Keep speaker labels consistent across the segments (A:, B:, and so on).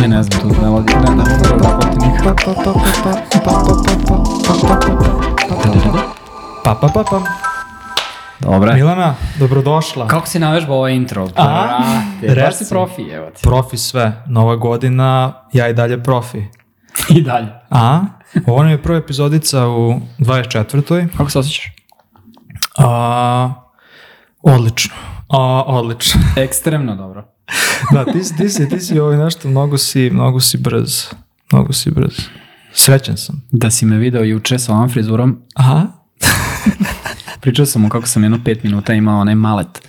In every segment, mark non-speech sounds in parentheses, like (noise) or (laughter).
A: Ja ne znam tu melodiju, ne da mogu da zapamtim nikako. Pa pa pa
B: pa. Dobre. Milana, dobrodošla. Kako
A: si navežbao ovaj intro? Pa, baš si profi, evo ti. Profi sve. Nova godina, ja i dalje profi. I dalje. A, ovo nam je prva epizodica u
B: 24. Kako se osjećaš? A, odlično. A, odlično. Ekstremno dobro.
A: (laughs) da, ti, si, ti, si, ti si ovaj nešto, mnogo si, mnogo si brz. Mnogo si brz. Srećan sam.
B: Da si me video juče sa ovom frizurom.
A: Aha.
B: (laughs) Pričao sam mu kako sam jedno pet minuta imao onaj malet.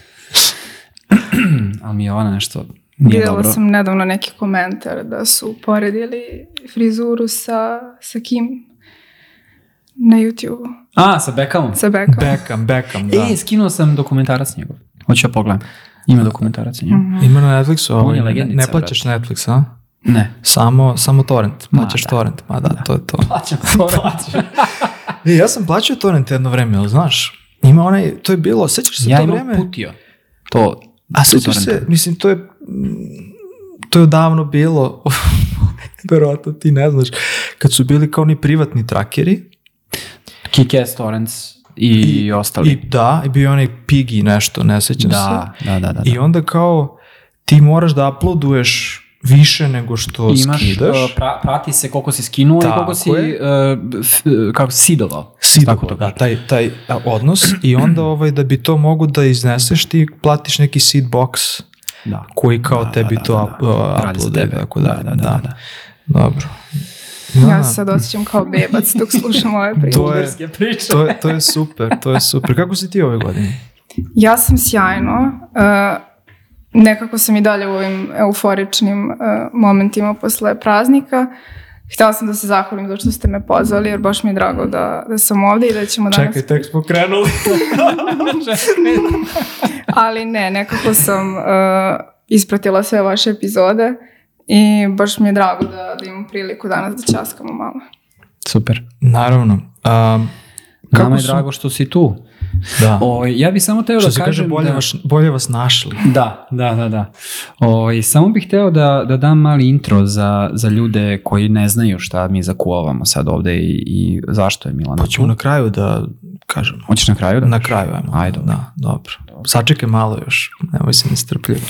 B: (clears throat) Ali mi je ona nešto nije Videla
C: dobro. sam nedavno neki komentar da su poredili frizuru sa, sa kim na YouTube-u.
B: A, sa Beckhamom?
C: Sa Beckhamom.
A: Beckham, Beckham, da.
B: E, skinuo sam dokumentarac njegov. Hoću ja da pogledam. Ima dokumentaraca njega. Mm
A: Ima na Netflixu, ovaj, ne plaćaš brate. Netflix, a?
B: Ne.
A: Samo, samo torrent, plaćaš da. torrent, ma da, da, to je to.
B: (laughs) Plaćam torrent.
A: e, ja sam plaćao torrent jedno vreme, ali znaš, ima onaj, to je bilo, sećaš se
B: ja
A: to vreme?
B: Ja imam putio.
A: To, a sećaš se, mislim, to je, to je odavno bilo, (laughs) verovatno ti ne znaš, kad su bili kao oni privatni trakeri.
B: Kick-ass torrents i, I ostali.
A: I da, i bio onaj Piggy nešto, ne sećam
B: da,
A: se.
B: Da, da, da.
A: I da. onda kao ti moraš da uploaduješ više nego što Imaš, skidaš.
B: Imaš, e, pra, prati se koliko si skinuo tako i koliko si, uh, kako, sidovao.
A: Sidovao, tako da, taj, taj odnos. I onda ovaj, da bi to mogu da izneseš, ti platiš neki seed box da. koji kao
B: da,
A: tebi da, to da, da. uploaduje. Tako da, da, da. da. da, da. Dobro.
C: Ja se sad osjećam kao bebac dok slušam ove
B: priče.
A: to, je, to, je, to je super, to je super. Kako si ti ove godine?
C: Ja sam sjajno. Uh, nekako sam i dalje u ovim euforičnim uh, momentima posle praznika. Htela sam da se zahvalim zato što ste me pozvali, jer baš mi je drago da, da sam ovde i da ćemo danas... Čekaj,
A: tek smo krenuli.
C: (laughs) Ali ne, nekako sam uh, ispratila sve vaše epizode i baš mi je drago da, da imam priliku danas da časkamo malo.
B: Super.
A: Naravno.
B: Um, kako Nama je su... drago što si tu.
A: Da.
B: O, ja bih samo teo da
A: kažem... Kaže, bolje,
B: da, vas,
A: bolje vas našli.
B: Da, da, da. da. O, samo bih teo da, da dam mali intro za, za ljude koji ne znaju šta mi zakuvavamo sad ovde i, i zašto je Milana.
A: Hoćemo pa na kraju da kažem. Hoćeš na kraju da?
B: Na kraju, ajmo.
A: Ajde. Da, dobro. dobro. Sačekaj malo još, nemoj se nestrpljivo.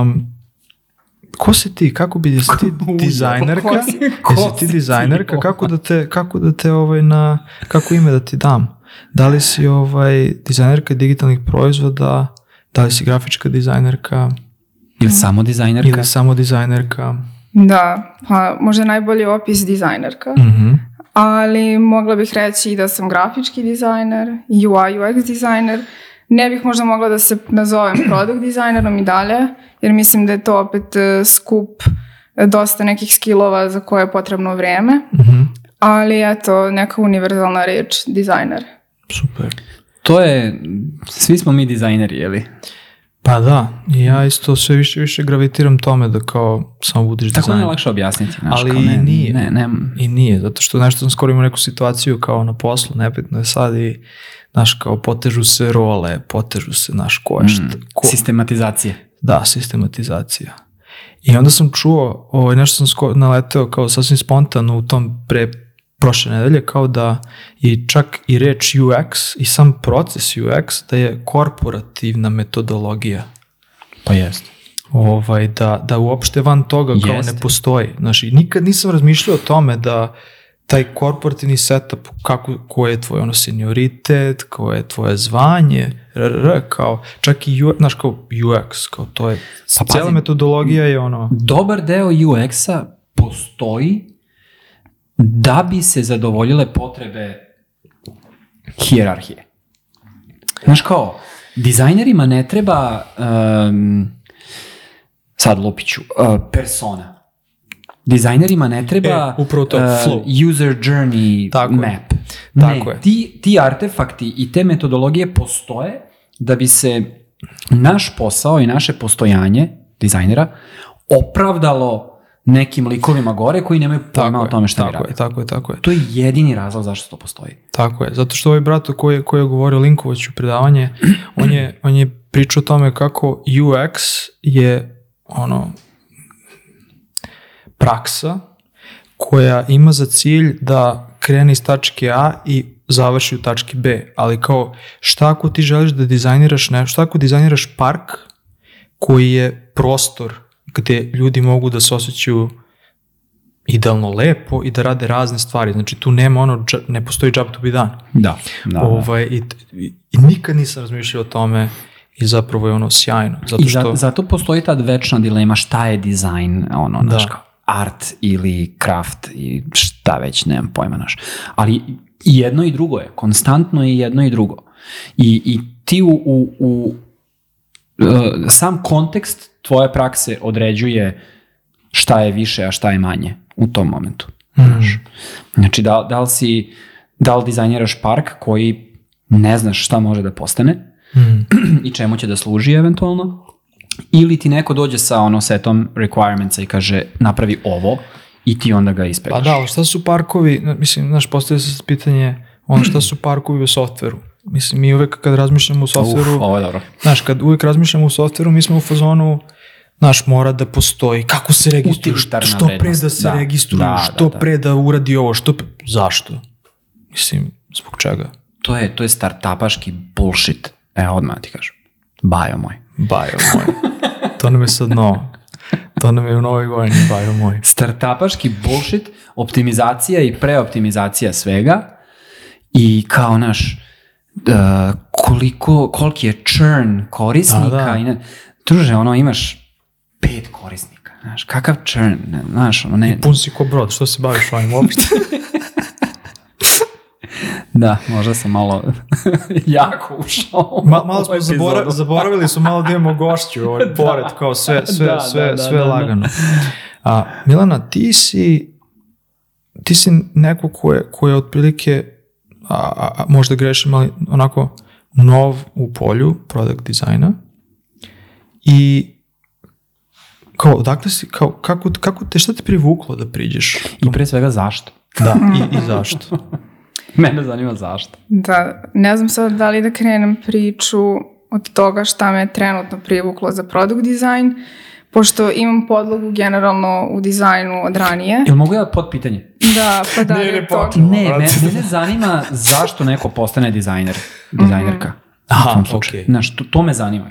A: um, (laughs) ko si ti, kako bi, jesi ti (laughs) dizajnerka, ko jesi ti dizajnerka, kako da te, kako da te ovaj na, kako ime da ti dam? Da li si ovaj dizajnerka digitalnih proizvoda, da li si grafička dizajnerka?
B: Ili samo dizajnerka?
A: Ili samo dizajnerka.
C: Da, pa možda najbolji opis dizajnerka.
A: mm
C: Ali mogla bih reći da sam grafički dizajner, UI, UX dizajner, Ne bih možda mogla da se nazovem product dizajnerom i dalje, jer mislim da je to opet e, skup e, dosta nekih skillova za koje je potrebno vreme, mm
A: -hmm.
C: ali eto, neka univerzalna reč, dizajner.
A: Super.
B: To je, svi smo mi dizajneri, jeli?
A: Pa da, ja isto sve više više gravitiram tome da kao samo budiš dizajner. Tako je
B: lakše objasniti,
A: znaš, ali kao ne, i nije. Ne, ne. I nije, zato što nešto sam skoro imao neku situaciju kao na poslu, nebitno je sad i znaš, kao potežu se role, potežu se, znaš, koje šta. Mm.
B: ko... Sistematizacija.
A: Da, sistematizacija. I onda sam čuo, ovaj, nešto sam sko naleteo kao sasvim spontano u tom pre prošle nedelje, kao da je čak i reč UX i sam proces UX da je korporativna metodologija.
B: Pa jeste
A: ovaj, da, da uopšte van toga kao Jeste. ne postoji. Znači, nikad nisam razmišljao o tome da taj korporativni setup, kako, ko je tvoj ono senioritet, ko je tvoje zvanje, rr, kao, čak i UX, znaš kao UX, kao to je, pa, cijela pazi, metodologija je ono...
B: Dobar deo UX-a postoji da bi se zadovoljile potrebe hijerarhije. Znaš kao, dizajnerima ne treba, um, sad lupiću, uh, eh, persona Dizajnerima ne treba e, upravo to, uh, flow. user journey Tako map. Je. Tako ne, je. Ti, ti artefakti i te metodologije postoje da bi se naš posao i naše postojanje dizajnera opravdalo nekim likovima gore koji nemaju pojma o tome šta je, tako je,
A: tako je, tako je.
B: To je jedini razlog zašto to postoji.
A: Tako je, zato što ovaj brat koji, koji je govorio u predavanje, on je, on je pričao o tome kako UX je ono, praksa koja ima za cilj da krene iz tačke A i završi u tački B, ali kao šta ako ti želiš da dizajniraš nešto, šta ako dizajniraš park koji je prostor gde ljudi mogu da se osjećaju idealno lepo i da rade razne stvari. Znači tu nema ono, ne postoji job to be done.
B: Da.
A: da, da. ovaj, i, i, I nikad nisam razmišljao o tome i zapravo je ono sjajno. Zato
B: što... I za, zato postoji ta večna dilema šta je dizajn, ono, da. naš kao art ili craft i šta već, nemam pojma naš. Ali jedno i drugo je, konstantno je jedno i drugo. I, i ti u, u, u e, sam kontekst tvoje prakse određuje šta je više, a šta je manje u tom momentu. Mm. Znači, da, da li si, da li dizajniraš park koji ne znaš šta može da postane mm. (clears throat) i čemu će da služi eventualno, Ili ti neko dođe sa ono setom requirementsa i kaže napravi ovo i ti onda ga ispekaš. Pa
A: da, ali šta su parkovi, mislim, znaš, postavlja se pitanje ono šta su parkovi u softveru. Mislim, mi uvek kad razmišljamo u softveru, Uf, ovo je
B: dobro. znaš,
A: kad uvek razmišljamo u softveru, mi smo u fazonu, znaš, mora da postoji, kako se registruju, što pre da se da, registruju, da, što da, da. pre da uradi ovo, što Zašto? Mislim, zbog čega?
B: To je, to je startupaški bullshit. Evo odmah ti kažem. Bajo moj.
A: Bajo moj. To nam je sad novo. To nam je u novoj godini,
B: bajo
A: moj.
B: Startapaški bullshit, optimizacija i preoptimizacija svega i kao naš uh, koliko, koliki je churn korisnika. Da, da. I ne, druže, ono imaš pet korisnika, znaš, kakav churn, znaš,
A: ono ne. I pun si ko brod, što se baviš ovim uopšte? (laughs)
B: Da, možda sam malo (laughs) jako ušao.
A: Ma, malo smo zabora, zaboravili su malo da imamo gošću (laughs) ovaj, da, pored, kao sve, sve, da, sve, da, sve da, da, da, lagano. A, Milana, ti si, ti si neko ko je, ko je otprilike, a, a, a, možda grešim, ali onako nov u polju product dizajna i kao, odakle si, kao, kako, kako te, šta te privuklo da priđeš?
B: I pre svega zašto?
A: Da, i, i (laughs) zašto.
B: Mene zanima zašto.
C: Da, ne znam sad da li da krenem priču od toga šta me trenutno privuklo za product design, pošto imam podlogu generalno u dizajnu od ranije.
B: Jel mogu ja pod pitanje?
C: Da, pa da. Nije (laughs) ne
B: potrebno. Ne, mene, zanima zašto neko postane dizajner, dizajnerka. Mm
A: -hmm. Aha, okej. Okay.
B: Znaš, to, to me zanima.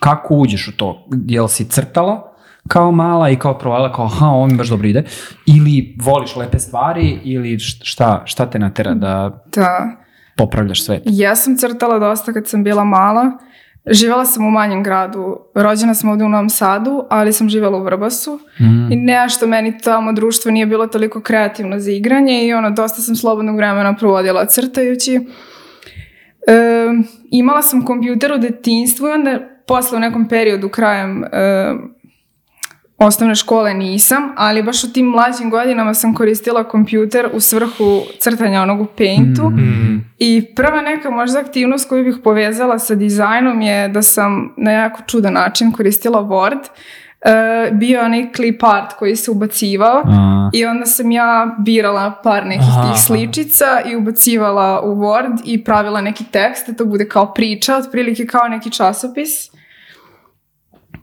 B: Kako uđeš u to? Jel si crtala? kao mala i kao provela, kao ha, ovo mi baš dobro ide, ili voliš lepe stvari, ili šta, šta te natera da, da. popravljaš svet?
C: Ja sam crtala dosta kad sam bila mala, Živjela sam u manjem gradu, rođena sam ovde u Novom Sadu, ali sam živjela u Vrbasu mm. i nešto meni tamo društvo nije bilo toliko kreativno za igranje i ono, dosta sam slobodnog vremena provodila crtajući. E, imala sam kompjuter u detinstvu i onda posle u nekom periodu krajem e, osnovne škole nisam, ali baš u tim mlađim godinama sam koristila kompjuter u svrhu crtanja onog u paintu mm. i prva neka možda aktivnost koju bih povezala sa dizajnom je da sam na jako čudan način koristila Word. Uh, bio onaj clip art koji se ubacivao A. i onda sam ja birala par nekih Aha. tih sličica i ubacivala u Word i pravila neki tekst da to bude kao priča, otprilike kao neki časopis.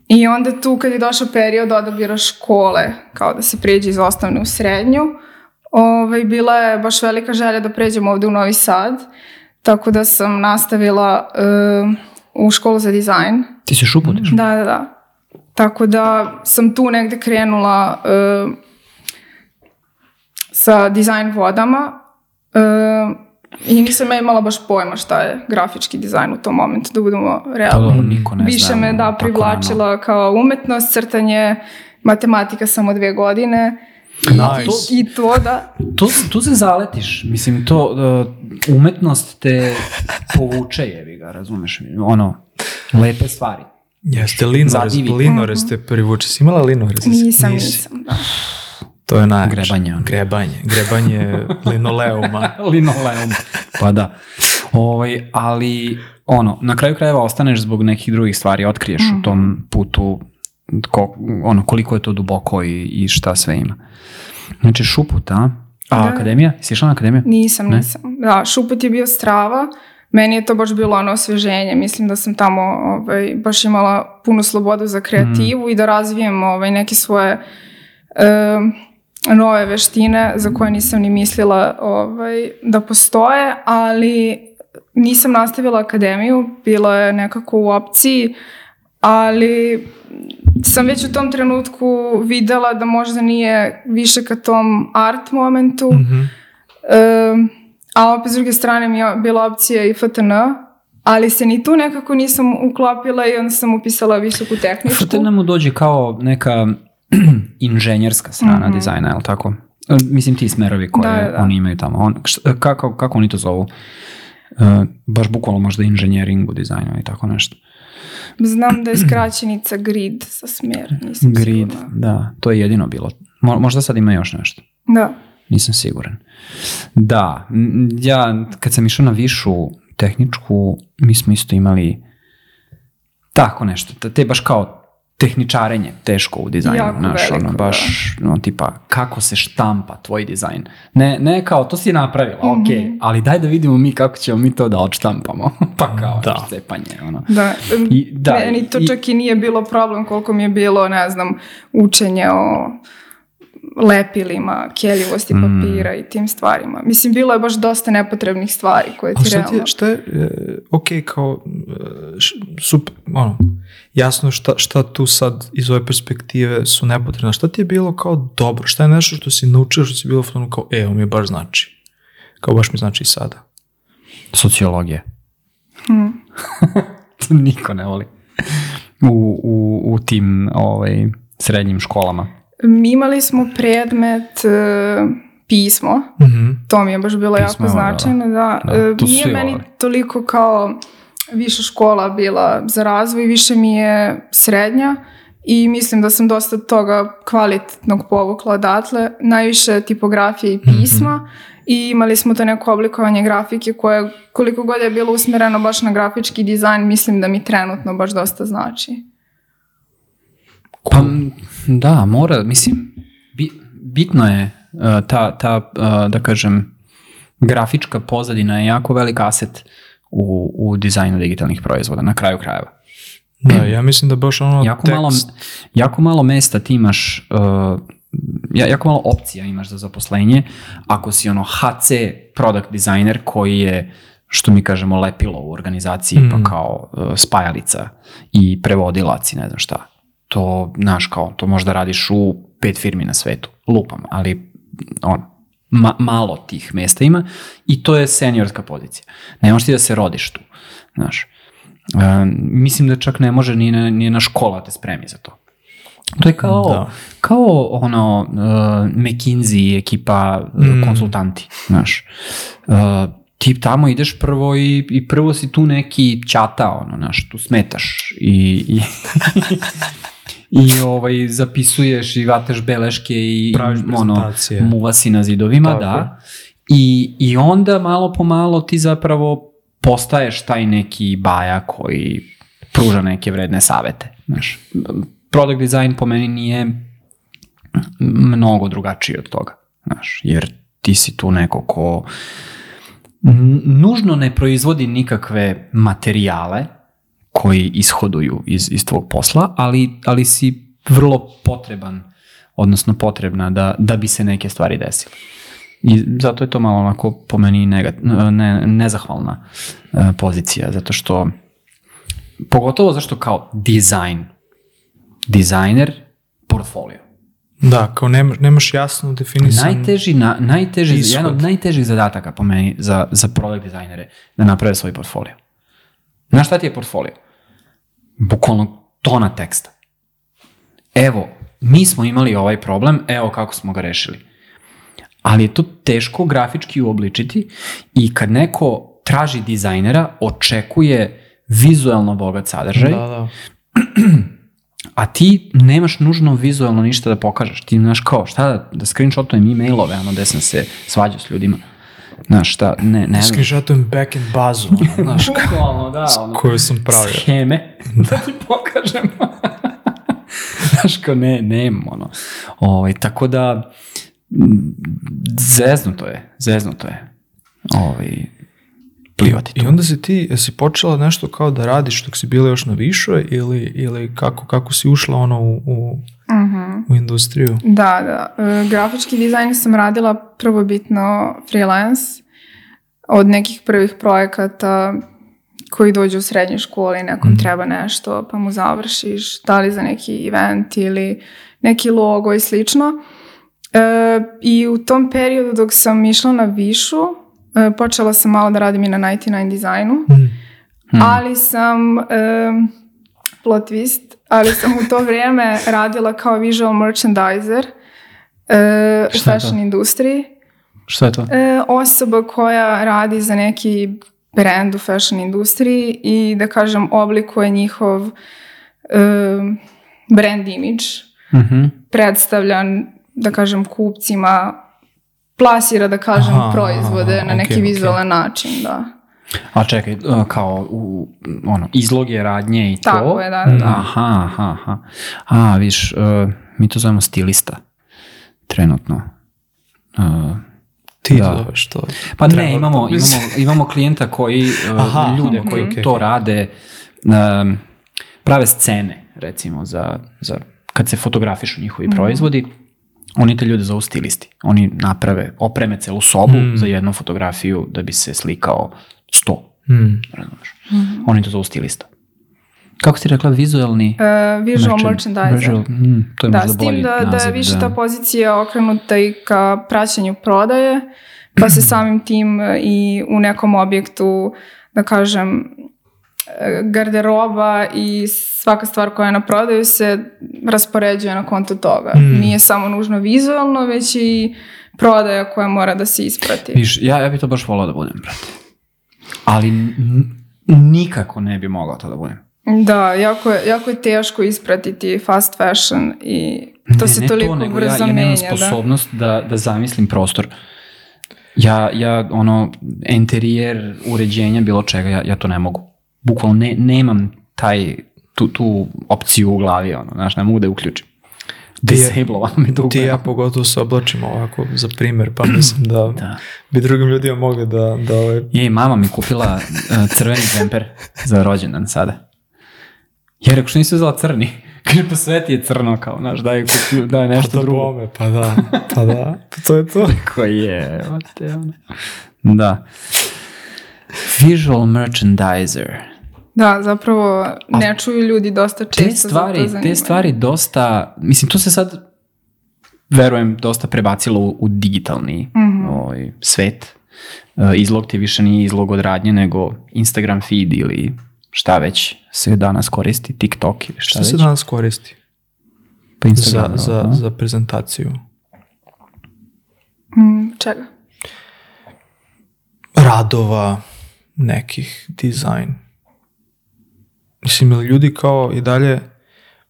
C: I onda tu kad je došao period odabira škole, kao da se pređe iz osnovne u srednju, ovaj, bila je baš velika želja da pređem ovde u Novi Sad, tako da sam nastavila uh, u školu za dizajn.
B: Ti se šuputiš?
C: Da, da, da. Tako da sam tu negde krenula uh, sa dizajn vodama. Uh, I nisam ja imala baš pojma šta je grafički dizajn u tom momentu, da budemo realni.
B: niko ne Više
C: me da privlačila rano. kao umetnost, crtanje, matematika samo dvije godine. Nice. I to da...
B: Tu, tu se zaletiš, mislim, to uh, umetnost te povuče, jevi ga, razumeš, ono, lepe stvari.
A: Jeste, Linores, Linores mhm. te privuče. Si imala Linores?
C: Nisam, nisam, da.
B: To je najjače.
A: Grebanje. Ono. Grebanje. Grebanje linoleuma.
B: (laughs) linoleuma. Pa da. Ovaj, ali, ono, na kraju krajeva ostaneš zbog nekih drugih stvari, otkriješ mm. u mhm. tom putu ko, ono, koliko je to duboko i, i šta sve ima. Znači, Šuput, a? da. akademija? Si išla na akademiju?
C: Nisam, ne? nisam. Da, Šuput je bio strava. Meni je to baš bilo ono osveženje, Mislim da sam tamo ovaj, baš imala punu slobodu za kreativu mm. i da razvijem ovaj, neke svoje... Um, nove veštine za koje nisam ni mislila ovaj, da postoje, ali nisam nastavila akademiju, bilo je nekako u opciji, ali sam već u tom trenutku videla da možda nije više ka tom art momentu, mm -hmm. e, a opet s druge strane mi je bila opcija i FTN, ali se ni tu nekako nisam uklopila i onda sam upisala visoku tehničku. FTN
B: mu dođe kao neka (clears throat) inženjerska strana mm -hmm. dizajna, je li tako? E, mislim ti smerovi da, koje da, da. oni imaju tamo. On, šta, e, kako, kako oni to zovu? Uh, baš bukvalno možda inženjeringu dizajna i tako nešto.
C: Znam da je (clears throat) skraćenica grid sa smjer.
B: Nisam grid, sigurna. da. To je jedino bilo. Mo, možda sad ima još nešto.
C: Da.
B: Nisam siguran. Da. Ja kad sam išao na višu tehničku, mi smo isto imali tako nešto. Te baš kao tehničarenje teško u dizajnu, jako znaš, veliko, ono, da. baš, da. ono, tipa, kako se štampa tvoj dizajn. Ne, ne kao, to si napravila, mm -hmm. ok, ali daj da vidimo mi kako ćemo mi to da odštampamo. (laughs) pa kao, da. cepanje, ono.
C: Da, I, da meni to i, čak i nije bilo problem koliko mi je bilo, ne znam, učenje o lepilima, keljivosti mm. papira mm. i tim stvarima. Mislim, bilo je baš dosta nepotrebnih stvari koje ti,
A: šta ti realno... Šta je, e, ok, kao, e, š, sup, ono, jasno šta, šta tu sad iz ove perspektive su nepotrebna. Šta ti je bilo kao dobro? Šta je nešto što si naučio, što si bilo fotonu kao, e, ovo mi je baš znači. Kao baš mi znači i sada.
B: Sociologija. Hmm. (laughs) niko ne voli. U, u, u tim ovaj, srednjim školama.
C: Mi imali smo predmet uh, pismo. Mm -hmm. To mi je baš bilo pismo, jako značajno. Da. da. da. E, nije meni voli. toliko kao viša škola bila za razvoj, više mi je srednja i mislim da sam dosta toga kvalitetnog povukla odatle, najviše tipografije i mhm. pisma mm -hmm. i imali smo to neko oblikovanje grafike koje koliko god je bilo usmjereno baš na grafički dizajn, mislim da mi trenutno baš dosta znači.
B: Pa da, mora, mislim, bitno je uh, ta, ta uh, da kažem, grafička pozadina je jako velik aset u, u dizajnu digitalnih proizvoda, na kraju krajeva.
A: Da, ja mislim da baš ono
B: jako tekst... Malo, jako malo mesta ti imaš, uh, jako malo opcija imaš za zaposlenje, ako si ono HC product designer koji je što mi kažemo lepilo u organizaciji, pa mm. pa kao uh, spajalica i prevodilac i ne znam šta to, znaš, kao, to možda radiš u pet firmi na svetu, lupam, ali ono, ma, malo tih mesta ima i to je seniorska pozicija. Ne možeš ti da se rodiš tu, znaš. E, mislim da čak ne može ni, na, ni na škola da te spremi za to. To je kao, da. kao ono uh, McKinsey ekipa e, mm. konsultanti, znaš. Uh, ti tamo ideš prvo i, i prvo si tu neki čata, ono, znaš, tu smetaš i... i (laughs) i ovaj, zapisuješ i vateš beleške i Praviš ono, muva si na zidovima, Tako. da. I, I onda malo po malo ti zapravo postaješ taj neki baja koji pruža neke vredne savete. Znaš, product design po meni nije mnogo drugačiji od toga. Znaš, jer ti si tu neko ko nužno ne proizvodi nikakve materijale, koji ishoduju iz, iz tvog posla, ali, ali si vrlo potreban, odnosno potrebna da, da bi se neke stvari desile. I zato je to malo onako po meni negat, ne, nezahvalna e, pozicija, zato što pogotovo zašto kao dizajn, dizajner, portfolio.
A: Da, kao nema, nemaš jasno definisan
B: najteži, na, najteži, ishod. jedan od najtežih zadataka po meni za, za product dizajnere da naprave svoj portfolio. Znaš šta ti je portfolio? bukvalno tona teksta. Evo, mi smo imali ovaj problem, evo kako smo ga rešili. Ali je to teško grafički uobličiti i kad neko traži dizajnera, očekuje vizuelno bogat sadržaj,
A: da, da. (clears throat)
B: a ti nemaš nužno vizuelno ništa da pokažeš. Ti imaš kao, šta da, da screenshotujem e-mailove, ono, gde sam se svađao s ljudima. Znaš, šta, ne, ne.
A: back backend bazu, (laughs) znaš, kao, da, ono, koju sam pravio.
B: Scheme, (laughs) da. da ti pokažem. (laughs) znaš, kao, ne, nemam, ono. Ovaj, tako da, zeznuto je, zeznuto je. Ovaj, plivati tu.
A: I onda si ti, jesi počela nešto kao da radiš dok si bila još na višoj ili, ili kako, kako si ušla ono u, u uh-huh. u industriju.
C: Da, da. E, grafički dizajn sam radila prvobitno freelance od nekih prvih projekata koji dođu u srednjoj školi, nekom mm. treba nešto, pa mu završiš, da li za neki event ili neki logo i slično. E, I u tom periodu dok sam išla na višu, e, počela sam malo da radim i na 99 dizajnu, mm. Mm. ali sam, e, plot twist, ali sam u to vrijeme radila kao visual merchandiser e, u fashion industriji.
A: Šta je to? E,
C: osoba koja radi za neki brand u fashion industriji i da kažem oblikuje njihov e, brand image.
A: Mm-hmm.
C: Predstavlja, da kažem, kupcima plasira, da kažem, Aha, proizvode na neki vizualan okay. način, da.
B: A čekaj, e, kao u, ono, izloge, radnje i Tako
C: to? Tako je, da, da. da.
B: Mm. Aha, aha, aha. A, viš, uh, mi to zovemo stilista, trenutno.
A: Uh, ti da. zoveš
B: Pa ne, imamo, imamo, imamo klijenta koji, uh, (laughs) aha, ljude koji okay, to okay. rade, um, prave scene, recimo, za, za kad se fotografišu njihovi mm. proizvodi, oni te ljude zovu stilisti. Oni naprave, opreme celu sobu mm. za jednu fotografiju da bi se slikao 100. Mm. Razumeš? Mm. Oni to zovu stilista. Kako si rekla, vizualni? Uh,
C: visual merchandiser. Visual,
B: mm, to
C: je da, možda
B: s
C: tim da, naziv, da
B: je
C: više da. ta pozicija okrenuta i ka praćenju prodaje, pa se (clears throat) samim tim e, i u nekom objektu, da kažem, e, garderoba i svaka stvar koja je na prodaju se raspoređuje na konto toga. Mm. Nije samo nužno vizualno, već i prodaja koja mora da se isprati.
B: Viš, ja, ja bih to baš volao da budem, brate ali nikako ne bi mogao to da budem.
C: Da, jako je, jako je teško ispratiti fast fashion i to ne, se ne toliko to, nego brzo ja, ja
B: nemam da. sposobnost da. da, da zamislim prostor. Ja, ja, ono, interijer, uređenja, bilo čega, ja, ja to ne mogu. Bukvalno ne, nemam taj, tu, tu opciju u glavi, ono, znaš, ne mogu da je uključim disablovano
A: i drugo. Ti ja pogotovo se oblačimo ovako za primjer, pa mislim da, da. bi drugim ljudima mogli da... da ovaj...
B: Jej, mama mi kupila e, crveni džemper za rođendan sada. Ja rekao, što nisi uzela crni? (laughs) Kaže, pa sve ti je crno, kao, znaš, daj, kuplju, daj pa nešto pa
A: drugo. Bome, pa da, pa da, pa to je to.
B: Tako (laughs) je, mate, ono. Da. Visual merchandiser.
C: Da, zapravo ne A čuju ljudi dosta često. Te
B: stvari, te stvari dosta, mislim to se sad verujem dosta prebacilo u, u digitalni mm -hmm. ovaj, svet. E, izlog ti više nije izlog od radnje nego Instagram feed ili šta već se danas koristi, TikTok ili šta, šta već. Šta
A: se danas koristi? Pa Instagram. Za, za, da? za prezentaciju.
C: Mm, čega?
A: Radova nekih, dizajn. Mislim, ili ljudi kao i dalje,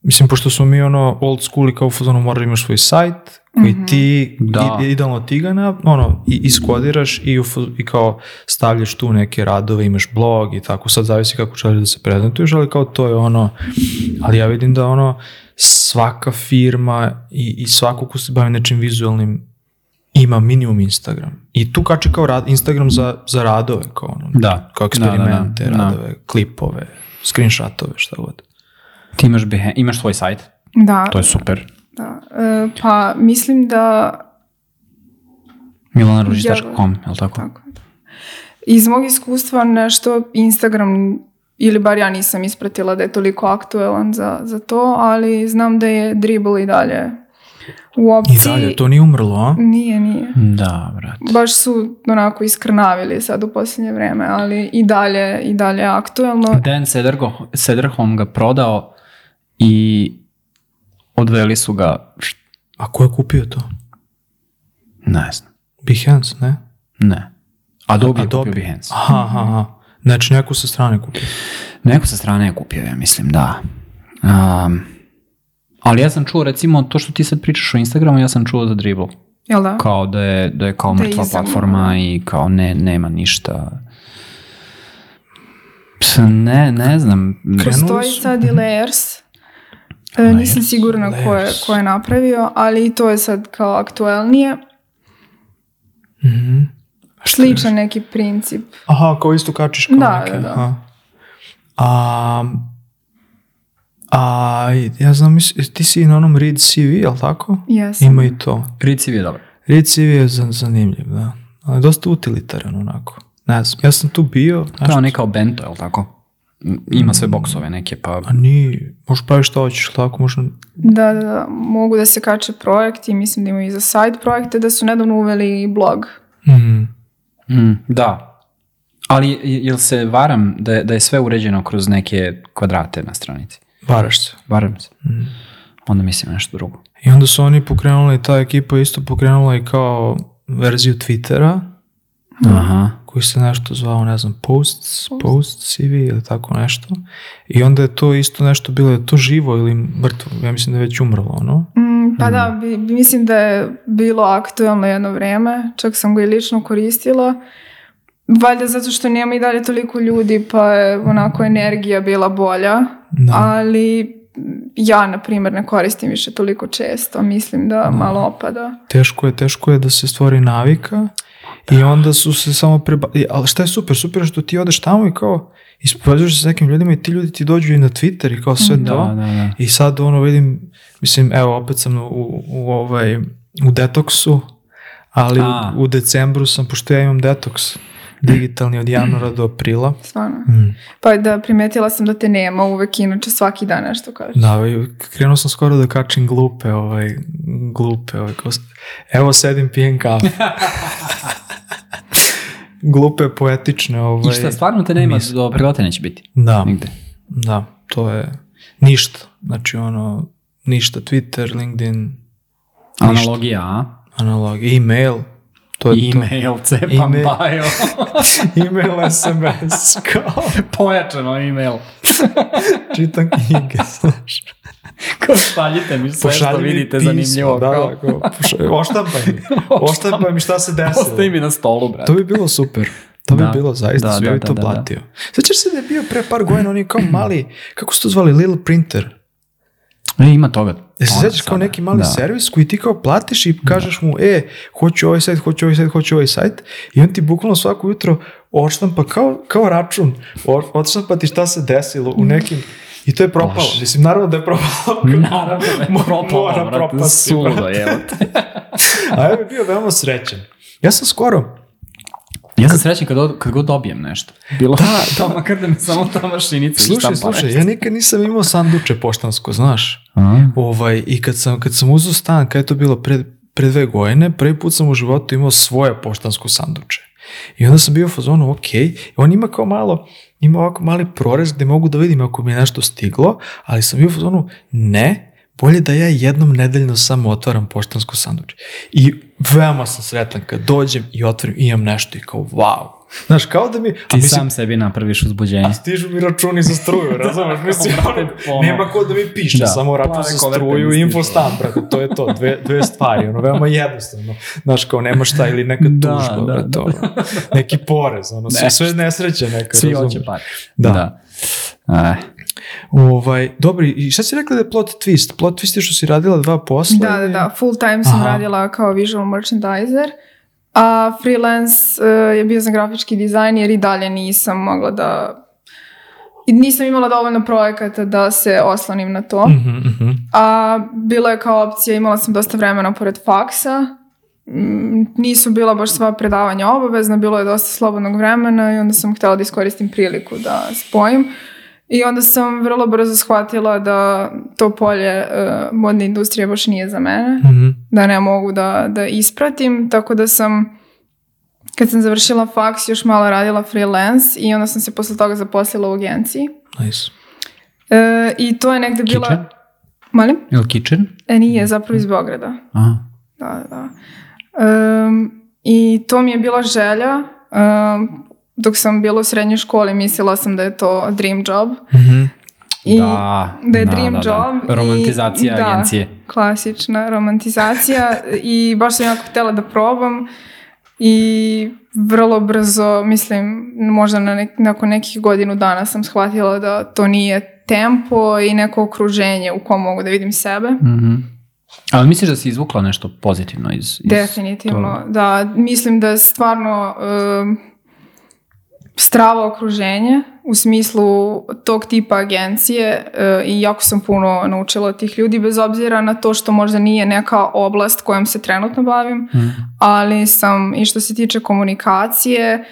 A: mislim, pošto smo mi ono old school i kao fuzonu morali da imaš svoj sajt, koji mm -hmm. ti da. I, idealno ti ga na, ono, i, iskodiraš i, i kao stavljaš tu neke radove, imaš blog i tako, sad zavisi kako želiš da se prezentuješ, ali kao to je ono, ali ja vidim da ono, svaka firma i, i svako ko se bavi nečim vizualnim ima minimum Instagram. I tu kače kao rad, Instagram za, za radove, kao ono,
B: da.
A: kao eksperimente, da,
C: da,
A: da. da. radove, klipove, screenshotove, šta god.
B: Ti imaš, behe, imaš svoj sajt?
C: Da.
B: To je super.
C: Da. E, pa mislim da...
B: Milanaružić.com, je li tako? Tako je.
C: Iz mog iskustva nešto Instagram ili bar ja nisam ispratila da je toliko aktuelan za, za to, ali znam da je dribble i dalje u opciji... I dalje,
A: to nije umrlo, a?
C: Nije, nije.
A: Da, brate.
C: Baš su onako iskrnavili sad u posljednje vreme, ali i dalje, i dalje aktuelno.
B: Dan Sedergo, Sederholm ga prodao i odveli su ga...
A: A ko je kupio to?
B: Ne znam.
A: Behance, ne?
B: Ne. Adobe, Adobe. je kupio Behance.
A: Aha, aha, aha. Znači, neko sa strane kupio.
B: Neko sa strane je kupio, ja mislim, da. Um, Ali ja sam čuo recimo to što ti sad pričaš o Instagramu, ja sam čuo za Dribble. Jel
C: da?
B: Kao da je, da je kao da platforma i kao ne, nema ništa. Ps, ne, ne znam.
C: Postoji sad i mhm. Layers. E, nisam sigurna ko je, ko je napravio, ali to je sad kao aktuelnije.
A: Mm-hmm.
C: Sličan neki princip.
A: Aha, kao isto kačiš kao da, neke. Da, da. Aha. A ja znam, ti si na onom Read CV, jel tako?
C: Jesam.
A: Ima i to.
B: Read CV je dobro.
A: Read CV je zanimljiv, da. Ali dosta utilitaran onako. Ne znam, ja sam tu bio.
B: Znaš, Kao nekao bento, jel tako? Ima sve boksove neke, pa... A ni,
A: možeš praviš što hoćeš, tako možda...
C: Da, da, da, mogu da se kače projekti, mislim da imaju i za side projekte, da su nedavno uveli blog.
B: Mm.
A: Mm,
B: da. Ali, jel se varam da, da je sve uređeno kroz neke kvadrate na stranici?
A: Varaš
B: se. Varam se. Mm. Onda mislim nešto drugo.
A: I onda su oni pokrenuli, ta ekipa isto pokrenula i kao verziju Twittera, Aha. koji se nešto zvao, ne znam, posts, post. post CV ili tako nešto. I onda je to isto nešto bilo, je to živo ili mrtvo? Ja mislim da je već umrlo, ono. Mm,
C: pa mm. da, mhm. bi, mislim da je bilo aktualno jedno vreme. čak sam ga i lično koristila. Valjda zato što nema i dalje toliko ljudi, pa je onako energija bila bolja, da. ali ja, na primjer, ne koristim više toliko često, mislim da, da malo opada.
A: Teško je, teško je da se stvori navika da. i onda su se samo preba... Ali šta je super, super što ti odeš tamo i kao ispoveđuješ se s nekim ljudima i ti ljudi ti dođu i na Twitter i kao sve da,
B: to. Da, da.
A: I sad ono vidim, mislim, evo opet sam u, u, ovaj, u detoksu, ali A. u, u decembru sam, pošto ja imam detoks, digitalni od januara do aprila.
C: (clears throat) Stvarno. Mm. Pa da primetila sam da te nema uvek, inače svaki dan nešto kažeš.
A: Da, ovaj, krenuo sam skoro da kačim glupe, ovaj, glupe, ovaj, ko... evo sedim pijem kafu. (laughs) glupe, poetične. Ovaj,
B: I šta, stvarno te nema, mis... do prevata neće biti?
A: Da. Nigde. Da, to je ništa. Znači ono, ništa. Twitter, LinkedIn, ništa.
B: Analogija, a?
A: Analogija, e-mail,
B: To je e to. cepam e
A: bio. e SMS, kao.
B: Pojačano e
A: Čitam knjige, (laughs) znaš.
B: Ko šaljite mi sve što vidite pismo,
A: zanimljivo. Da, kao. Da, kao, (laughs) oštampaj mi. (laughs) Oštampaj mi šta se desilo. Ostaje
B: mi na stolu, brate.
A: To bi bilo super. To da, bi bilo zaista, da, da ja bi da, to da, Da. da. Sećaš se da je bio pre par godina oni kao mali, kako su to zvali, little Printer?
B: Ne, ima toga.
A: E se sećaš kao neki mali da. servis koji ti kao platiš i da. kažeš mu, e, hoću ovaj sajt, hoću ovaj sajt, hoću ovaj sajt i on ti bukvalno svako jutro odštampa kao, kao račun, odštampa ti šta se desilo u mm. nekim i to je propalo. Bož. Mislim, naravno da je propalo. (laughs) Naravno da je (laughs) propalo. Mora propasti.
B: Suludo, evo te.
A: (laughs) A ja bih bio veoma srećan. Ja sam skoro,
B: Ja sam srećan kad, od, kad god dobijem nešto.
A: Bilo? Da, da,
B: makar da mi samo ta mašinica
A: Slušaj, slušaj, ja nikad nisam imao sanduče poštansko, znaš. A? Ovaj, I kad sam, kad sam uzao stan, kada je to bilo pre, pre dve godine, prvi put sam u životu imao svoje poštansko sanduče. I onda sam bio u fazonu, ok, on ima kao malo, ima ovako mali prorez gde mogu da vidim ako mi je nešto stiglo, ali sam bio u fazonu, ne, bolje da ja jednom nedeljno samo otvaram poštansku sanduč. I veoma sam sretan kad dođem i otvorim, imam nešto i kao wow, Znaš, kao da mi... Ti
B: mislim, sam sebi napraviš uzbuđenje. A
A: stižu mi računi za struju, razumeš? (laughs) Mislim, ono, nema ko da mi piše, da, samo račun za struju i infostan, brate, to je to, dve, dve stvari, ono, veoma jednostavno. Znaš, kao nema šta ili neka da, tužba, da, brate, da, ono, neki porez, ono, ne. sve nesreće neka,
B: Svi razumeš? Svi hoće par. Da. da.
A: A, e, Ovaj, dobro, i šta si rekla da je plot twist? Plot twist je što si radila dva posla?
C: Da, da, da. Full time sam Aha. radila kao visual merchandiser. A freelance uh, je bio za grafički dizajn jer i dalje nisam mogla da i nisam imala dovoljno projekata da se oslonim na to.
A: Mm -hmm.
C: A bila je kao opcija, imala sam dosta vremena pored faksa. Mm, nisu bila baš sva predavanja obavezna, bilo je dosta slobodnog vremena i onda sam htjela da iskoristim priliku da spojim. I onda sam vrlo brzo shvatila da to polje uh, modne industrije baš nije za mene, mm-hmm. da ne mogu da, da ispratim, tako da sam kad sam završila faks još malo radila freelance i onda sam se posle toga zaposlila u agenciji.
A: Nice.
C: E, I to je negde kitchen?
A: bila...
C: Molim?
A: Je kitchen?
C: E nije, zapravo iz mhm. Beograda.
A: Aha.
C: Da, da. Um, I to mi je bila želja um, dok sam bila u srednjoj školi mislila sam da je to dream job.
A: mm
C: I da, da je da, dream da, da. job. Da.
B: Romantizacija i, agencije.
C: Da, klasična romantizacija i baš sam jako htela da probam i vrlo brzo, mislim, možda na nek, nakon nekih godinu dana sam shvatila da to nije tempo i neko okruženje u kom mogu da vidim sebe.
B: Mm-hmm. Ali misliš da si izvukla nešto pozitivno iz, iz
C: Definitivno, toga? da. Mislim da stvarno um, stravo okruženje u smislu tog tipa agencije e, i jako sam puno naučila od tih ljudi bez obzira na to što možda nije neka oblast kojom se trenutno bavim, mm. ali sam i što se tiče komunikacije, e,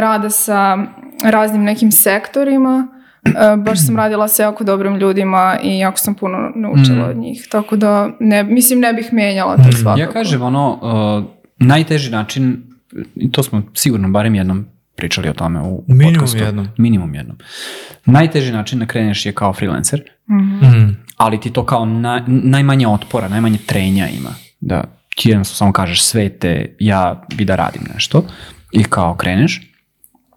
C: rada sa raznim nekim sektorima, e, baš sam radila sa jako dobrim ljudima i jako sam puno naučila mm. od njih, tako da ne, mislim ne bih menjala to mhm. svakako.
B: Ja kažem ono, uh, najteži način, i to smo sigurno barem jednom pričali o tome u, u
A: minimum podcastu. Jednom.
B: Minimum jednom. Najteži način da kreneš je kao freelancer,
C: mm.
B: ali ti to kao na, najmanje otpora, najmanje trenja ima. Da ti jednostavno samo kažeš svete, ja bi da radim nešto i kao kreneš,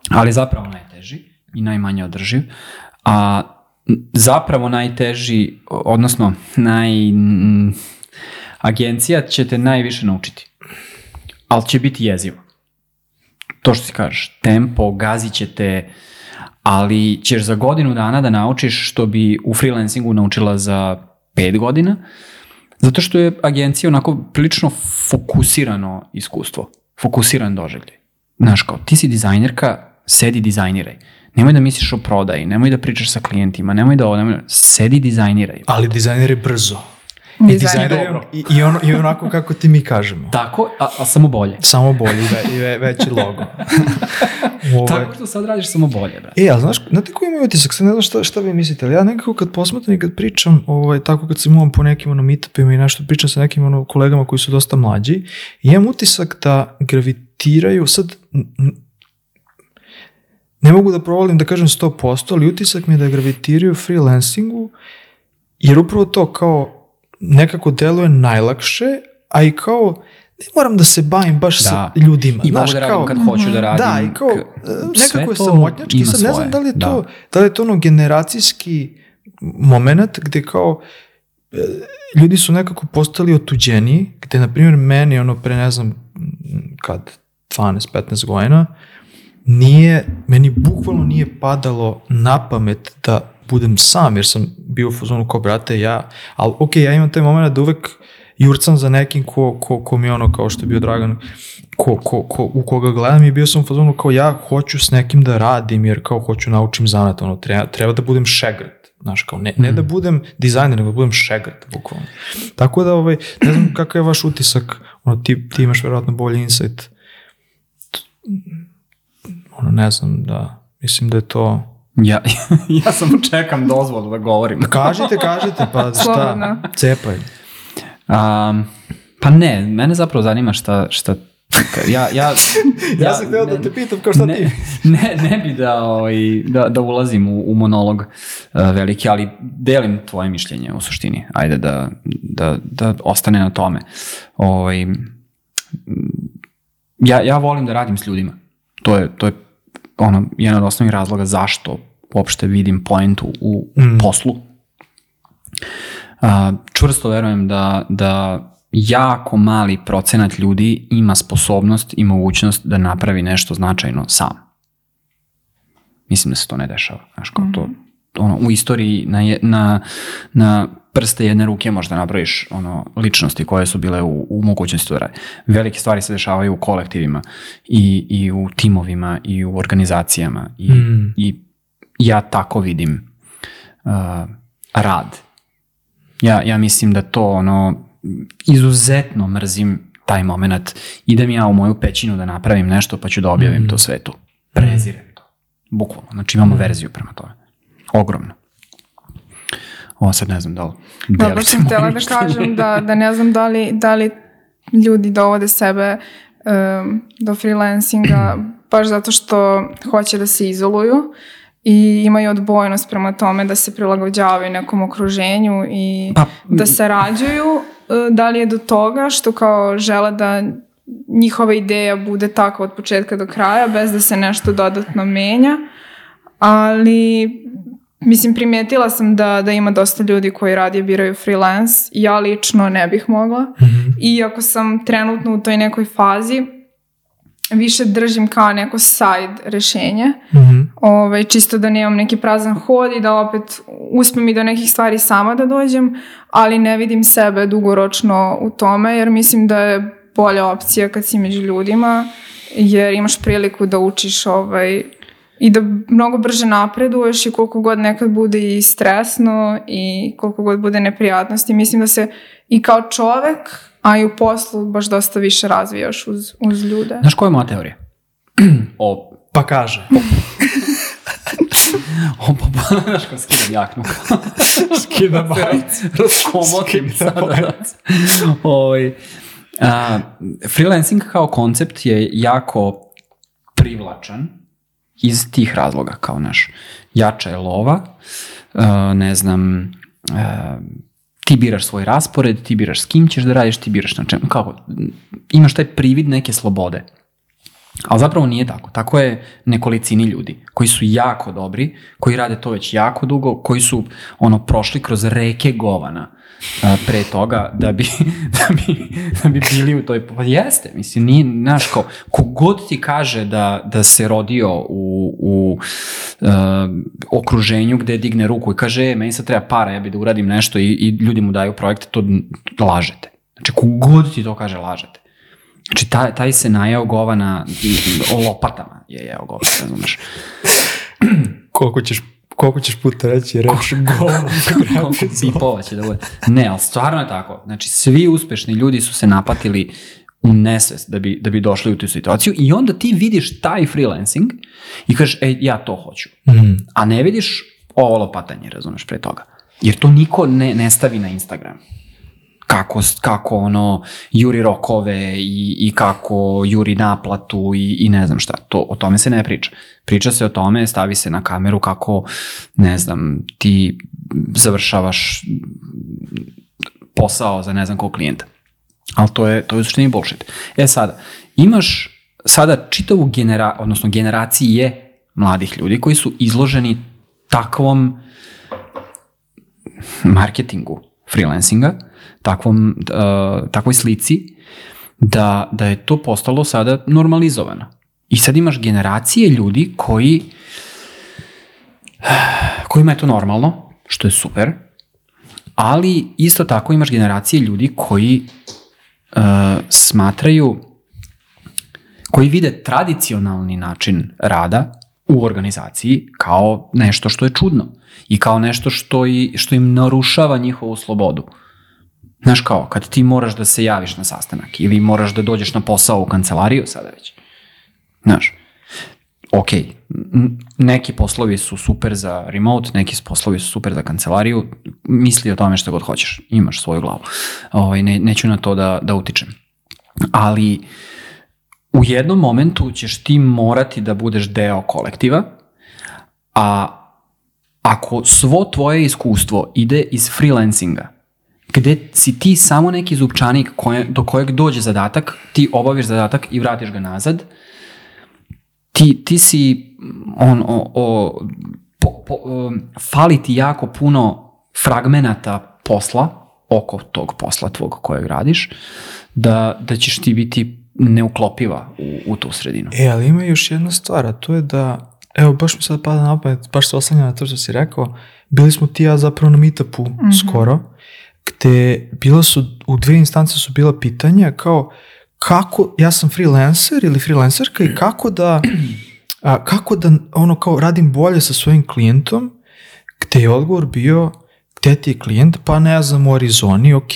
B: ali zapravo najteži i najmanje održiv. A zapravo najteži, odnosno naj... M, agencija će te najviše naučiti, ali će biti jezivo to što si kažeš, tempo, gazit će te, ali ćeš za godinu dana da naučiš što bi u freelancingu naučila za pet godina, zato što je agencija onako prilično fokusirano iskustvo, fokusiran doživljaj. Znaš kao, ti si dizajnerka, sedi dizajniraj. Nemoj da misliš o prodaji, nemoj da pričaš sa klijentima, nemoj da ovo, nemoj da... Sedi dizajniraj.
A: Ali dizajniraj brzo. Mi I dizajnerom. I, i, ono, I onako kako ti mi kažemo.
B: Tako, a, a samo bolje.
A: Samo bolje ve, i ve, veći logo. (laughs)
B: Ove... Ovaj. Tako što sad radiš samo bolje,
A: brate. E, a znaš, znate koji imam utisak, sad ne znam šta, šta vi mislite, ali ja nekako kad posmatram i kad pričam, ovaj, tako kad se muvam po nekim ono, meetupima i nešto, pričam sa nekim ono, kolegama koji su dosta mlađi, imam utisak da gravitiraju, sad ne mogu da provalim da kažem 100%, ali utisak mi je da gravitiraju freelancingu, jer upravo to kao nekako deluje najlakše, a i kao ne moram da se bavim baš da. sa ljudima. I Znaš, mogu
B: da radim kao, kad hoću da mhm. radim.
A: Da, i kao, e, nekako je samotnjački, sad ne znam da li je da. to, da li je to ono generacijski moment gde kao e, ljudi su nekako postali otuđeni, gde, na primjer, meni, ono, pre ne znam kad, 12-15 godina, nije, meni bukvalno nije padalo na pamet da budem sam, jer sam bio u fazonu kao brate, ja, ali ok, ja imam taj moment da uvek jurcam za nekim ko, ko, ko mi ono, kao što je bio Dragan, ko, ko, ko, u koga gledam i bio sam u fazonu kao ja hoću s nekim da radim, jer kao hoću naučim zanat, ono, treba, treba da budem šegrat. Znaš, kao ne, ne da mhm. budem dizajner, nego da budem šegrat, bukvalno. Tako da, ovaj, ne znam kakav je vaš utisak, ono, ti, ti imaš verovatno bolji insight. Ono, ne znam, da, mislim da je to
B: Ja, (laughs) ja samo čekam dozvolu da govorim.
A: Kažite, kažite, pa šta? Cepaj. Um,
B: pa ne, mene zapravo zanima šta, šta ja, ja, (laughs)
A: ja, ja sam htio da te pitam kao šta
B: ne,
A: ti?
B: (laughs) ne, ne bi da, ovaj, da, da ulazim u, u monolog uh, veliki, ali delim tvoje mišljenje u suštini. Ajde da, da, da ostane na tome. Ovaj, ja, ja volim da radim s ljudima. To je, to je ono, jedan od osnovnih razloga zašto uopšte vidim poentu u mm. poslu. A, čvrsto verujem da, da jako mali procenat ljudi ima sposobnost i mogućnost da napravi nešto značajno sam. Mislim da se to ne dešava. Znaš, kao mm. to, mhm. ono, u istoriji na, na, na prste jedne ruke možda napraviš ono, ličnosti koje su bile u, u mogućnosti da rade. Velike stvari se dešavaju u kolektivima i, i u timovima i u organizacijama i, mm. i ja tako vidim uh, rad. Ja, ja mislim da to ono, izuzetno mrzim taj moment. Idem ja u moju pećinu da napravim nešto pa ću da objavim mm. to svetu. Prezirem to. Bukvalno. Znači imamo mm. verziju prema tome. Ogromno. Ovo sad ne znam da
C: li... Dobro sam htjela da kažem da, da ne znam da li, da li ljudi dovode sebe um, do freelancinga baš zato što hoće da se izoluju i imaju odbojnost prema tome da se prilagođavaju nekom okruženju i pa, da sarađuju. E, da li je do toga što kao žele da njihova ideja bude takva od početka do kraja bez da se nešto dodatno menja, ali Mislim, primetila sam da, da ima dosta ljudi koji radije biraju freelance. Ja lično ne bih mogla. Mm
A: -hmm.
C: Iako sam trenutno u toj nekoj fazi, više držim kao neko side rešenje. Mm
A: -hmm.
C: Ove, ovaj, čisto da nemam neki prazan hod i da opet uspem i do nekih stvari sama da dođem, ali ne vidim sebe dugoročno u tome, jer mislim da je bolja opcija kad si među ljudima, jer imaš priliku da učiš ovaj, i da mnogo brže napreduješ i koliko god nekad bude i stresno i koliko god bude neprijatnosti. Mislim da se i kao čovek, a i u poslu baš dosta više razvijaš uz, uz ljude.
B: Znaš koja je moja teorija?
A: (clears throat) o... Pa kaže. (laughs)
B: o, pa, pa, znaš kao skidam jaknu.
A: (laughs) skidam
B: majicu. Pa, Raskomotim sada. Da. (laughs) Oj. Ovaj, a, freelancing kao koncept je jako privlačan iz tih razloga, kao naš jača je lova, e, ne znam, e, ti biraš svoj raspored, ti biraš s kim ćeš da radiš, ti biraš na čemu, kao, imaš taj privid neke slobode. Ali zapravo nije tako. Tako je nekolicini ljudi koji su jako dobri, koji rade to već jako dugo, koji su ono prošli kroz reke govana a, pre toga da bi, (laughs) da, bi, da bi bili u toj... Pa jeste, mislim, nije, znaš, kao, kogod ti kaže da, da se rodio u, u uh, okruženju gde digne ruku i kaže, e, meni sad treba para, ja bi da uradim nešto i, i ljudi mu daju projekte, to lažete. Znači, kogod ti to kaže, lažete. Znači, taj, taj se najao govana o lopatama je jeo govana, razumeš.
A: Koliko ćeš koliko ćeš puta reći reč (laughs)
B: go (laughs) (laughs) bipova će da bude. Ne, ali stvarno je tako. Znači, svi uspešni ljudi su se napatili u nesvest da bi, da bi došli u tu situaciju i onda ti vidiš taj freelancing i kažeš, ej, ja to hoću.
A: Mm.
B: A ne vidiš ovo lopatanje, razumeš, pre toga. Jer to niko ne, ne stavi na Instagram kako, kako ono juri rokove i, i kako juri naplatu i, i ne znam šta. To, o tome se ne priča. Priča se o tome, stavi se na kameru kako, ne znam, ti završavaš posao za ne znam kog klijenta. Ali to je, to je u suštini bullshit. E sada, imaš sada čitavu genera, odnosno generacije mladih ljudi koji su izloženi takvom marketingu, freelancinga, takvom, uh, takvoj slici, da, da je to postalo sada normalizovano. I sad imaš generacije ljudi koji (sighs) kojima je to normalno, što je super, ali isto tako imaš generacije ljudi koji uh, smatraju koji vide tradicionalni način rada u organizaciji kao nešto što je čudno i kao nešto što, i, što im narušava njihovu slobodu. Znaš kao, kad ti moraš da se javiš na sastanak ili moraš da dođeš na posao u kancelariju sada već. Znaš, ok, neki poslovi su super za remote, neki poslovi su super za kancelariju, misli o tome što god hoćeš, imaš svoju glavu. Ovaj, ne, neću na to da, da utičem. Ali, uh, u jednom momentu ćeš ti morati da budeš deo kolektiva, a ako svo tvoje iskustvo ide iz freelancinga, gde si ti samo neki zupčanik koje, do kojeg dođe zadatak, ti obaviš zadatak i vratiš ga nazad, ti, ti si on, o, o, po, po, o, um, fali ti jako puno fragmenata posla oko tog posla tvog kojeg radiš, da, da ćeš ti biti neuklopiva u, u tu sredinu.
A: E, ali ima još jedna stvar, a to je da, evo, baš mi sada pada na pamet, baš se oslanja na to što si rekao, bili smo ti ja zapravo na meetupu mm -hmm. skoro, gde bila su, u dve instance su bila pitanja kao kako, ja sam freelancer ili freelancerka i kako da, a, kako da ono kao radim bolje sa svojim klijentom, gde je odgovor bio gde ti je klijent, pa ne znam u Arizoni, ok,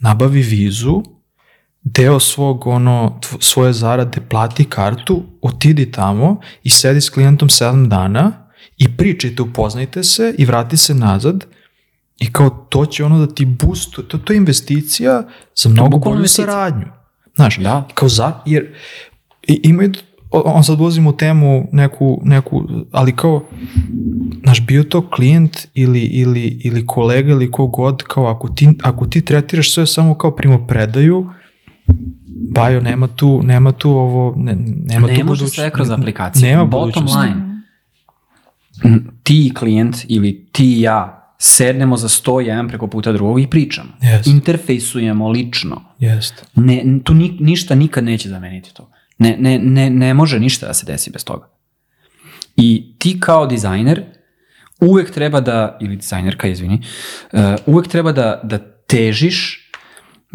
A: nabavi vizu, deo svog, ono, svoje zarade plati kartu, otidi tamo i sedi s klijentom 7 dana i pričajte, upoznajte se i vrati se nazad i kao to će ono da ti boost, to, to je investicija za mnogo bolju investicija. saradnju. Znaš,
B: da.
A: kao za, jer i, imaju, on sad ulazimo u temu neku, neku, ali kao, znaš, bio to klijent ili, ili, ili kolega ili kogod, kao ako ti, ako ti tretiraš sve samo kao primopredaju, predaju, Bio nema tu, nema tu ovo, ne, nema ne
B: tu budućnost. Ne može
A: sve
B: kroz aplikacije. Nema Bottom line, ti klijent ili ti ja sednemo za sto jedan preko puta drugog i pričamo.
A: Yes.
B: Interfejsujemo lično.
A: Yes.
B: Ne, tu ni, ništa nikad neće zameniti to. Ne, ne, ne, ne može ništa da se desi bez toga. I ti kao dizajner uvek treba da, ili dizajnerka, izvini, uh, uvek treba da, da težiš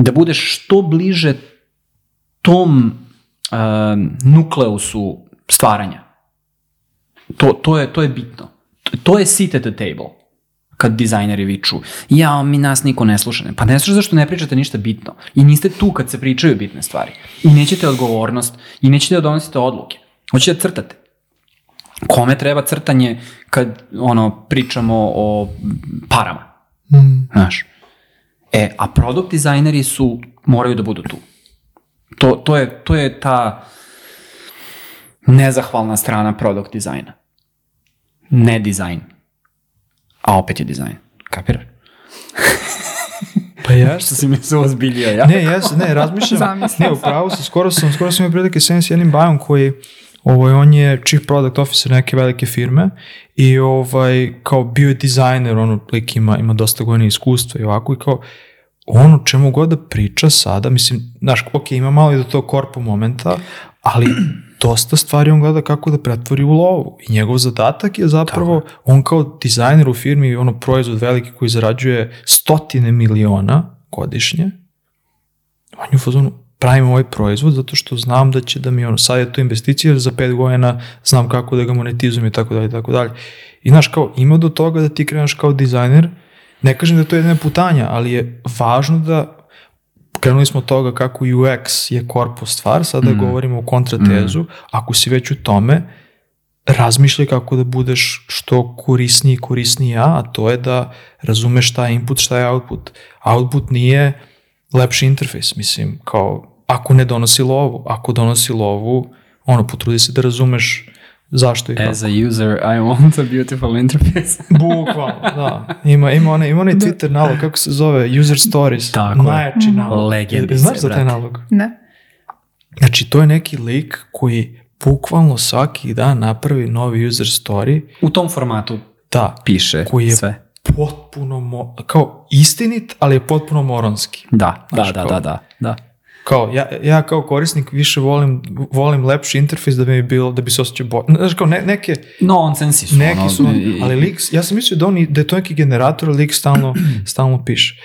B: da budeš što bliže tom uh, nukleusu stvaranja. To, to, je, to je bitno. To, je sit at the table kad dizajneri viču, jao, mi nas niko ne sluša. Pa ne sluša zašto ne pričate ništa bitno. I niste tu kad se pričaju bitne stvari. I nećete odgovornost, i nećete da odluke. Hoćete da crtate. Kome treba crtanje kad ono, pričamo o parama?
A: Mm.
B: Znaš, E, a product dizajneri su, moraju da budu tu. To, to, je, to je ta nezahvalna strana product dizajna. Ne dizajn. A opet je dizajn. Kapiraš?
A: Pa ja što si mi se ozbiljio. Ja. Ne, ja ne, razmišljam.
B: (laughs) ne,
A: upravo sam, skoro sam, skoro sam imao prilike sa jednim bajom koji Ovaj, on je chief product officer neke velike firme i ovaj, kao bio je dizajner, ono, lik ima, ima dosta godine iskustva i ovako i kao ono čemu god da priča sada, mislim, znaš, ok, ima malo i do tog korpo momenta, ali dosta stvari on gleda kako da pretvori u lovu i njegov zadatak je zapravo, Tako. on kao dizajner u firmi, ono proizvod veliki koji zarađuje stotine miliona godišnje, on je u fazonu, pravim ovaj proizvod zato što znam da će da mi ono, sad je to investicija, za pet godina znam kako da ga monetizujem i tako dalje i tako dalje. I znaš kao, ima do toga da ti kreneš kao dizajner, ne kažem da to je jedna putanja, ali je važno da krenuli smo od toga kako UX je korpus stvar, sada mm. govorimo o kontratezu, mm. ako si već u tome, razmišljaj kako da budeš što korisniji i korisnija, a to je da razumeš šta je input, šta je output. Output nije lepši interfejs, mislim, kao Ako ne donosi lovu, ako donosi lovu, ono, potrudi se da razumeš zašto i
B: kako. As a user, I want a beautiful interface.
A: (laughs) Bukvalno, da. Ima, ima, onaj, ima onaj da. Twitter nalog, kako se zove, user stories.
B: Tako
A: Najjači je. Mhm. nalog.
B: Legendi
A: Znaš se, za taj nalog?
C: Ne.
A: Znači, to je neki lik koji bukvalno svaki dan napravi novi user story.
B: U tom formatu
A: da,
B: piše koji
A: je
B: sve.
A: potpuno, mo kao istinit, ali je potpuno moronski.
B: Da, Znaš, da, da, kao, da, da,
A: da kao, ja, ja kao korisnik više volim, volim lepši interfejs da bi mi bilo, da bi se osjećao bolje. znači kao ne, neke...
B: Nonsensi su. Neki
A: ono, i, ali Lix, ja sam mislio da, oni, da je to neki generator, ali stalno, (clears throat) stalno piše.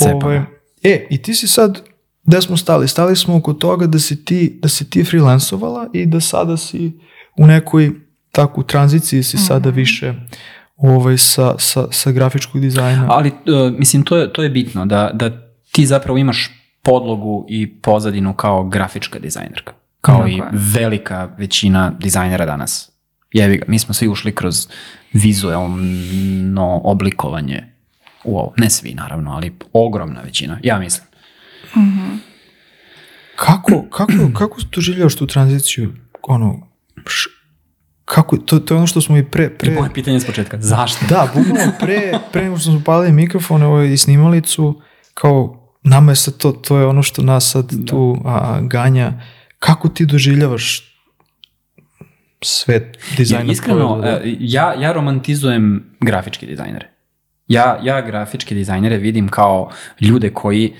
B: Ove, ovaj,
A: e, i ti si sad, da smo stali? Stali smo oko toga da si ti, da si ti freelansovala i da sada si u nekoj takvu tranziciji si mm sada više ovaj, sa, sa, sa grafičkog dizajna.
B: Ali, uh, mislim, to je, to je bitno, da, da ti zapravo imaš podlogu i pozadinu kao grafička dizajnerka. Kao Tako i je. velika većina dizajnera danas. Jevi ga, mi smo svi ušli kroz vizuelno oblikovanje u ovo. Ne svi naravno, ali ogromna većina, ja mislim.
C: Mm
A: -hmm. Kako, kako, kako doživljavaš tu tranziciju? Ono, š, kako, to, to je ono što smo i pre... pre... I
B: moje pitanje s početka, zašto?
A: Da, bukvalno pre, pre nego što smo palili mikrofone ovaj, i snimalicu, kao nama je sad to, to je ono što nas sad da. tu a, ganja. Kako ti doživljavaš svet dizajna? Ja,
B: iskreno, pojela, da? E, ja, ja romantizujem grafičke dizajnere. Ja, ja grafičke dizajnere vidim kao ljude koji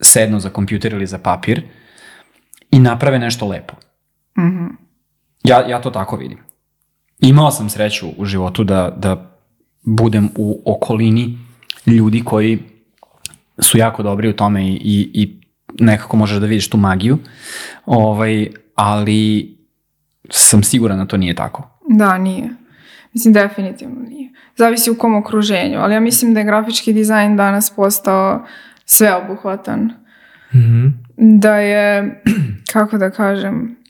B: sednu za kompjuter ili za papir i naprave nešto lepo. Mm
C: -hmm.
B: ja, ja to tako vidim. Imao sam sreću u životu da, da budem u okolini ljudi koji su jako dobri u tome i, i, i nekako možeš da vidiš tu magiju, ovaj, ali sam siguran da to nije tako.
C: Da, nije. Mislim, definitivno nije. Zavisi u kom okruženju, ali ja mislim da je grafički dizajn danas postao sveobuhvatan. Mm
A: -hmm.
C: Da je, (clears throat) kako da kažem,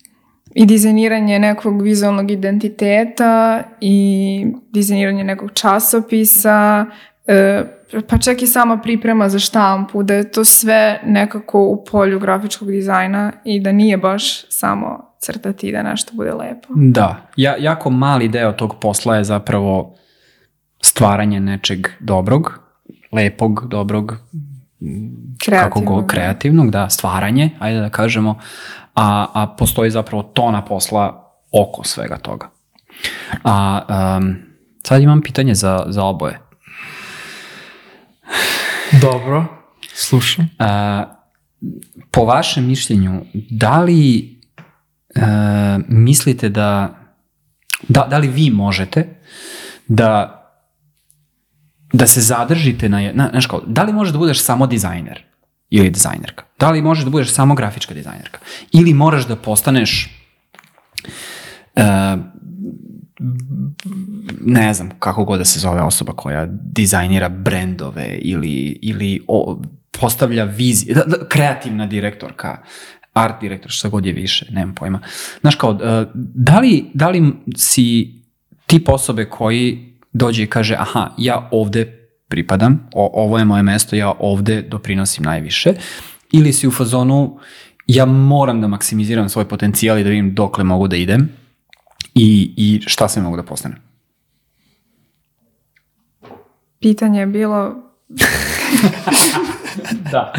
C: i dizajniranje nekog vizualnog identiteta i dizajniranje nekog časopisa E, pa čak i sama priprema za štampu, da je to sve nekako u polju grafičkog dizajna i da nije baš samo crtati da nešto bude lepo.
B: Da, ja, jako mali deo tog posla je zapravo stvaranje nečeg dobrog, lepog, dobrog,
C: kreativnog. kako go, da.
B: kreativnog, da, stvaranje, ajde da kažemo, a, a postoji zapravo tona posla oko svega toga. A um, sad imam pitanje za, za oboje.
A: Dobro, slušam.
B: A, po vašem mišljenju, da li a, e, mislite da, da, da li vi možete da da se zadržite na, na, na školu. Da li možeš da budeš samo dizajner ili dizajnerka? Da li možeš da budeš samo grafička dizajnerka? Ili moraš da postaneš uh, ne znam kako god da se zove osoba koja dizajnira brendove ili, ili o, postavlja vizije, da, da, kreativna direktorka, art direktor, šta god je više, nemam pojma. Znaš kao, e, da li, da li si tip osobe koji dođe i kaže, aha, ja ovde pripadam, o, ovo je moje mesto, ja ovde doprinosim najviše, ili si u fazonu, ja moram da maksimiziram svoj potencijal i da vidim dokle mogu da idem, i, i šta sve mogu da postane?
C: Pitanje je bilo... (laughs)
B: da.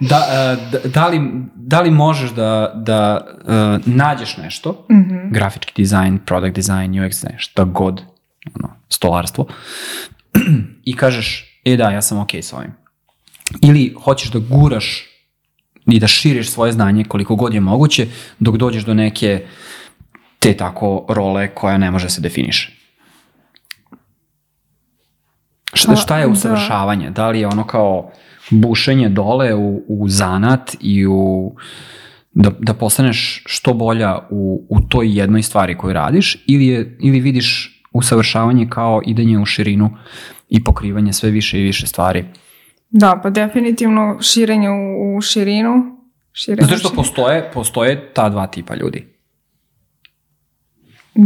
B: Da, da, da, li, da li možeš da, da uh, nađeš nešto, mm
C: -hmm.
B: grafički dizajn, product dizajn, UX, ne, šta god, ono, stolarstvo, (clears throat) i kažeš, e da, ja sam okej okay s ovim. Ili hoćeš da guraš i da širiš svoje znanje koliko god je moguće, dok dođeš do neke uh, te tako role koja ne može da se definiše. Šta, šta je usavršavanje? Da li je ono kao bušenje dole u, u zanat i u da, da postaneš što bolja u, u toj jednoj stvari koju radiš ili, je, ili vidiš usavršavanje kao idenje u širinu i pokrivanje sve više i više stvari?
C: Da, pa definitivno širenje u, u širinu.
B: Širenje Zato što širinu. postoje, postoje ta dva tipa ljudi.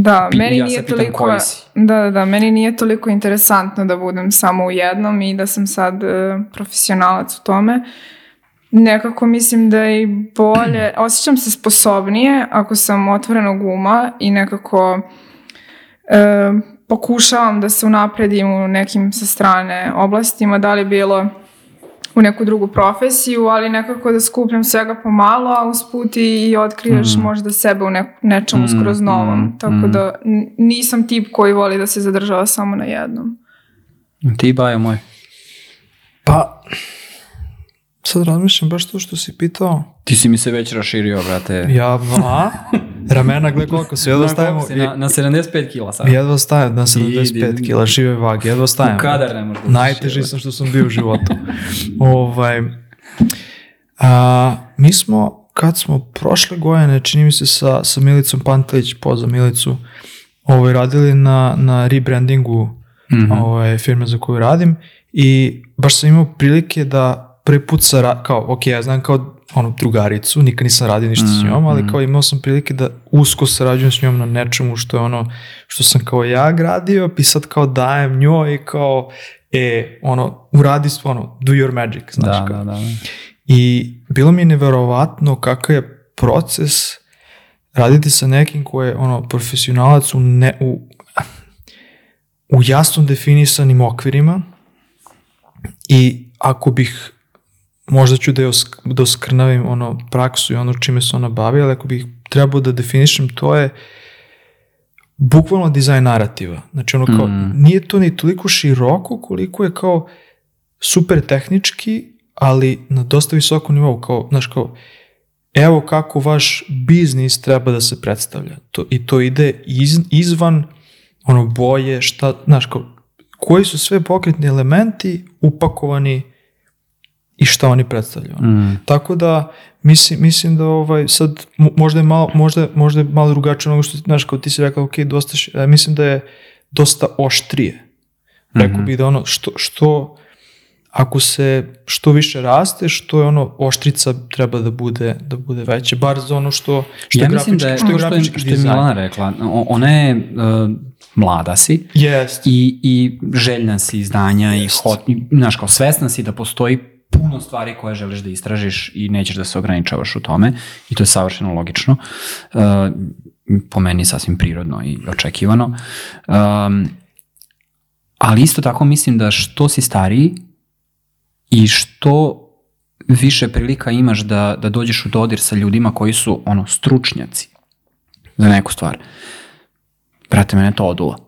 C: Da, I meni ja nije toliko, da, da, da, meni nije toliko interesantno da budem samo u jednom i da sam sad e, profesionalac u tome. Nekako mislim da je bolje, (clears throat) osjećam se sposobnije ako sam otvorenog uma i nekako e, pokušavam da se unapredim u nekim sa strane oblastima, da li bilo u neku drugu profesiju, ali nekako da skupljam svega pomalo, a usput i, i otkriješ mm. možda sebe u ne, nečemu mm, skroz mm, novom. Tako mm. da nisam tip koji voli da se zadržava samo na jednom.
B: Ti, Bajo moj?
A: Pa, sad razmišljam baš to što si pitao.
B: Ti si mi se već raširio, brate.
A: Ja, a? (laughs) Ramena, gle koliko su, jedva stajemo.
B: na, na 75 kila sad.
A: Jedva stajem, na 75 I, kila, žive vage, jedva stajem.
B: U kadar ne možda.
A: Najteži sam što sam bio u životu. (laughs) ovaj, a, mi smo, kad smo prošle godine, čini mi se sa, sa Milicom Pantelić, poza Milicu, ovaj, radili na, na rebrandingu mm -hmm. ovaj, firme za koju radim i baš sam imao prilike da prvi put sa, kao, ok, ja znam kao ono, drugaricu, nikad nisam radio ništa mm, s njom, ali mm. kao imao sam prilike da usko sarađujem s njom na nečemu što je ono, što sam kao ja gradio, i sad kao dajem njoj i kao, e, ono, uradi sve, ono, do your magic, znači
B: da,
A: kao. Da,
B: da, da.
A: I bilo mi je neverovatno kakav je proces raditi sa nekim ko je, ono, profesionalac u, ne, u, u jasno definisanim okvirima i ako bih možda ću da je osk, da oskrnavim ono praksu i ono čime se ona bavi, ali ako bih trebao da definišem, to je bukvalno dizajn narativa. Znači ono kao, mm. nije to ni toliko široko koliko je kao super tehnički, ali na dosta visokom nivou, kao, znaš kao, evo kako vaš biznis treba da se predstavlja. To, I to ide iz, izvan ono boje, šta, znaš kao, koji su sve pokretni elementi upakovani i šta oni predstavljaju.
B: Mm.
A: Tako da mislim, mislim da ovaj, sad možda je malo, možda, možda je malo drugačije nego što znaš, kao ti si rekao, ok, dosta, š, mislim da je dosta oštrije. Mhm. Rekao mm -hmm. bih da ono što, što ako se što više raste, što je ono oštrica treba da bude da bude veće, bar za ono što što ja grafički,
B: da što, je što je, što je Milana rekla, ona je uh, mlada si
A: yes.
B: i, i željna si izdanja yes. i hot, i, znaš kao svesna si da postoji puno stvari koje želiš da istražiš i nećeš da se ograničavaš u tome i to je savršeno logično. Uh, po meni sasvim prirodno i očekivano. Um, ali isto tako mislim da što si stariji i što više prilika imaš da, da dođeš u dodir sa ljudima koji su ono stručnjaci za neku stvar. Brate, mene to odula.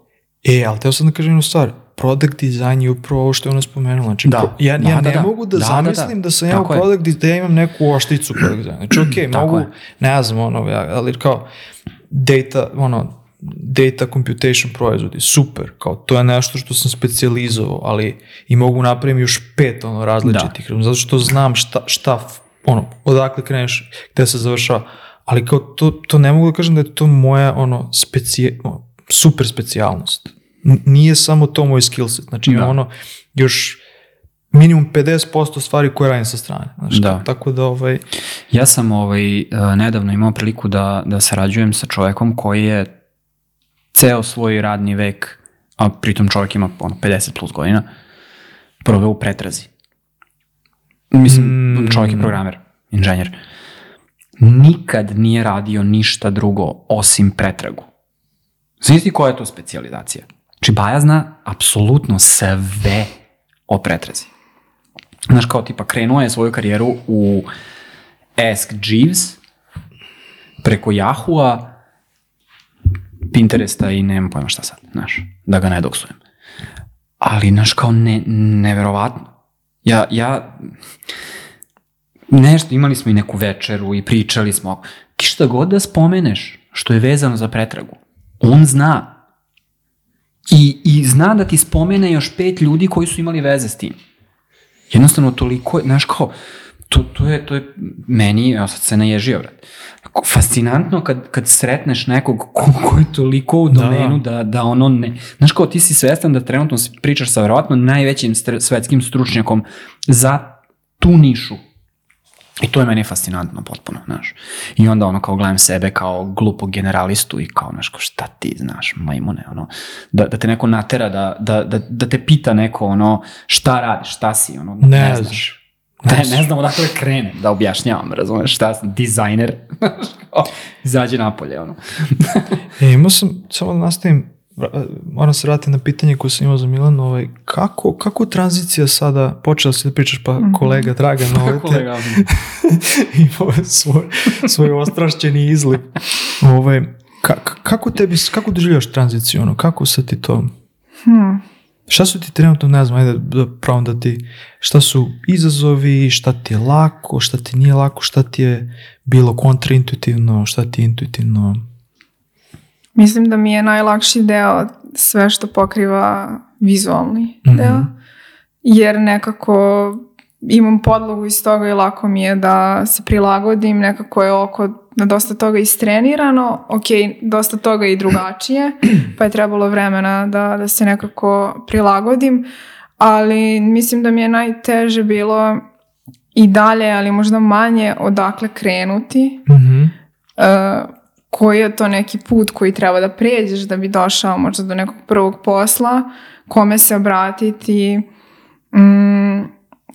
B: E,
A: ali teo sam da kažem jednu stvar product design je upravo ovo što je ona spomenula. Znači, da.
B: Pro,
A: ja,
B: da, ja
A: ne da, da, mogu da, da zamislim da, da. da sam ja u product design, da ja imam neku ošticu product design. Znači, ok, (clears throat) mogu, je. ne znam, ono, ja, ali kao data, ono, data computation proizvodi, super, kao to je nešto što sam specijalizovao, ali i mogu napravim još pet ono različitih, da. zato što znam šta, šta ono, odakle kreneš, gde se završava, ali kao to, to ne mogu da kažem da je to moja ono, specije, super specijalnost nije samo to moj skill set, znači da. ono još minimum 50% stvari koje radim sa strane. Znači, da. Tako da ovaj...
B: Ja sam ovaj, e, nedavno imao priliku da, da sarađujem sa čovekom koji je ceo svoj radni vek, a pritom čovjek ima ono, 50 plus godina, proveo u pretrazi. Mislim, mm. čovjek je programer, inženjer. Nikad nije radio ništa drugo osim pretragu. Znaš koja je to specializacija? Čibaja znači, zna apsolutno sve o pretrazi. Znaš, kao tipa, krenuo je svoju karijeru u Ask Jeeves, preko Yahoo-a, Pinteresta i nemam pojma šta sad, znaš, da ga ne doksujem. Ali, znaš, kao ne, neverovatno. Ja, ja, nešto, imali smo i neku večeru i pričali smo, kišta god da spomeneš što je vezano za pretragu, on zna I, I zna da ti spomene još pet ljudi koji su imali veze s tim. Jednostavno toliko, znaš kao, to, to, je, to je meni, ja sad se naježio, vrat. Fascinantno kad, kad sretneš nekog ko, ko je toliko u da. domenu da, da, da ono ne... Znaš kao, ti si svestan da trenutno pričaš sa verovatno najvećim str svetskim stručnjakom za tu nišu I to je meni fascinantno potpuno, znaš. I onda ono kao gledam sebe kao glupog generalistu i kao znaš, kao šta ti znaš, majmune, ono. Da, da te neko natera, da, da, da, da te pita neko ono šta radiš, šta si, ono,
A: ne, ne znaš.
B: Ne, ne znam odakle krenem da objašnjavam, razumeš, šta sam, dizajner, (laughs) izađe napolje, ono.
A: e, imao sam, samo da nastavim, E, moram se vratiti na pitanje koje sam imao za Milan, ovaj, kako, kako tranzicija sada, počela si da pričaš pa mhm. kolega Dragan,
B: (laughs) ovaj, kolega. Da.
A: (laughs) imao svoj, svoj ostrašćeni izliv. Ovaj, ka, kako tebi, kako doživljaš tranziciju, ono, kako se ti to... Hmm. Šta su ti trenutno, ne znam, ajde da pravom da ti, šta su izazovi, šta ti je lako, šta ti nije lako, šta ti je bilo kontraintuitivno, šta ti je intuitivno,
C: Mislim da mi je najlakši deo sve što pokriva vizualni mm -hmm. deo, jer nekako imam podlogu iz toga i lako mi je da se prilagodim, nekako je oko na dosta toga istrenirano, ok, dosta toga i drugačije, (clears throat) pa je trebalo vremena da, da se nekako prilagodim, ali mislim da mi je najteže bilo i dalje, ali možda manje, odakle krenuti. Mm
A: -hmm. uh,
C: koji je to neki put koji treba da pređeš da bi došao možda do nekog prvog posla, kome se obratiti, mm,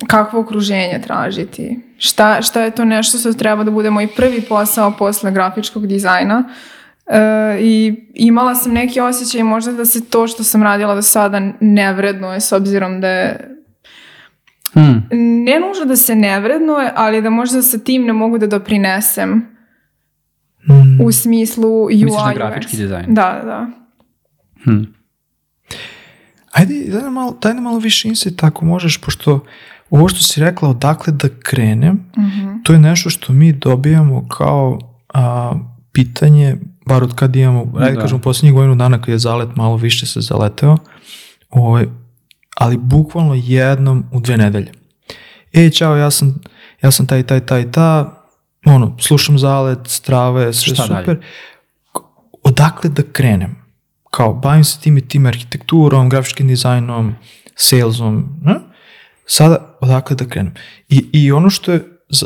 C: kakvo okruženje tražiti. Šta, šta je to nešto što treba da bude moj prvi posao posle grafičkog dizajna e, i imala sam neki osjećaj možda da se to što sam radila do sada nevredno je s obzirom da je Hmm. Ne nužno da se nevredno, je, ali da možda sa tim ne mogu da doprinesem Mm. U smislu
B: UI.
A: Misliš
B: na grafički dizajn?
C: Da, da.
A: Hm. Ajde, daj nam, malo, daj nam malo više insight ako možeš, pošto ovo što si rekla odakle da krenem,
C: mm-hmm.
A: to je nešto što mi dobijamo kao a, pitanje, bar od kad imamo, ajde da. kažemo, poslednjih godinu dana kad je zalet malo više se zaleteo, ovaj, ali bukvalno jednom u dve nedelje. E, čao, ja sam, ja sam taj, taj, taj, ta, ono, slušam zalet, strave, sve Šta super. Dalje? Odakle da krenem? Kao, bavim se tim i tim arhitekturom, grafičkim dizajnom, salesom, ne? Sada, odakle da krenem? I, i ono što je,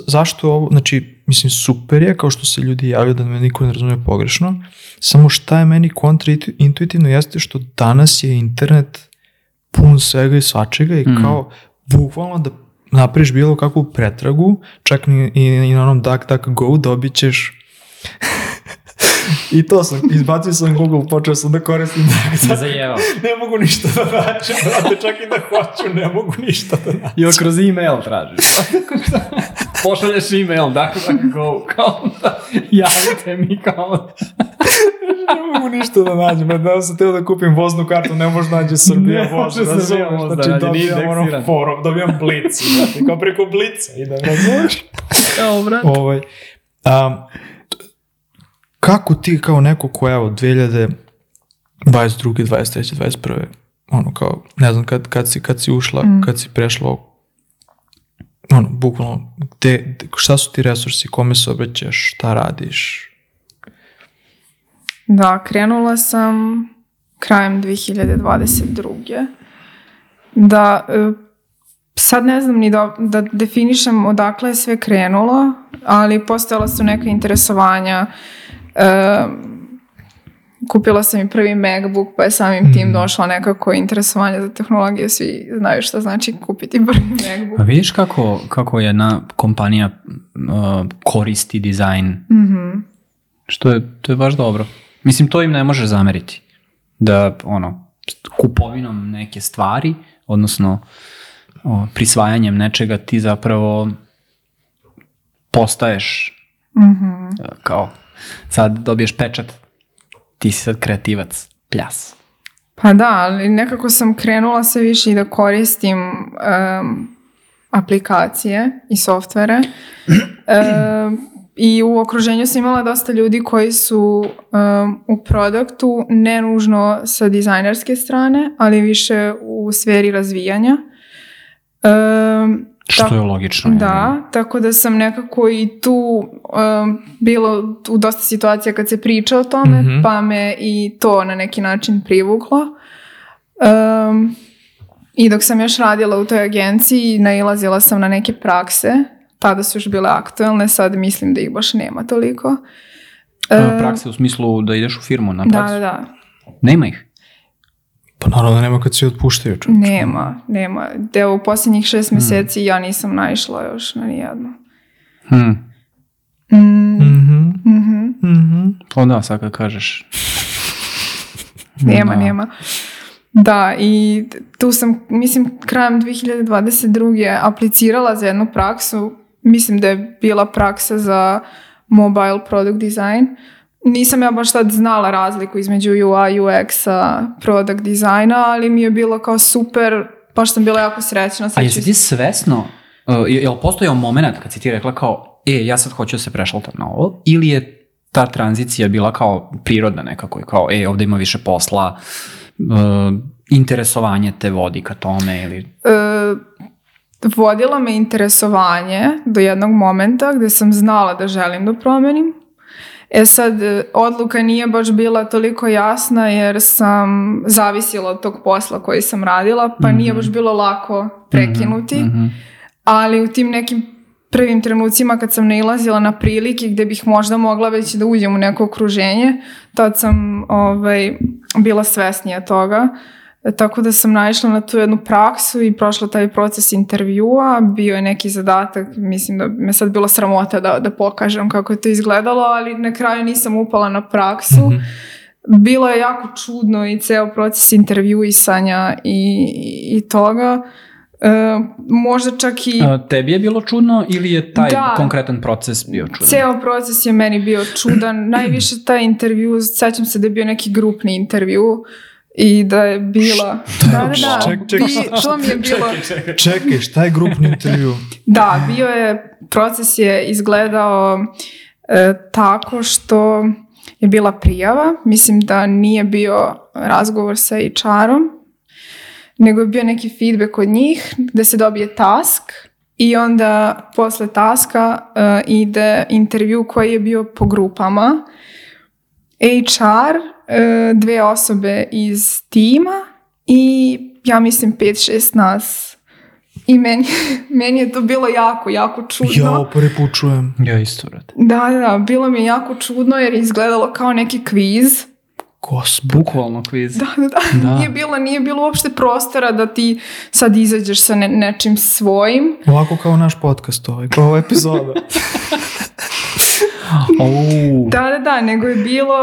A: zašto ovo, znači, mislim, super je, kao što se ljudi javljaju da me niko ne razume pogrešno, samo šta je meni kontraintuitivno jeste što danas je internet pun svega i svačega i mm. kao, bukvalno da napriš bilo kakvu pretragu, čak i, i, i na onom DuckDuckGo dobit ćeš (laughs) I to sam, izbacio sam Google, počeo sam da koristim da, da
B: (laughs)
A: ne mogu ništa da nađem, brate, čak i da hoću, ne mogu ništa da nađem. Još
B: kroz email tražiš. (laughs) pošalješ e-mail, dakle, da go, kao onda, javite mi, kao onda.
A: (laughs) ne mogu ništa da nađem, da sam teo
B: da
A: kupim voznu kartu, ne možda nađe Srbija
B: ne, voz, da se voz, znači da dobijam
A: ono forum, dobijam blic, znači, kao preko blica idem, razumiješ? Evo, brat. Ovaj, um, kako ti kao neko ko evo 2022, 23, 21, ono kao, ne znam, kad, kad, si, kad si ušla, mm. kad si prešla ono, bukvalno, gde, šta su ti resursi, kome se obraćaš, šta radiš?
C: Da, krenula sam krajem 2022. Da, e, sad ne znam ni da, da definišem odakle je sve krenulo, ali postojala su neka interesovanja, um, kupila sam i prvi Macbook, pa je samim hmm. tim došla nekako interesovanje za tehnologije, svi znaju šta znači kupiti (laughs) prvi Macbook.
B: A vidiš kako, kako jedna kompanija uh, koristi dizajn, mm-hmm. što je, to je baš dobro. Mislim, to im ne može zameriti, da ono, kupovinom neke stvari, odnosno o, prisvajanjem nečega ti zapravo postaješ
C: mm-hmm.
B: kao sad dobiješ pečat ti si sad kreativac, pljas.
C: Pa da, ali nekako sam krenula sve više i da koristim um, aplikacije i softvere. um, (clears throat) i u okruženju sam imala dosta ljudi koji su um, u produktu, ne nužno sa dizajnerske strane, ali više u sferi razvijanja. Um,
B: Što Ta, je logično.
C: Da, tako da sam nekako i tu um, bilo u dosta situacija kad se priča o tome, mm -hmm. pa me i to na neki način privuklo. Um, I dok sam još radila u toj agenciji, nailazila sam na neke prakse, tada su još bile aktuelne, sad mislim da ih baš nema toliko.
B: Uh, prakse u smislu da ideš u firmu na
C: da, praksu? Da, da, da.
B: Nema ih?
A: Pa naravno da nema kad se otpuštaju
C: čovječe. Nema, nema. Deo u poslednjih šest hmm. mjeseci ja nisam naišla još na nijedno.
B: Hmm. Mm.
C: mm mhm.
A: Mm-hmm. mm Onda sad kad kažeš.
C: (laughs) nema, da. nema. Da, i tu sam, mislim, krajem 2022. aplicirala za jednu praksu. Mislim da je bila praksa za mobile product design nisam ja baš tad znala razliku između UI, UX-a, product dizajna, ali mi je bilo kao super, baš sam bila jako srećna.
B: A jesi ti svesno, uh, jel postojao moment kad si ti rekla kao, e, ja sad hoću da se prešaltam na ovo, ili je ta tranzicija bila kao prirodna nekako i kao, e, ovde ima više posla, uh, interesovanje te vodi ka tome ili...
C: Uh, vodilo me interesovanje do jednog momenta gde sam znala da želim da promenim E sad, e, odluka nije baš bila toliko jasna jer sam zavisila od tog posla koji sam radila, pa mm-hmm. nije mhm. baš bilo lako prekinuti. Mm-hmm. Ali u tim nekim prvim trenucima kad sam nailazila na prilike gde bih možda mogla već da uđem u neko okruženje, tad sam ovaj, bila svesnija toga. E, tako da sam naišla na tu jednu praksu i prošla taj proces intervjua, bio je neki zadatak, mislim da me sad bilo sramota da, da pokažem kako je to izgledalo, ali na kraju nisam upala na praksu. Mm-hmm. Bilo je jako čudno i ceo proces intervjuisanja i, i toga. E, možda čak i... A,
B: tebi je bilo čudno ili je taj da, konkretan proces bio
C: čudan? Ceo proces je meni bio čudan. (clears throat) Najviše taj intervju, sećam se da je bio neki grupni intervju i da je bila... Šta da, da,
A: da. ček,
C: ček, bi, to mi je
A: bilo... Čekaj, čekaj, šta
C: je
A: grupni intervju?
C: da, bio je, proces je izgledao e, tako što je bila prijava, mislim da nije bio razgovor sa HR-om, nego je bio neki feedback od njih gde se dobije task i onda posle taska uh, ide intervju koji je bio po grupama HR, e, dve osobe iz tima i ja mislim 5-6 nas. I meni, (laughs) meni je to bilo jako, jako čudno.
A: Ja prvi put čujem.
C: Ja isto rad. Da, da, da, bilo mi je jako čudno jer je izgledalo kao neki kviz.
B: Gospod. Bukvalno kviz.
C: Da, da, da. da. Nije, bilo, nije bilo uopšte prostora da ti sad izađeš sa ne, nečim svojim.
A: Ovako kao naš podcast ovaj, kao ova epizoda.
B: (laughs) Oh.
C: Da, da, da, nego je bilo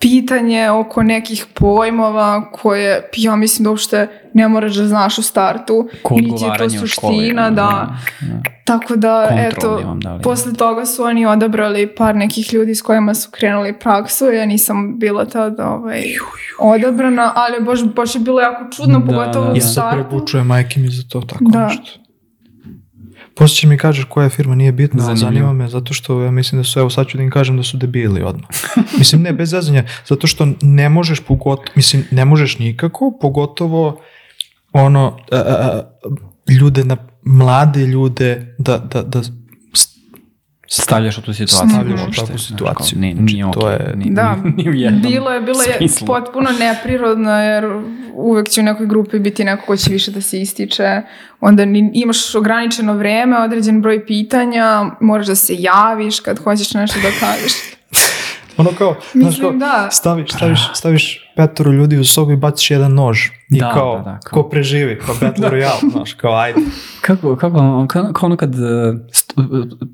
C: pitanje oko nekih pojmova koje ja mislim da uopšte ne moraš da znaš u startu. Ko Niti je to suština, mhm. da. da. Tako da, Kontrol eto, da posle toga su oni odabrali par nekih ljudi s kojima su krenuli praksu. Ja nisam bila tada ovaj, odabrana, ali baš, baš je bilo jako čudno, da, pogotovo da, da. u
A: startu. Ja se prebučujem majke mi za to tako
C: da. nešto.
A: Poslije će mi kažeš koja firma, nije bitno, Zanimljivo. zanima me, zato što ja mislim da su, evo sad ću da im kažem da su debili odmah. (laughs) mislim, ne, bez zazanja, zato što ne možeš pogotovo, mislim, ne možeš nikako, pogotovo ono, a, a, a, ljude na, mlade ljude da, da, da
B: stavljaš u tu situaciju.
A: Stavljaš u takvu situaciju. Nije, znači, nije okay. to
C: je... Nije, da, (laughs) nije u jednom bilo je, bilo je smislu. potpuno neprirodno, jer uvek će u nekoj grupi biti neko ko će više da se ističe. Onda imaš ograničeno vreme, određen broj pitanja, moraš da se javiš kad hoćeš nešto da kažeš.
A: (laughs) ono kao, Mislim, znaš kao, da. staviš, staviš, staviš petoro ljudi u sobi baciš jedan nož i da, kao, da, da,
B: kao,
A: ko preživi, kao Battle (laughs) da.
B: Royale, znaš, kao ajde. Kako, kako, kao ono kad e, sto, e,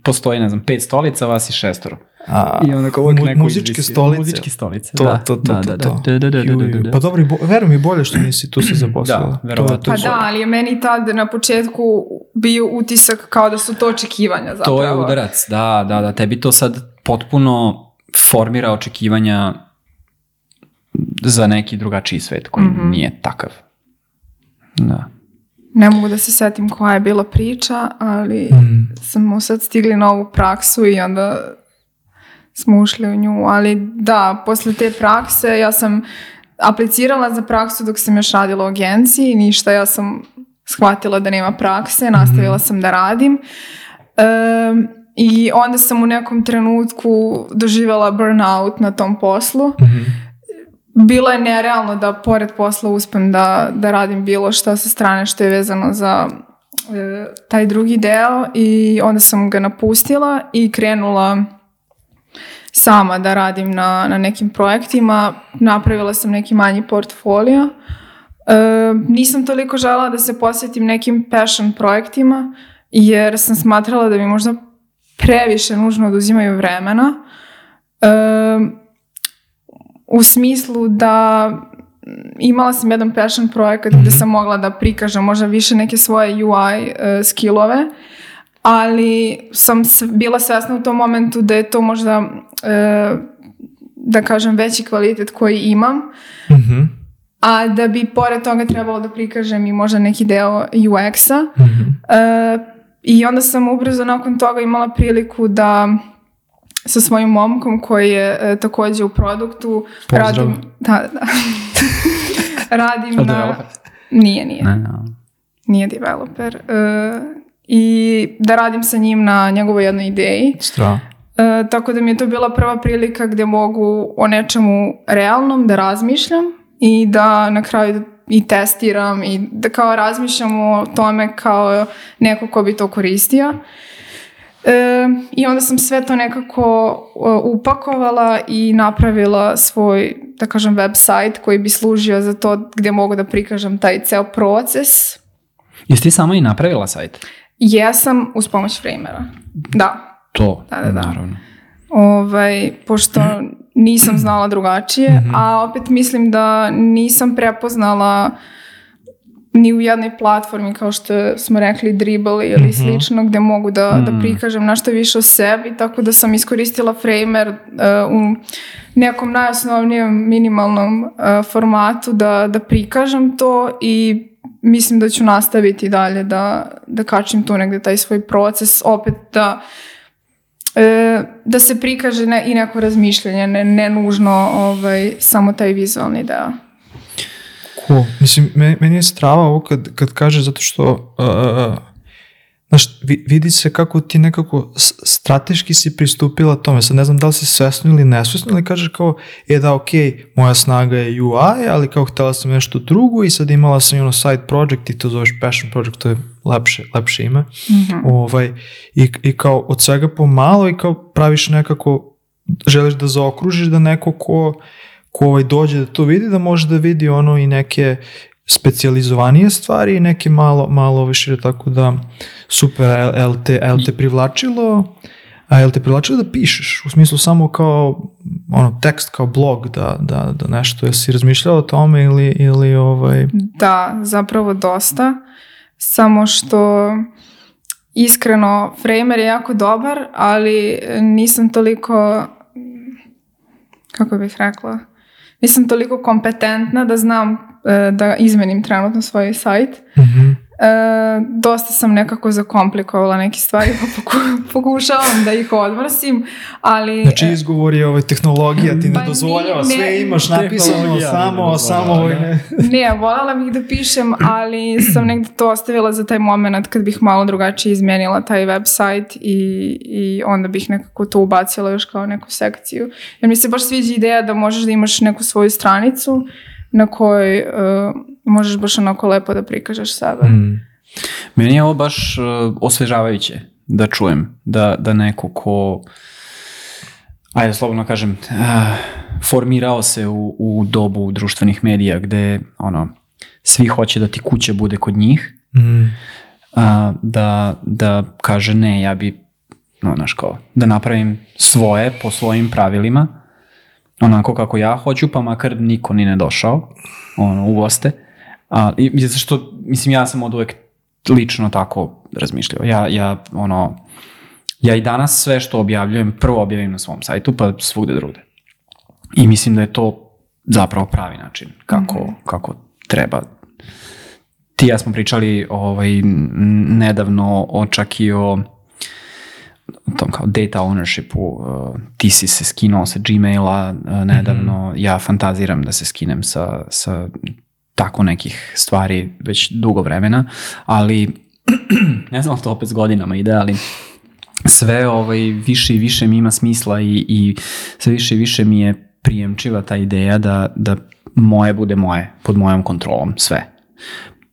B: postoji, ne znam, pet stolica, vas i šestoro. A, I onako kao mu, neko muzičke izvisi. stolice.
A: Muzičke
B: stolice,
A: to,
B: da.
A: To, to, da, to, da, to. Da, da, da, Pa dobro, bo, verujem i bolje što nisi tu se (clears throat) zaposlila.
B: Da, verovatno. To, to pa
C: da, ali je meni tad na početku bio utisak kao da su to očekivanja
B: zapravo. To je udarac, da, da, da, tebi to sad potpuno formira očekivanja za neki drugačiji svet koji mm -hmm. nije takav. Da.
C: Ne mogu da se setim koja je bila priča, ali mm. smo sad stigli na ovu praksu i onda smo ušli u nju, ali da, posle te prakse ja sam aplicirala za praksu dok sam još radila u agenciji, ništa, ja sam shvatila da nema prakse, mhm. nastavila sam da radim. Um, I onda sam u nekom trenutku doživjela burnout na tom poslu. Mm
B: -hmm
C: bilo je nerealno da pored posla uspem da, da radim bilo šta sa strane što je vezano za e, taj drugi deo i onda sam ga napustila i krenula sama da radim na, na nekim projektima. Napravila sam neki manji portfolio. E, nisam toliko žela da se posvetim nekim passion projektima jer sam smatrala da mi možda previše nužno oduzimaju vremena. E, u smislu da mm, imala sam jedan passion projekat gde mhm. sam mogla da prikažem možda više neke svoje UI uh, e, skillove, ali sam bila svesna u tom momentu da je to možda uh, da kažem veći kvalitet koji imam.
B: mm
C: a da bi pored toga trebalo da prikažem i možda neki deo UX-a.
B: Mm-hmm. E,
C: I onda sam ubrzo nakon toga imala priliku da sa svojim momkom koji je e, takođe u produktu.
A: Pozdrav. Radim,
C: da, da. (laughs) radim na... Nije, nije.
B: Ne, no.
C: Nije developer. E, I da radim sa njim na njegovoj jednoj ideji. Strava. E, tako da mi je to bila prva prilika gde mogu o nečemu realnom da razmišljam i da na kraju i testiram i da kao razmišljam o tome kao neko ko bi to koristio. Uh, E, I onda sam sve to nekako upakovala i napravila svoj, da kažem, website koji bi služio za to gdje mogu da prikažem taj ceo proces.
B: Jesi ti sama i napravila sajt?
C: Jesam uz pomoć Framera. Da.
B: To,
C: da, da, da. naravno. Ovaj, pošto nisam znala drugačije, mm-hmm. a opet mislim da nisam prepoznala ni u jednoj platformi kao što smo rekli Dribble ili mm -hmm. slično gde mogu da, mm. da mhm. prikažem našto više o sebi tako da sam iskoristila Framer uh, u nekom najosnovnijem minimalnom uh, formatu da, da prikažem to i mislim da ću nastaviti dalje da, da kačim tu negde taj svoj proces opet da e, da se prikaže ne, i neko razmišljanje ne, ne nužno ovaj, samo taj vizualni deo.
A: Cool. Mislim, meni je strava ovo kad, kad kažeš zato što uh, znaš, vidi se kako ti nekako strateški si pristupila tome. Sad ne znam da li si svesno ili nesvesno ili kažeš kao, e da, ok, moja snaga je UI, ali kao htela sam nešto drugo i sad imala sam i ono side project i to zoveš passion project, to je lepše, lepše ime. Mm
C: -hmm.
A: ovaj, i, I kao od svega pomalo i kao praviš nekako, želiš da zaokružiš da neko ko ko ovaj dođe da to vidi, da može da vidi ono i neke specijalizovanije stvari i neke malo, malo više tako da super LT, LT privlačilo a jel te privlačilo da pišeš u smislu samo kao ono tekst kao blog da, da, da nešto jesi razmišljala o tome ili, ili ovaj...
C: Da, zapravo dosta samo što iskreno Framer je jako dobar ali nisam toliko kako bih rekla Nisam toliko kompetentna da znam e, da izmenim trenutno svoj sajt. Mm
B: -hmm.
C: E, dosta sam nekako zakomplikovala neke stvari, pa (laughs) pokušavam da ih odmrsim,
A: ali... Znači
C: e,
A: izgovor je ovaj, tehnologija, ti ne pa dozvoljava, sve imaš napisano, samo, ne samo... Ovaj, da. ne. ne,
C: voljela bih da pišem, ali sam negde to ostavila za taj moment kad bih malo drugačije izmenila taj website i, i onda bih nekako to ubacila još kao neku sekciju. Jer mi se baš sviđa ideja da možeš da imaš neku svoju stranicu, na kojoj uh, možeš baš onako lepo da prikažeš sebe.
B: Mm. Meni je ovo baš uh, osvežavajuće da čujem, da, da neko ko ajde slobodno kažem, uh, formirao se u, u dobu društvenih medija gde ono, svi hoće da ti kuća bude kod njih,
C: mm.
B: a, da, da kaže ne, ja bi, no, znaš kao, da napravim svoje po svojim pravilima, onako kako ja hoću, pa makar niko ni ne došao ono, u goste. A, i, zato što, mislim, ja sam od uvek lično tako razmišljao. Ja, ja, ono, ja i danas sve što objavljujem, prvo objavim na svom sajtu, pa svugde drugde. I mislim da je to zapravo pravi način kako, mm -hmm. kako treba. Ti ja smo pričali ovaj, nedavno o čak i o tom kao data ownershipu, uh, ti si se skinuo sa Gmaila uh, nedavno, mm -hmm. ja fantaziram da se skinem sa, sa tako nekih stvari već dugo vremena, ali (clears throat) ne znam to opet s godinama ide, ali sve ovaj, više i više mi ima smisla i, i sve više i više mi je prijemčiva ta ideja da, da moje bude moje, pod mojom kontrolom, sve.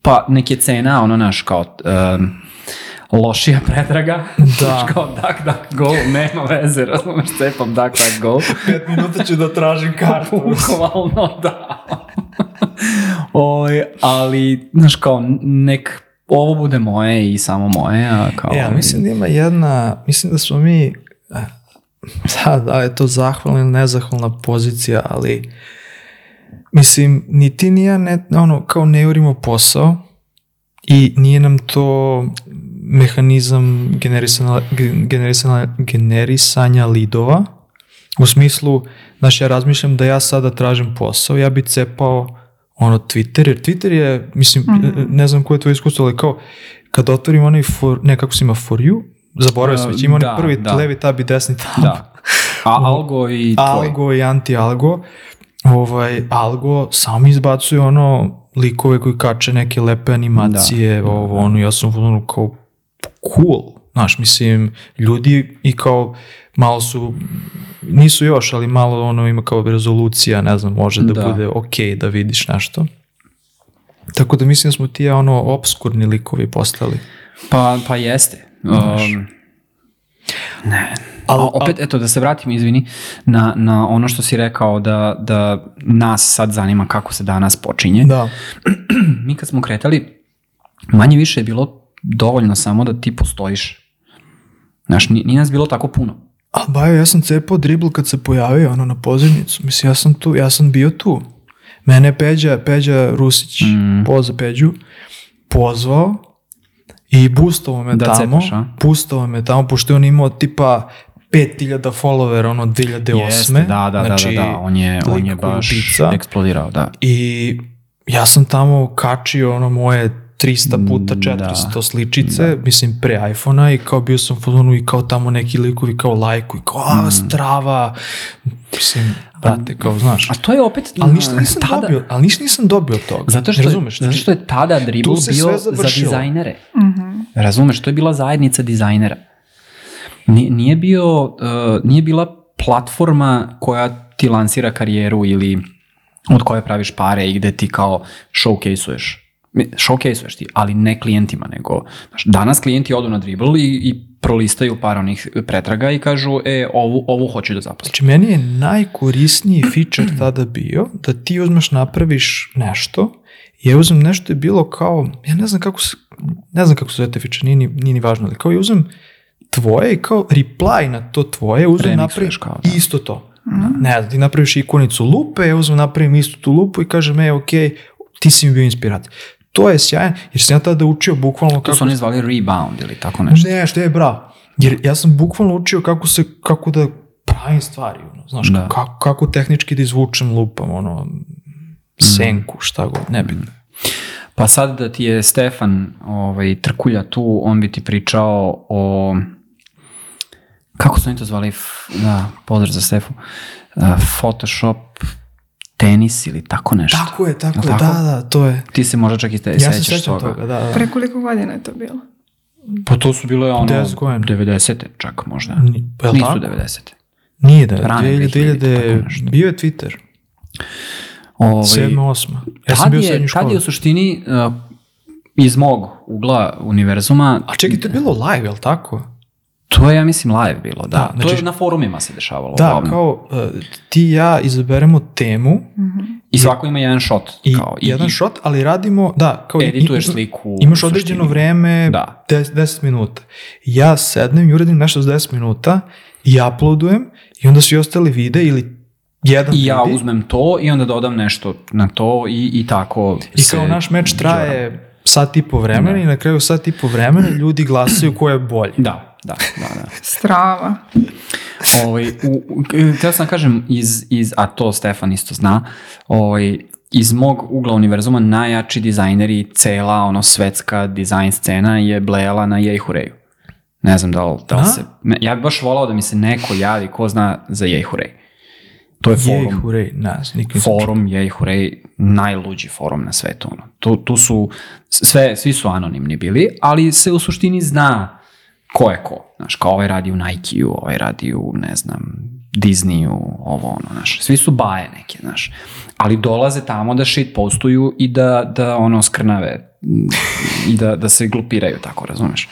B: Pa neke cena, ono naš kao... Um, lošija predraga. Da. (laughs) kao duck, duck, go, nema veze, razumeš, cepam duck, duck, go.
A: Pet minuta ću da tražim kartu.
B: Bukvalno, da. (laughs) Oj, ali, znaš, kao, nek ovo bude moje i samo moje,
A: a
B: kao...
A: Ja, e, mislim da ima jedna, mislim da smo mi, e, da, da je to zahvalna ili nezahvalna pozicija, ali mislim, ni ti ni ja ne, ono, kao ne jurimo posao i nije nam to mehanizam generisana, generisana, generisanja lidova, u smislu, znaš, ja razmišljam da ja sada tražim posao, ja bi cepao ono Twitter, jer Twitter je, mislim, mm -hmm. ne znam koje je tvoje iskustvo, ali kao, kad otvorim onaj for, ne, kako se ima, for you, zaboravio sam već, ima onaj da, prvi da. levi tab i desni tab.
B: Da. A,
A: algo i tvoj. Algo i anti-algo. Ovaj, algo sam izbacuje ono likove koji kače neke lepe animacije, da. ovo, ono, ja sam ono kao, cool, znaš, mislim, ljudi i kao malo su, nisu još, ali malo ono ima kao rezolucija, ne znam, može da, da. bude okej okay da vidiš nešto. Tako da mislim da smo ti ono obskurni likovi postali.
B: Pa, pa jeste. Znaš. Um,
A: ne.
B: Al, al, opet, eto, da se vratim, izvini, na, na ono što si rekao da, da nas sad zanima kako se danas počinje.
A: Da.
B: (clears throat) Mi kad smo kretali, manje više je bilo dovoljno samo da ti postojiš. Znaš, nije nas bilo tako puno.
A: A bajo, ja sam cepao dribl kad se pojavio ono na pozivnicu. Mislim, ja sam tu, ja sam bio tu. Mene Peđa, Peđa Rusić, mm. poza Peđu, pozvao i bustovo me da, tamo. Cepaš, a? Pustovo me tamo, pošto je on imao tipa 5000 follower, ono 2008. Jeste,
B: da, da, znači, da, da, znači, da, on je, on je baš ubica. eksplodirao, da.
A: I ja sam tamo kačio ono moje 300 mm, puta 400 da. sličice, da. mislim pre iphone i kao bio sam fotonu i kao tamo neki likovi kao lajku i kao a, strava, mm. mislim, brate, kao znaš.
B: A to je opet...
A: Ali ništa nisam tada, dobio, ali ništa nisam dobio od toga.
B: Zato što, razumeš, znači, zato što je tada dribble bio za dizajnere. Mm
C: -hmm.
B: Razumeš, to je bila zajednica dizajnera. Nije, nije, bio, uh, nije bila platforma koja ti lansira karijeru ili od koje praviš pare i gde ti kao showcaseuješ šokejsuješ ti, ali ne klijentima, nego znaš, danas klijenti odu na dribble i, i prolistaju par onih pretraga i kažu, e, ovu, ovu hoću da zaposlim.
A: Znači, meni je najkorisniji feature tada bio da ti uzmeš, napraviš nešto, ja uzmem nešto je bilo kao, ja ne znam kako se, ne znam kako se zove te feature, nije, nije, nije ni važno, ali kao ja uzmem tvoje i kao reply na to tvoje, uzmem Remix napraviš kao, da. isto to.
B: Mm.
A: Ne znam, ti napraviš ikonicu lupe, ja uzmem napravim istu tu lupu i kažem, e, okay, ti si mi bio inspirat to je sjajan, jer sam ja tada učio bukvalno
B: kako... To su oni zvali rebound ili tako nešto.
A: Nešto, je, bravo. Jer ja sam bukvalno učio kako se, kako da pravim stvari, ono, znaš, da. kako, kako tehnički da izvučem lupam, ono, mhm. senku, šta god,
B: nebitno. Mhm. Pa sad da ti je Stefan ovaj, Trkulja tu, on bi ti pričao o kako su oni to zvali, da, pozdrav za Stefu, uh, Photoshop tenis ili tako nešto.
A: Tako je, tako tako? da, da, to je.
B: Ti se možda čak i te, ja sećaš se sećam toga.
A: da, da.
C: Pre koliko godina je to bilo?
B: Pa to su bile ono 90. čak možda. Ni, pa Nisu 90.
A: Nije da, 2000, bio je Twitter. Ovaj, 7. 8. Ja sam bio u
B: srednjoj
A: školi. Tad je u
B: suštini uh, iz mog ugla univerzuma...
A: A čekaj, to je bilo live, je li tako?
B: To je, ja mislim, live bilo, da. da znači, to je znači- na forumima se dešavalo.
A: Da, uglavnom. kao uh, ti i ja izaberemo temu. Mm
C: -hmm.
B: I svako ima
A: jedan
B: shot.
A: I, kao,
B: i
A: jedan i, shot, ali radimo, da, kao
B: edituješ i, sliku.
A: Imaš određeno vreme, da. 10, 10 minuta. Ja sednem i uradim nešto za 10 minuta i uploadujem i onda svi ostali vide ili jedan
B: I ja vidi. uzmem to i onda dodam nešto na to i, i tako
A: I se kao naš meč traje sat i po vremena da. i na kraju sat i po vremena ljudi glasaju ko je bolji.
B: Da da, da, da.
C: (laughs) Strava.
B: Ovaj, u, u, teo sam da kažem, iz, iz, a to Stefan isto zna, ovaj, iz mog ugla univerzuma najjači dizajneri cela ono svetska dizajn scena je blejala na Jehureju. Ne znam da li, da li se... Ne, ja bih baš volao da mi se neko javi ko zna za Jehurej.
A: To je
B: forum.
A: Jehurej, nas, da,
B: nikim Forum Jehurej, najluđi forum na svetu. Ono. Tu, tu su, sve, svi su anonimni bili, ali se u suštini zna ko je ko, znaš, kao ovaj radi u Nike-u, ovaj radi u, ne znam, Disneyu, ovo ono, znaš, svi su baje neke, znaš, ali dolaze tamo da shit postuju i da, da ono, skrnave i da, da se glupiraju, tako, razumeš.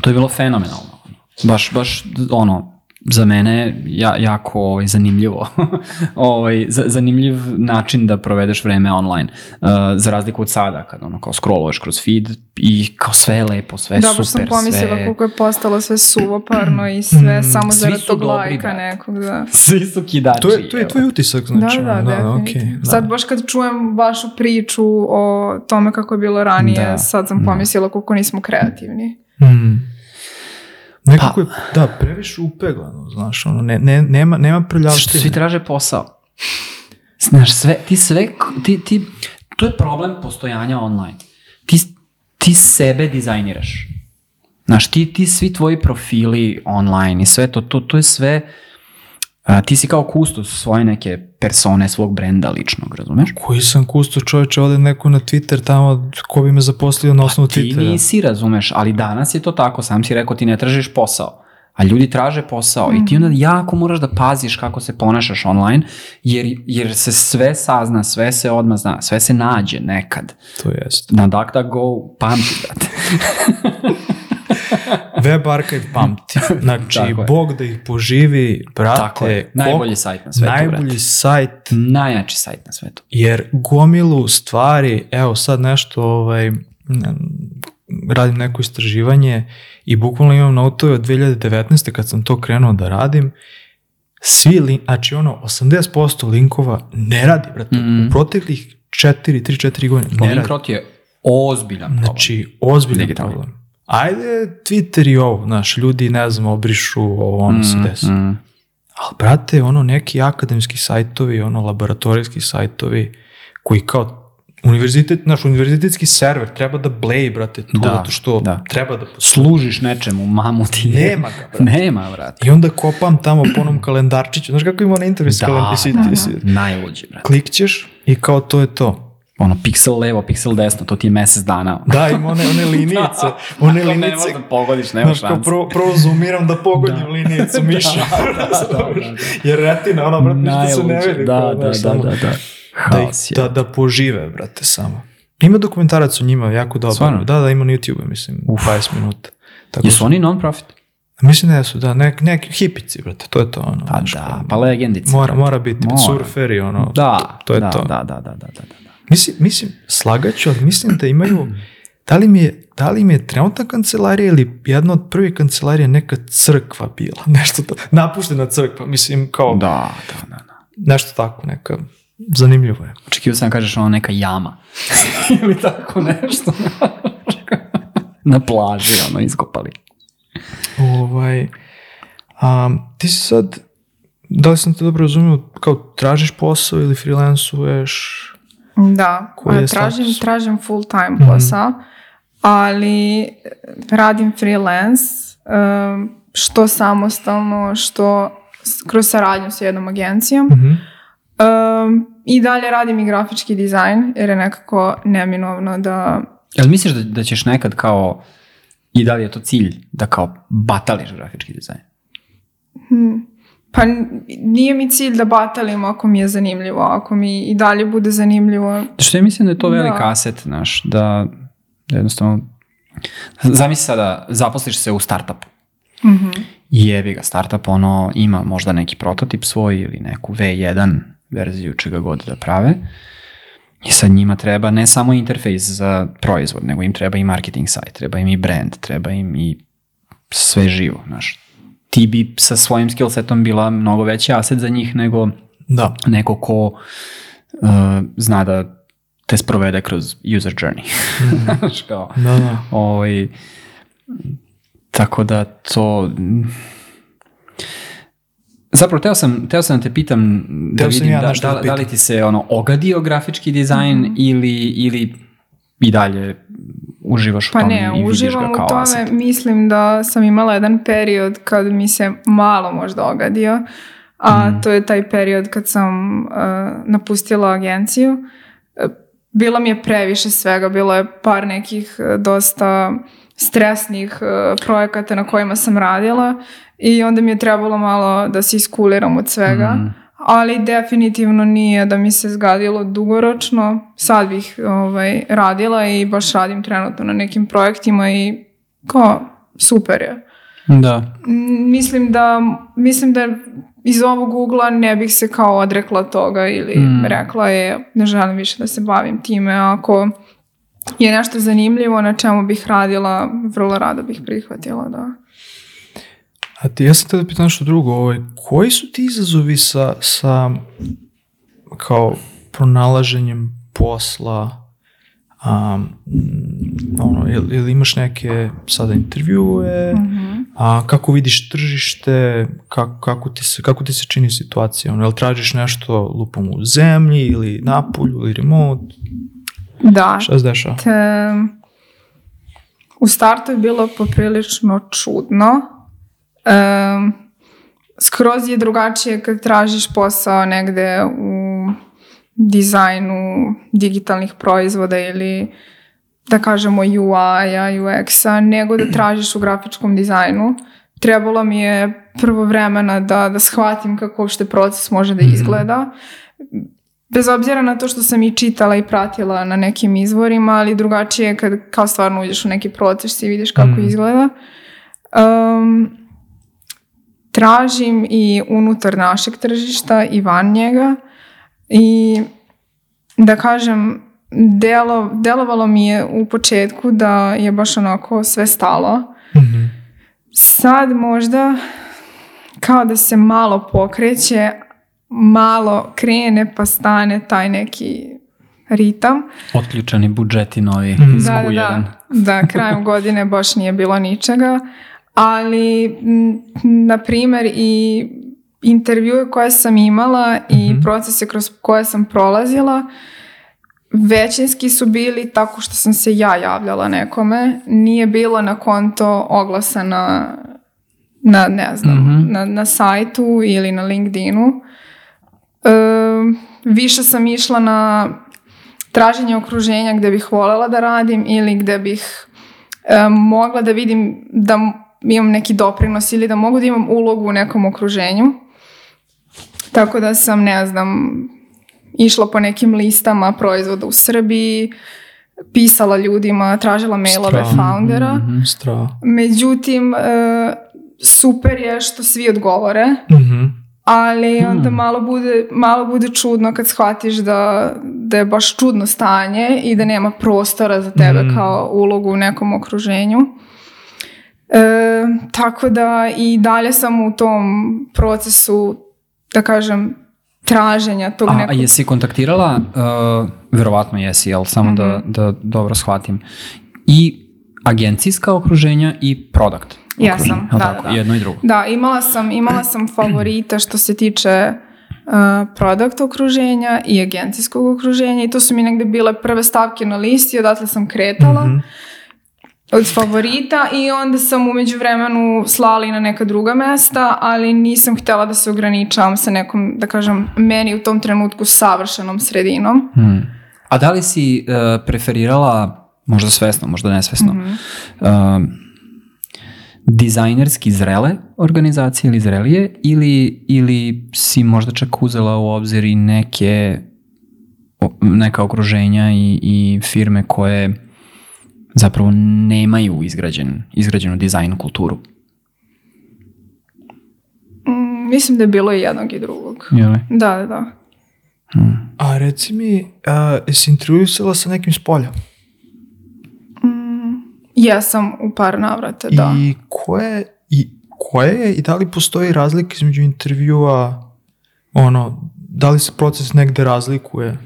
B: To je bilo fenomenalno, baš, baš, ono, za mene ja, jako ovaj, zanimljivo, (laughs) ovaj, zanimljiv način da provedeš vreme online, uh, za razliku od sada kad ono kao scrolluješ kroz feed i kao sve je lepo, sve je
C: da,
B: super,
C: sve... Dobro sam pomislila
B: sve...
C: koliko je postalo sve suvoparno i sve mm, samo Svi zarad tog lajka nekog, da. (laughs) Svi
B: su kidači.
A: To je, to je tvoj utisak, znači.
C: Da, da, da, da okay, da. Sad baš kad čujem vašu priču o tome kako je bilo ranije, da, sad sam mm. pomislila koliko nismo kreativni.
A: Mm. Pa. Nekako pa, je, da, previše upeglano, znaš, ono, ne, ne, nema, nema prljavštine.
B: Svi traže posao. Znaš, sve, ti sve, ti, ti, to je problem postojanja online. Ti, ti sebe dizajniraš. Znaš, ti, ti svi tvoji profili online i sve to, to, to je sve, uh, A, ti si kao kustos svoje neke persone, svog brenda ličnog, razumeš?
A: Koji sam kustos čoveče, ode neko na Twitter tamo, ko bi me zaposlio na pa osnovu
B: pa ti
A: Twittera?
B: nisi, razumeš, ali danas je to tako, sam si rekao ti ne tražiš posao. A ljudi traže posao mm. i ti mhm. onda jako moraš da paziš kako se ponašaš online, jer, jer se sve sazna, sve se odmah zna, sve se nađe nekad.
A: To jest.
B: Na DuckDuckGo pamti, brate. (laughs)
A: Web Archive pamti. (laughs) Znači, Bog da ih poživi, brate. Tako je.
B: Najbolji
A: kog,
B: sajt na svetu,
A: Najbolji brate. sajt.
B: Najjači sajt na svetu.
A: Jer gomilu stvari, evo sad nešto, ovaj, radim neko istraživanje i bukvalno imam na notove od 2019. kad sam to krenuo da radim, svi, link, znači ono, 80% linkova ne radi, brate. Mm. U proteklih 4, 3, 4 godine ne Link radi.
B: je ozbiljan problem.
A: Znači, ozbiljan Digitalni. problem ajde Twitter i ovo, znaš, ljudi, ne znam, obrišu ovo, ono mm, se desi. Mm. Ali, brate, ono, neki akademski sajtovi, ono, laboratorijski sajtovi, koji kao univerzitet, naš univerzitetski server treba da bleji, brate, to, da, zato što da. treba da...
B: Služiš nečemu, mamu ti
A: je. Nema ga, brate.
B: Nema, brate.
A: I onda kopam tamo po onom kalendarčiću, znaš kako ima na intervju da, kalendar, da, da,
B: da, najluđi,
A: brate. Klikćeš i kao to je to
B: ono, piksel levo, piksel desno, to ti je mesec dana. (laughs)
A: Da, ima one, one (laughs) linijice. da, one linijice. Ne možeš da
B: pogodiš, nema šanse. Znaš,
A: prvo, prvo zoomiram da pogodim (laughs) da. linijicu miša. da, da, da, da, da. Jer retina, ono,
B: brate,
A: da se ne vidi.
B: Da
A: da
B: da,
A: da,
B: da, da, da,
A: da, da. Haos, da, da, da požive, brate, samo. Ima dokumentarac o njima, jako dobro. Svarno? Da, da, ima na YouTube, mislim, Uf. 20 minuta. Tako Jesu oni non-profit? Mislim da jesu, da, nek, neki hipici, brate, to je to ono.
B: Pa da, pa legendice. Mora, mora
A: biti, mora. surferi, ono, da, to, to je da, to.
B: Da, da, da, da, da, da.
A: Mislim, mislim slagaću, ali mislim da imaju, da li mi je, da li mi je trenutna kancelarija ili jedna od prvih kancelarija neka crkva bila, (laughs) nešto to, napuštena crkva, mislim kao...
B: Da, da, da. da.
A: Nešto tako, neka, zanimljivo je.
B: Očekio sam da kažeš ono neka jama.
A: (laughs) ili tako nešto.
B: (laughs) Na plaži, ono, iskopali.
A: Ovaj, um, ti si sad, da li sam te dobro razumio, kao tražiš posao ili freelancuješ?
C: Da, koji tražim, status? tražim full time mhm. posao, mm ali eh, radim freelance, eh, što samostalno, što kroz saradnju sa jednom agencijom. Mm-hmm. I dalje radim i grafički dizajn, jer je nekako neminovno da...
B: Jel misliš da, da ćeš nekad kao, i da li je to cilj, da kao batališ grafički dizajn? Hmm.
C: Pa nije mi cilj da batalim ako mi je zanimljivo, ako mi i dalje bude zanimljivo.
B: Što ja mislim da je to velik da. aset, znaš, da, da jednostavno, zamisli sada, zaposliš se u startup.
C: Mm
B: -hmm. Jevi ga, startup ono ima možda neki prototip svoj ili neku V1 verziju čega god da prave. I sad njima treba ne samo interfejs za proizvod, nego im treba i marketing sajt, treba im i brand, treba im i sve živo, znaš ti bi sa svojim skillsetom bila mnogo veći aset za njih nego
A: da.
B: neko ko uh, zna da te sprovede kroz user journey. Mm. (laughs) Kao, da, da. Ovaj, tako da to... Zapravo, teo sam, teo sam da te pitam da teo da vidim ja da, da, da, da li ti se ono, ogadio grafički dizajn mm -hmm. ili, ili i dalje uživaš pa u tome ne, i
C: vidiš ga
B: kao
C: u tome, asset. Mislim da sam imala jedan period kad mi se malo možda ogadio, a mm. to je taj period kad sam uh, napustila agenciju. E, bilo mi je previše svega, bilo je par nekih e, dosta stresnih projekata na kojima sam radila i onda mi je trebalo malo da se iskuliram od svega. Mm ali definitivno nije da mi se zgadilo dugoročno. Sad bih ovaj, radila i baš radim trenutno na nekim projektima i kao super je.
B: Da.
C: Mislim da, mislim da iz ovog ugla ne bih se kao odrekla toga ili mm. rekla je ne želim više da se bavim time. Ako je nešto zanimljivo na čemu bih radila, vrlo rado bih prihvatila, da.
A: A ti, ja sam te da pitan nešto drugo, ovaj, koji su ti izazovi sa, sa kao pronalaženjem posla, um, ono, ili, ili imaš neke sada intervjue, mm
C: -hmm.
A: a, kako vidiš tržište, kako, kako, ti se, kako ti se čini situacija, ono, jel tražiš nešto lupom u zemlji ili napolju ili
C: remote? Da. Šta
A: se dešava? Te,
C: u startu je bilo poprilično čudno, um, skroz je drugačije kad tražiš posao negde u dizajnu digitalnih proizvoda ili da kažemo UI-a, UX-a, nego da tražiš u grafičkom dizajnu. Trebalo mi je prvo vremena da, da shvatim kako uopšte proces može da mhm. izgleda. Bez obzira na to što sam i čitala i pratila na nekim izvorima, ali drugačije je kad kao stvarno uđeš u neki proces i vidiš kako mm. izgleda. Um, tražim i unutar našeg tržišta i van njega i da kažem delo, delovalo mi je u početku da je baš onako sve stalo. mm Sad možda kao da se malo pokreće, malo krene pa stane taj neki ritam.
B: Otključani budžeti novi. Mm. Da, da, da,
C: da, krajem godine baš nije bilo ničega ali na primjer i intervjue koje sam imala i mm-hmm. procese kroz koje sam prolazila većinski su bili tako što sam se ja javljala nekome nije bilo na konto oglasa na na ne znam mm-hmm. na, na sajtu ili na LinkedInu e, više sam išla na traženje okruženja gdje bih voljela da radim ili gdje bih e, mogla da vidim da imam neki doprinos ili da mogu da imam ulogu u nekom okruženju. Tako da sam, ne znam, išla po nekim listama proizvoda u Srbiji, pisala ljudima, tražila mailove Stra. foundera.
A: Mm -hmm,
C: Međutim, e, super je što svi odgovore, mm
B: -hmm.
C: ali onda malo bude, malo bude čudno kad shvatiš da, da je baš čudno stanje i da nema prostora za tebe mm. kao ulogu u nekom okruženju. E, tako da i dalje sam u tom procesu, da kažem, traženja tog
B: a, nekog... A jesi kontaktirala, uh, verovatno jesi, jel, samo mm -hmm. da, mhm. da dobro shvatim, i agencijska okruženja i produkt. Ja
C: sam, da, tako? da,
B: Jedno i drugo.
C: Da, imala sam, imala sam favorita što se tiče uh, produkt okruženja i agencijskog okruženja i to su mi negde bile prve stavke na listi, odatle sam kretala. Mm -hmm od favorita i onda sam umeđu vremenu slala i na neka druga mesta, ali nisam htela da se ograničavam sa nekom, da kažem, meni u tom trenutku savršenom sredinom.
B: Hmm. A da li si uh, preferirala, možda svesno, možda nesvesno, mm -hmm. uh, dizajnerski zrele organizacije ili zrelije ili, ili si možda čak uzela u obzir i neke neka okruženja i, i firme koje zapravo nemaju izgrađen, izgrađenu dizajn kulturu. Mm,
C: mislim da je bilo i jednog i drugog. Jeli? Da, da, da.
B: Hmm.
A: A reci mi, uh, jesi intervjuisala sa nekim s polja? Mm,
C: ja sam u par navrata, da. I
A: koje, i koje je i da li postoji razlika između intervjua, ono, da li se proces negde razlikuje?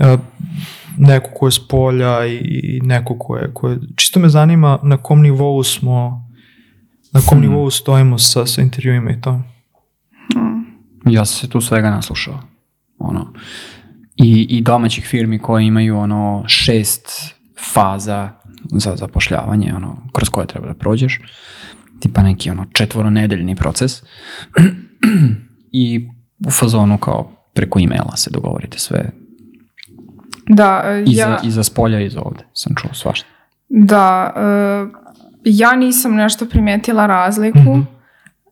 A: A, neko ko je s polja i, i neko ko je, ko je... Čisto me zanima na kom nivou smo, na kom hmm. nivou stojimo sa, sa intervjuima i to.
B: Hmm. Ja sam se tu svega naslušao. Ono, i, i domaćih firmi koje imaju ono šest faza za zapošljavanje, ono, kroz koje treba da prođeš, tipa neki ono četvoronedeljni proces (clears throat) i u fazonu kao preko e-maila se dogovorite sve
C: Da,
B: e, I ja... I za spolja i za ovde sam čuo svašta.
C: Da, uh, ja nisam nešto primetila razliku. Mm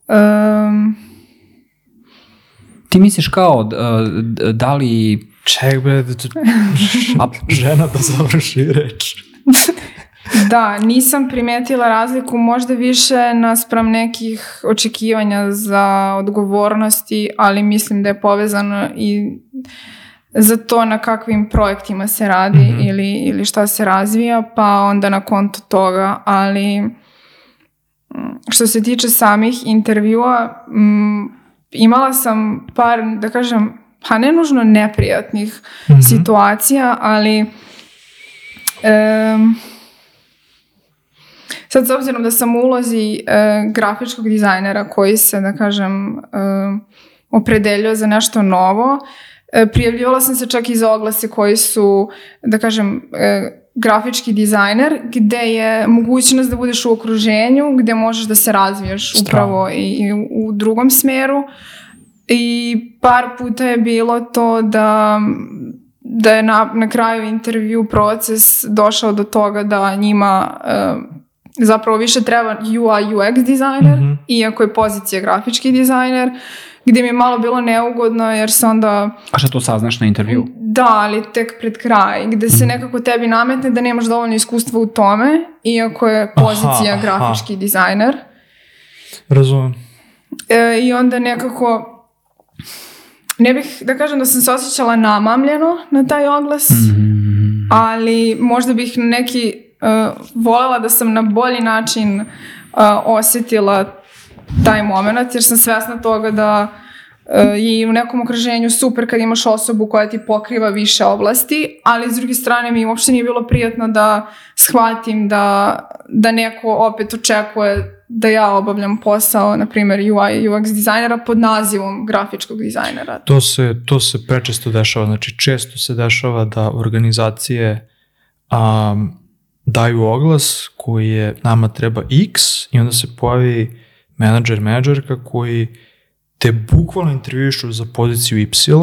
C: -hmm. um,
B: Ti misliš kao uh, da li...
A: Ček bre, da žena da završi reč.
C: (laughs) da, nisam primetila razliku možda više naspram nekih očekivanja za odgovornosti, ali mislim da je povezano i uh, za to na kakvim projektima se radi mm-hmm. ili, ili šta se razvija, pa onda na konto toga, ali mm, što se tiče samih intervjua, m, mm, imala sam par, da kažem, pa ne nužno neprijatnih mm-hmm. situacija, ali e, sad s obzirom da sam u ulozi e, grafičkog dizajnera koji se, da kažem, e, opredeljuje za nešto novo, E, prijavljivala sam se čak i za oglase koji su, da kažem, e, grafički dizajner, gde je mogućnost da budeš u okruženju, gde možeš da se razvijaš upravo i, i u drugom smeru. I par puta je bilo to da da je na, na kraju intervju proces došao do toga da njima e, zapravo više treba UI UX dizajner, mm -hmm. iako je pozicija grafički dizajner, gdje mi je malo bilo neugodno jer se onda...
B: A šta to saznaš na intervju?
C: Da, ali tek pred kraj, gde se mhm. nekako tebi nametne da nemaš dovoljno iskustva u tome, iako je pozicija aha, grafički aha. dizajner.
A: Razumem.
C: E, I onda nekako... Ne bih da kažem da sam se osjećala namamljeno na taj oglas, mm. ali možda bih neki... Uh, voljela da sam na bolji način uh, osjetila taj moment, jer sam svesna toga da e, i u nekom okruženju super kad imaš osobu koja ti pokriva više oblasti, ali s druge strane mi uopšte nije bilo prijatno da shvatim da, da neko opet očekuje da ja obavljam posao, na primjer UI UX dizajnera pod nazivom grafičkog dizajnera.
A: To se, to se prečesto dešava, znači često se dešava da organizacije um, daju oglas koji je nama treba X i onda se pojavi menadžer, menadžerka koji te bukvalno intervjušu za poziciju Y.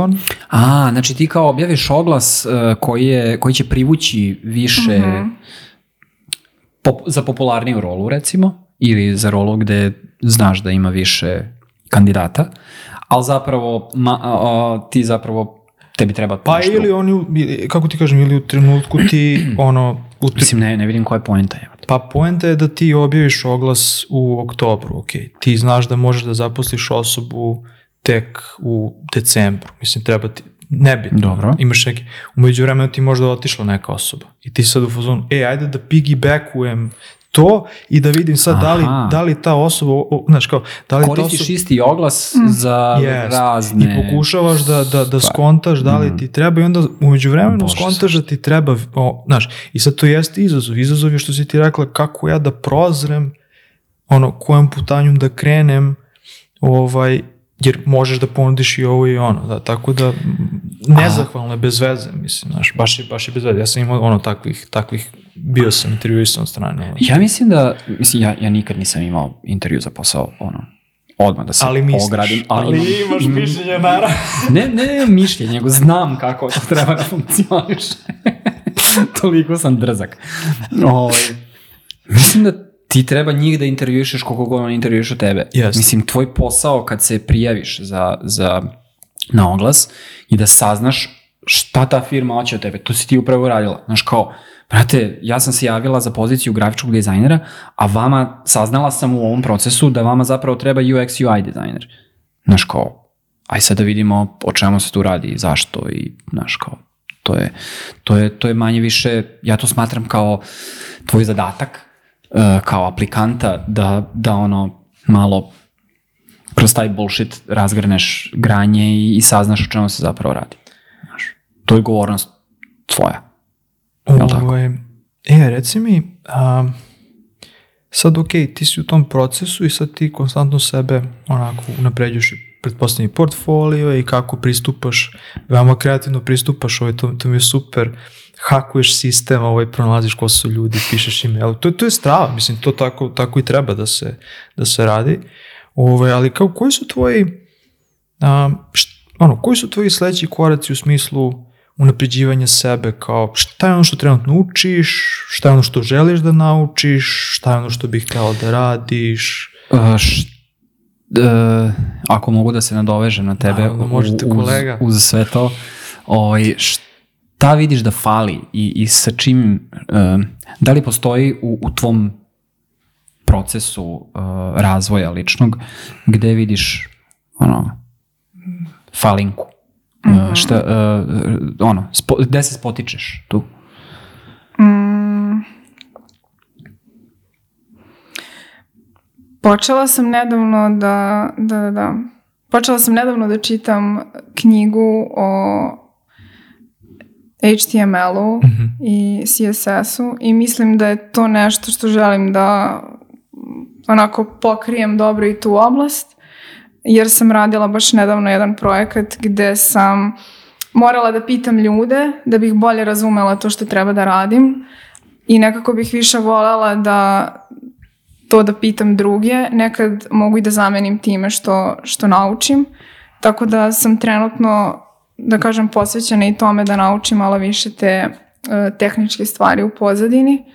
B: A, znači ti kao objaviš oglas uh, koji, je, koji će privući više mm -hmm. pop, za popularniju rolu recimo, ili za rolu gde znaš da ima više kandidata, ali zapravo ma, a, ti zapravo tebi treba
A: pa nešto. ili oni kako ti kažem ili u trenutku ti (clears throat) ono
B: U tri... Mislim, ne, ne vidim koja je poenta. Je.
A: Pa poenta je da ti objaviš oglas u oktobru, ok. Ti znaš da možeš da zaposliš osobu tek u decembru. Mislim, treba ti, nebitno. Dobro. Imaš neki, umeđu vremena ti možda otišla neka osoba i ti sad u fazonu, e, ajde da piggybackujem to i da vidim sad Aha. da li, da li ta osoba, o, znaš kao, da li
B: Koristiš ta osoba... isti oglas mm. za yes. razne... I
A: pokušavaš da, da, da skontaš da li mm. ti treba i onda umeđu vremenu Bože skontaš da ti treba, o, znaš, i sad to jeste izazov. Izazov je što si ti rekla kako ja da prozrem ono, kojom putanjom da krenem, ovaj, jer možeš da ponudiš i ovo i ono, da, tako da nezahvalno je bez veze, mislim, znaš, baš je, baš je bez veze. Ja sam imao ono takvih, takvih bio sam intervjuisan od strane.
B: Ja mislim da, mislim, ja, ja nikad nisam imao intervju za posao, ono, odmah da se ali misliš, ogradim. Ali,
A: ali imam, imaš mm. mišljenje, naravno.
B: ne, ne, ne mišljenje, nego znam kako to treba da funkcioniše. (laughs) Toliko sam drzak. O, ovaj, mislim da ti treba njih da intervjuješ koliko god on intervjuša tebe.
A: Yes.
B: Mislim, tvoj posao kad se prijaviš za, za, na oglas i da saznaš šta ta firma hoće od tebe, to si ti upravo radila. Znaš kao, brate, ja sam se javila za poziciju grafičkog dizajnera, a vama, saznala sam u ovom procesu da vama zapravo treba UX UI dizajner. Znaš kao, aj sad da vidimo o čemu se tu radi, zašto i znaš kao, to je, to je, to je manje više, ja to smatram kao tvoj zadatak, e, kao aplikanta da, da ono malo kroz taj bullshit razgrneš granje i, i saznaš o čemu se zapravo radi. Znaš, to je govornost tvoja.
A: Ovaj, e, reci mi, a, sad ok, ti si u tom procesu i sad ti konstantno sebe onako unapređuješ i pretpostavljeni portfolio i kako pristupaš, veoma kreativno pristupaš, ovaj, to, to mi je super, hakuješ sistem, ovaj, pronalaziš ko su ljudi, pišeš email, to, to je strava, mislim, to tako, tako i treba da se, da se radi, ovaj, ali kao koji su tvoji, a, št, ono, koji su tvoji sledeći koraci u smislu unapređivanja sebe, kao šta je ono što trenutno učiš, šta je ono što želiš da naučiš, šta je ono što bih htjela da radiš.
B: A, št, e, ako mogu da se nadovežem na tebe Naravno, možete, uz, kolega. uz sve to, ovaj, šta vidiš da fali i, i sa čim, e, da li postoji u, u tvom procesu uh, razvoja ličnog, gde vidiš ono, falinku? -hmm. Šta, uh, ono, spo, gde se spotičeš tu?
C: Mm. Počela sam nedavno da, da, da, da, počela sam nedavno da čitam knjigu o HTML-u mm -hmm. i CSS-u i mislim da je to nešto što želim da onako pokrijem dobro i tu oblast jer sam radila baš nedavno jedan projekat gde sam morala da pitam ljude da bih bolje razumela to što treba da radim i nekako bih više volela da to da pitam druge, nekad mogu i da zamenim time što, što naučim, tako da sam trenutno, da kažem, posvećena i tome da naučim malo više te uh, tehničke stvari u pozadini. Uh,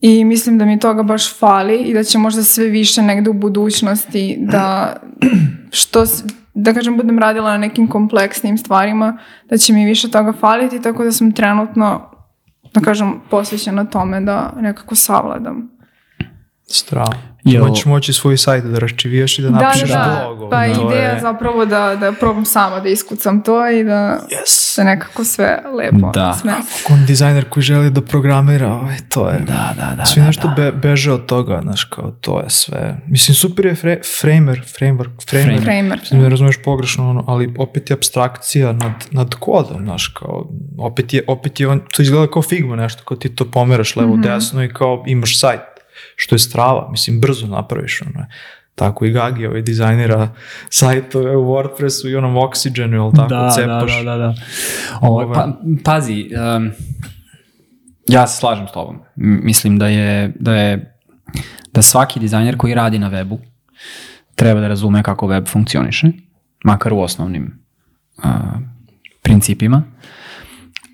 C: I mislim da mi toga baš fali i da će možda sve više negde u budućnosti da (clears throat) što da kažem budem radila na nekim kompleksnim stvarima, da će mi više toga faliti, tako da sam trenutno da kažem posvećena tome da nekako savladam
A: Strava. Jel... Moći moći svoj sajt da raščiviješ i da, da, da napišeš da, da. blog.
C: Pa da. ideja je... zapravo da, da probam sama da iskucam to i da yes. se da nekako sve lepo
A: da. Napokon dizajner koji želi da programira, ovaj, to je.
B: Da, da, da.
A: Svi da, nešto
B: da.
A: beže od toga, znaš, kao to je sve. Mislim, super je fre, framer,
C: framework, framer. framer.
A: Mislim, ne razumeš pogrešno, ono, ali opet je abstrakcija nad, nad kodom, znaš, kao, opet je, opet je on, to izgleda kao Figma nešto, kao ti to pomeraš levo, mm -hmm. desno i kao imaš sajt što je strava, mislim, brzo napraviš, ono tako i Gagi ovaj dizajnera sajtove u WordPressu i onom Oxygenu, jel tako, da, da, cepaš.
B: Da, da, da. Ovo, Ove... Ovaj. pa, pazi, um, ja se slažem s tobom. Mislim da je, da je da svaki dizajner koji radi na webu treba da razume kako web funkcioniše, makar u osnovnim uh, principima,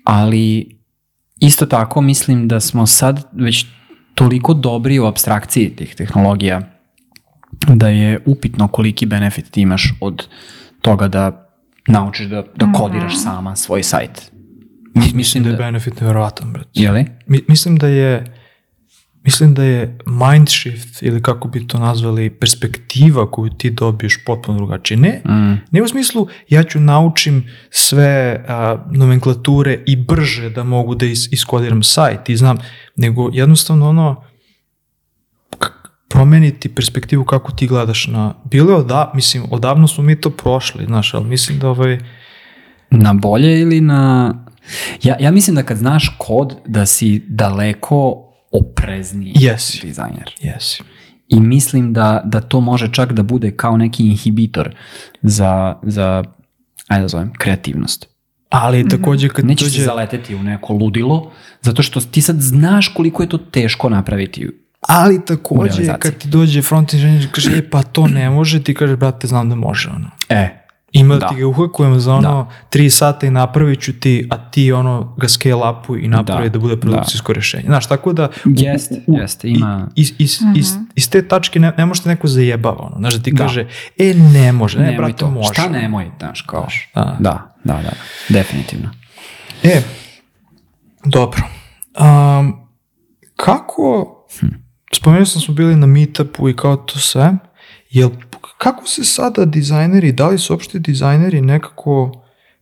B: ali isto tako mislim da smo sad već toliko dobri u abstrakciji tih tehnologija da je upitno koliki benefit ti imaš od toga da naučiš da, da kodiraš mhm. sama svoj sajt.
A: mislim, mislim da je benefit nevjerovatan, brać.
B: Jeli?
A: Mi, mislim da je da- Mislim da je mind shift ili kako bi to nazvali perspektiva koju ti dobiješ potpuno drugačije. Ne,
B: mm.
A: ne u smislu ja ću naučim sve a, nomenklature i brže da mogu da is, iskodiram sajt i znam, nego jednostavno ono promeniti perspektivu kako ti gledaš na bilo da mislim odavno smo mi to prošli znaš al mislim da ovaj
B: na bolje ili na Ja, ja mislim da kad znaš kod da si daleko oprezniji Jesi. dizajner.
A: Jesi.
B: I mislim da, da to može čak da bude kao neki inhibitor za, za ajde da zovem, kreativnost.
A: Ali mhm. takođe kad
B: Nećeš dođe... Nećeš zaleteti u neko ludilo, zato što ti sad znaš koliko je to teško napraviti
A: Ali takođe, kad ti dođe front engineer i kaže, e, pa to ne može, ti kaže, brate, znam da može, ono.
B: E,
A: Ima da, ti ga uhakujem za ono da. sata i napravit ću ti, a ti ono ga scale upu i napravi da, da bude da. produkcijsko da. rešenje. Znaš, tako da...
B: Jeste, jeste, ima...
A: Iz, iz, uh -huh. iz, iz te tačke ne, ne možete neko zajebava, ono, znaš, da ti da. kaže, e, ne može, ne, nemoj brate, to. može.
B: Šta nemoj, znaš, kao, znaš, da. da, da, da, definitivno.
A: E, dobro. Um, kako, hm. spomenuo sam da smo bili na meetupu i kao to sve, jel kako se sada dizajneri, da li su uopšte dizajneri nekako,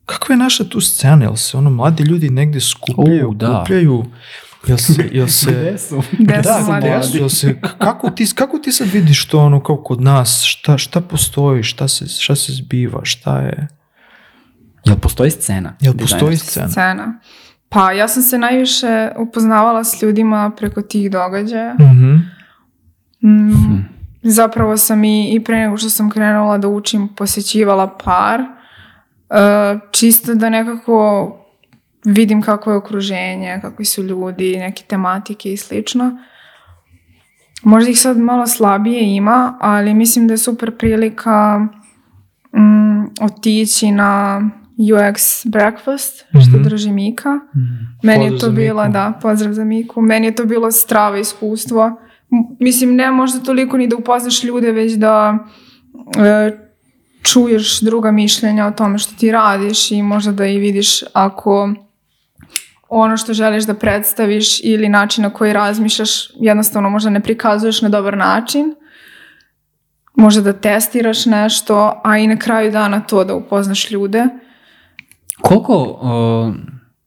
A: kako je naša tu scena, jel se ono mladi ljudi negde skupljaju, oh, da. kupljaju, jel se, jel se, (laughs) da, gde su? Gde da, su jel se, kako ti, kako ti sad vidiš to ono kao kod nas, šta, šta postoji, šta se, šta se zbiva, šta je?
B: Jel postoji
A: scena? Jel postoji
C: scena?
B: Scena.
C: Pa ja sam se najviše upoznavala s ljudima preko tih događaja. Mhm. Mm
B: -hmm.
C: mm. Zapravo sam i, i pre nego što sam krenula da učim posjećivala par, uh, čisto da nekako vidim kako je okruženje, kakvi su ljudi, neke tematike i slično. Možda ih sad malo slabije ima, ali mislim da je super prilika mm, otići na UX breakfast, mm-hmm. što mhm. drži Mika.
B: Mm-hmm.
C: Meni pozdrav je to bilo, da, pozdrav za Miku. Meni je to bilo strava iskustvo mislim, ne možda toliko ni da upoznaš ljude, već da e, čuješ druga mišljenja o tome što ti radiš i možda da i vidiš ako ono što želiš da predstaviš ili način na koji razmišljaš jednostavno možda ne prikazuješ na dobar način. Možda da testiraš nešto, a i na kraju dana to da upoznaš ljude.
B: Koliko, uh,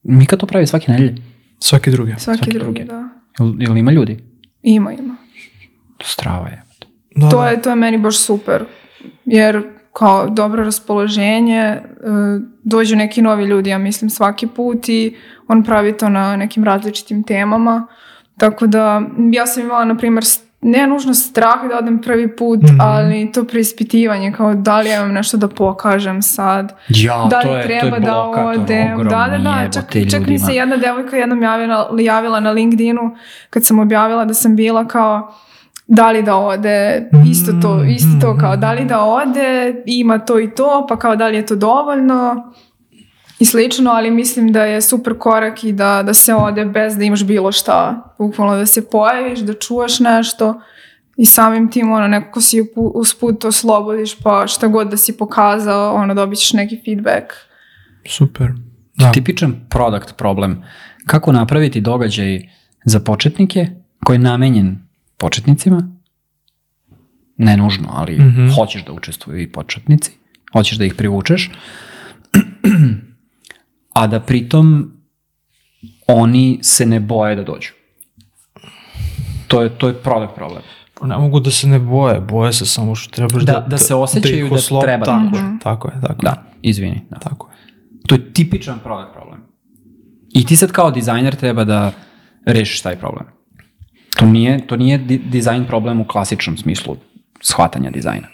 B: Mika to pravi svake nedelje?
A: Svaki druge.
C: Svaki, Svaki
B: drugi, drugi,
C: da.
B: Jel, jel ima ljudi?
C: Ima,
B: ima.
C: Strava je. Da, to, da. je, to je meni baš super. Jer kao dobro raspoloženje, e, dođu neki novi ljudi, ja mislim, svaki put i on pravi to na nekim različitim temama. Tako da, ja sam imala, na primjer, ne nužno strah da odem prvi put, mm-hmm. ali to preispitivanje kao da li ja imam nešto da pokažem sad,
B: ja, da li to je, treba to je
C: da odem. Da, da, da, čak, čak mi se jedna devojka jednom javila, javila na LinkedInu kad sam objavila da sam bila kao da li da ode, isto to, isto to kao mhm, mhm, da li mhm. da ode, ima to i to, pa kao da li je to dovoljno, i slično, ali mislim da je super korak i da, da se ode bez da imaš bilo šta. Bukvalno da se pojaviš, da čuvaš nešto i samim tim ono nekako si usput oslobodiš pa šta god da si pokazao ono dobićeš neki feedback.
A: Super.
B: Da. da. Tipičan product problem. Kako napraviti događaj za početnike koji je namenjen početnicima, ne nužno, ali mm -hmm. hoćeš da učestvuju i početnici, hoćeš da ih privučeš, (clears throat) a da pritom oni se ne boje da dođu. To je, to je prave problem.
A: Pa ne mogu da se ne boje, boje se samo što trebaš da...
B: Da, da se osjećaju da, da treba
A: da tako, da
B: dođu.
A: Tako je, tako
B: da, je. Da, izvini. Da.
A: Tako
B: je. To je tipičan prave problem. I ti sad kao dizajner treba da rešiš taj problem. To nije, to nije dizajn problem u klasičnom smislu shvatanja dizajna.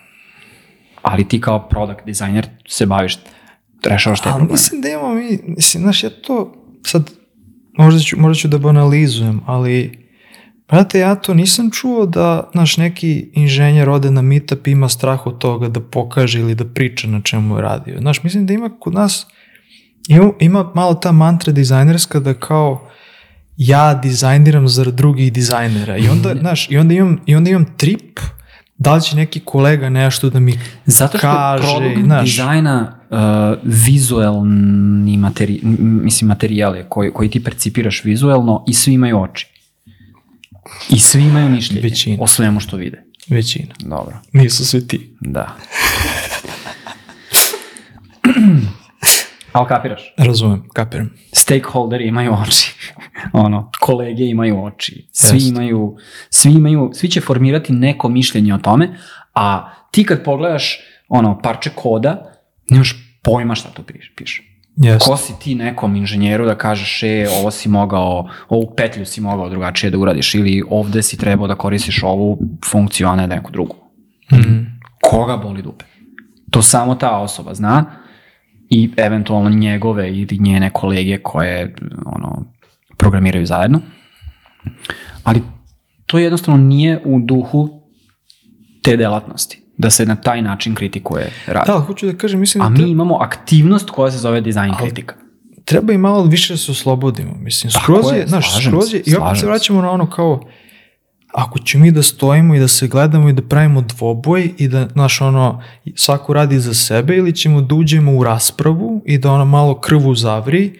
B: Ali ti kao product dizajner se baviš rešavaš taj
A: problem. Mislim da
B: imamo
A: mi, mislim, znaš, ja to sad, možda ću, možda ću da banalizujem, ali Brate, ja to nisam čuo da naš neki inženjer ode na meetup i ima strah od toga da pokaže ili da priča na čemu je radio. Znaš, mislim da ima kod nas, ima, ima malo ta mantra dizajnerska da kao ja dizajniram za drugih dizajnera. I onda, (laughs) znaš, i onda imam, i onda imam trip da li će neki kolega nešto da mi Zato što kaže, produkt znaš,
B: dizajna uh, vizuelni materi, mislim, materijale koji, koji ti percipiraš vizuelno i svi imaju oči. I svi imaju mišljenje većina. o svemu što vide.
A: Većina.
B: Dobro.
A: Nisu svi ti.
B: Da. (clears throat) Ali kapiraš?
A: Razumem, kapiram.
B: Stakeholderi imaju oči. (laughs) ono, kolege imaju oči. Svi Just. imaju, svi imaju, svi će formirati neko mišljenje o tome, a ti kad pogledaš ono, parče koda, nemaš pojma šta tu piše. Yes. Ko si ti nekom inženjeru da kažeš, e, ovo si mogao, ovu petlju si mogao drugačije da uradiš ili ovde si trebao da koristiš ovu funkciju, a ne neku drugu.
A: Mm -hmm.
B: Koga boli dupe? To samo ta osoba zna, i eventualno njegove ili njene kolege koje ono, programiraju zajedno. Ali to jednostavno nije u duhu te delatnosti da se na taj način kritikuje
A: rad. Da, hoću da kažem, mislim... A
B: da te... mi imamo aktivnost koja se zove dizajn kritika.
A: Treba i malo više da se oslobodimo, mislim, skroz je, znaš, skroz je, i opet se vraćamo na ono kao, uh, ako ćemo mi da stojimo i da se gledamo i da pravimo dvoboj i da, naš ono, svako radi za sebe ili ćemo da uđemo u raspravu i da ono malo krvu zavri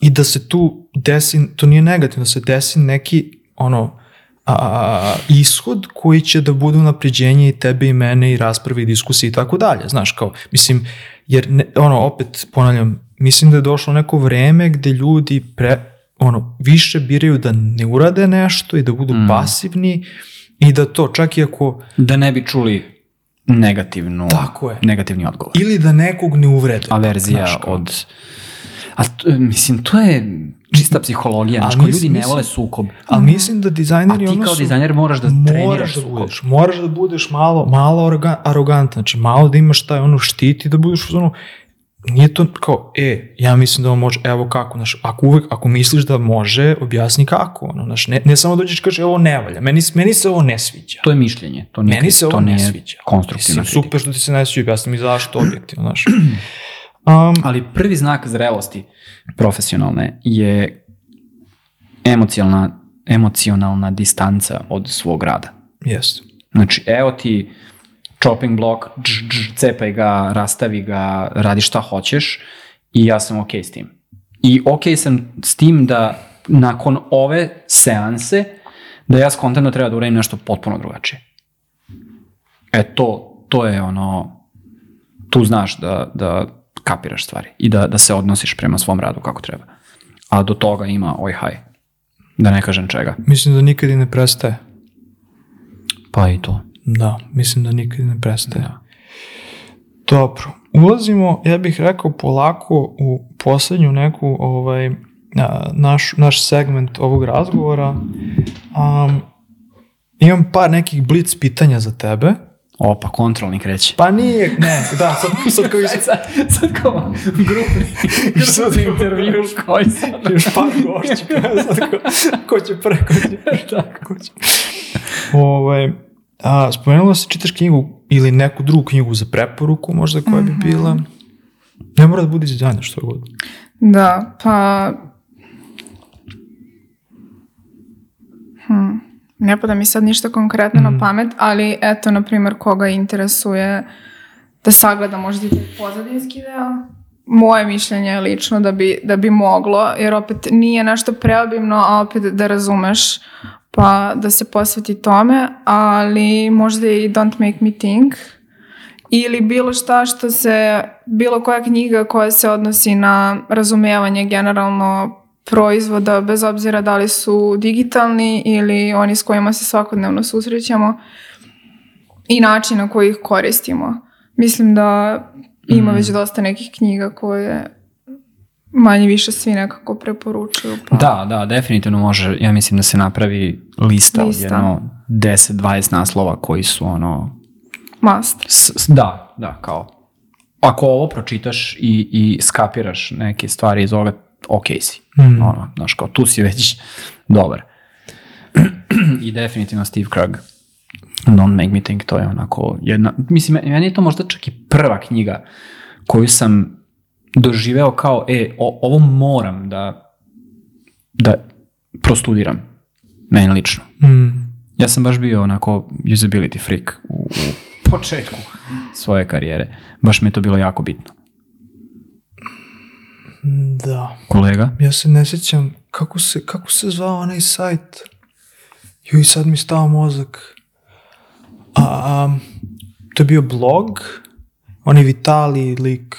A: i da se tu desi, to nije negativno, da se desi neki, ono, a, ishod koji će da bude napređenje i tebe i mene i rasprave i diskusije i tako dalje, znaš, kao, mislim, jer, ne, ono, opet ponavljam, mislim da je došlo neko vreme gde ljudi pre, ono, više biraju da ne urade nešto i da budu mm. pasivni i da to čak i ako...
B: Da ne bi čuli negativnu,
A: Tako je.
B: negativni odgovor.
A: Ili da nekog
B: ne
A: uvrede.
B: Averzija znaš, od... A mislim, to je čista psihologija, znaš, ljudi ne vole sukob.
A: Ali mislim da
B: dizajneri ono A ti kao dizajner moraš da moraš da treniraš da sukob.
A: moraš da budeš malo, malo arogan, znači malo da imaš taj ono štiti, da budeš ono, nije to kao, e, ja mislim da on može, evo kako, znaš, ako uvek, ako misliš da može, objasni kako, ono, znaš, ne, ne samo da dođeš i kažeš, ovo ne valja, meni, meni se ovo ne sviđa.
B: To je mišljenje, to nije, meni se ovo to ne sviđa. konstruktivno.
A: Mislim, super što ti se ne sviđa, objasni mi zašto objektivno, znaš.
B: (clears throat) Um, Ali prvi znak zrelosti profesionalne je emocionalna, emocionalna distanca od svog rada.
A: Jeste.
B: Znači, evo ti, chopping block, dž, dž, cepaj ga, rastavi ga, radi šta hoćeš i ja sam okej okay s tim. I okej okay sam s tim da nakon ove seanse da ja skontam da treba da uradim nešto potpuno drugačije. E to, to je ono, tu znaš da, da kapiraš stvari i da, da se odnosiš prema svom radu kako treba. A do toga ima oj haj, da ne kažem čega.
A: Mislim da nikad i ne prestaje.
B: Pa
A: i
B: to.
A: Da, mislim da nikad ne prestaje. Da. Dobro, ulazimo, ja bih rekao polako u poslednju neku ovaj, naš, naš segment ovog razgovora. Um, imam par nekih blic pitanja za tebe.
B: O, pa kontrolni kreće.
A: Pa nije, ne, da, sad, (laughs) sad kao... sad,
B: sad kao grupni, grupni intervju koji
A: sad... Još par gošća, (laughs) ko, će pre, ko će (laughs) da, ko će... Ove, ovaj, A, spomenula se čitaš knjigu ili neku drugu knjigu za preporuku možda koja bi mhm. bila. Ne mora da bude iz dana što god.
C: Da, pa... Hm. Ne pada mi sad ništa konkretno mm na mhm. pamet, ali eto, na primjer, koga interesuje da sagleda možda i pozadinski deo moje mišljenje je lično da bi, da bi moglo, jer opet nije nešto preobimno, a opet da razumeš pa da se posveti tome, ali možda i Don't Make Me Think ili bilo šta što se, bilo koja knjiga koja se odnosi na razumevanje generalno proizvoda, bez obzira da li su digitalni ili oni s kojima se svakodnevno susrećemo i način na koji ih koristimo. Mislim da ima mm. već dosta nekih knjiga koje manje više svi nekako preporučuju.
B: Pa... Da, da, definitivno može, ja mislim da se napravi lista, lista. od jedno 10-20 naslova koji su ono...
C: Must.
B: S, da, da, kao ako ovo pročitaš i, i skapiraš neke stvari iz ove, ok si. Mm. Ono, znaš, kao tu si već dobar. (clears throat) I definitivno Steve Krug. Don't Make Me Think, to je onako jedna, mislim, meni je to možda čak i prva knjiga koju sam doživeo kao, e, o, ovo moram da, da prostudiram, meni lično.
A: Mm.
B: Ja sam baš bio onako usability freak u, u početku svoje karijere. Baš mi je to bilo jako bitno.
A: Da.
B: Kolega?
A: Ja se ne sjećam kako se, kako se zvao onaj sajt. Ju i sad mi stao mozak. A, a, to je bio blog, oni Vitali lik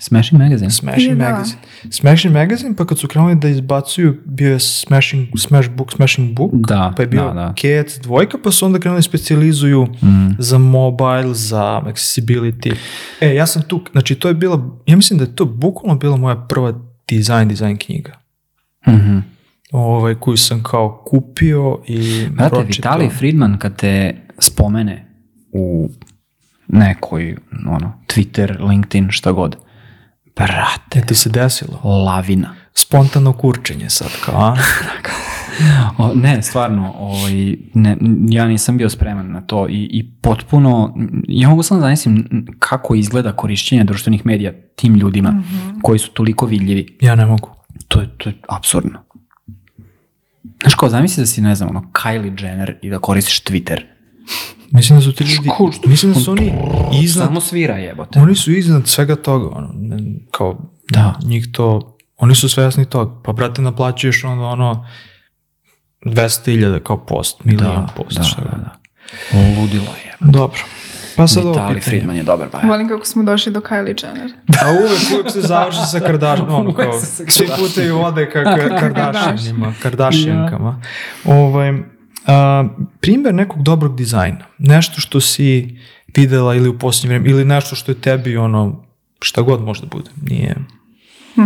B: Smashing Magazine.
A: Smashing Magazine. Smashing Magazine, pa kad su krenuli da izbacuju, bio je Smashing, Smash Book, Smashing Book,
B: da,
A: pa je bio da, da. Cat, dvojka, pa su onda krenuli da specializuju mm. za mobile, za accessibility. E, ja sam tu, znači to je bila, ja mislim da je to bukvalno bila moja prva design, design knjiga.
B: Mhm. Mm
A: ovaj, koju sam kao kupio i
B: Brate, pročitao. Vitali Friedman kad te spomene u nekoj ono, Twitter, LinkedIn, šta god, Brate. Da
A: ti se desilo?
B: Lavina.
A: Spontano kurčenje sad, kao, a?
B: (laughs) o, ne, stvarno, ovaj, ne, ja nisam bio spreman na to i, i potpuno, ja mogu samo da zamislim kako izgleda korišćenje društvenih medija tim ljudima mm -hmm. koji su toliko vidljivi.
A: Ja ne mogu.
B: To je, to je absurdno. Znaš kao, zamisli da si, ne znam, ono, Kylie Jenner i da koristiš Twitter.
A: Mislim da su ti ljudi, Škut, mislim da su oni iznad...
B: Samo svira jebote.
A: Oni su iznad svega toga, ono, kao,
B: da,
A: njih to, oni su svesni toga, pa brate naplaćuješ onda ono 200.000 kao post, da, milijon da, post, da, šta da, da.
B: Ludilo je.
A: Dobro. Pa
B: sad ovo pitanje. Friedman je dobar
C: bajer. Pa Volim kako smo došli do Kylie Jenner. (laughs)
A: A uvek, uvek se završi sa Kardashian, (laughs) ono kao, svi putevi vode ka, ka (laughs) da, da, Kardashianima, Kardashiankama. Ja. Ovaj, a, primjer nekog dobrog dizajna, nešto što si videla ili u posljednje vreme, ili nešto što je tebi ono, šta god možda bude, nije... (laughs)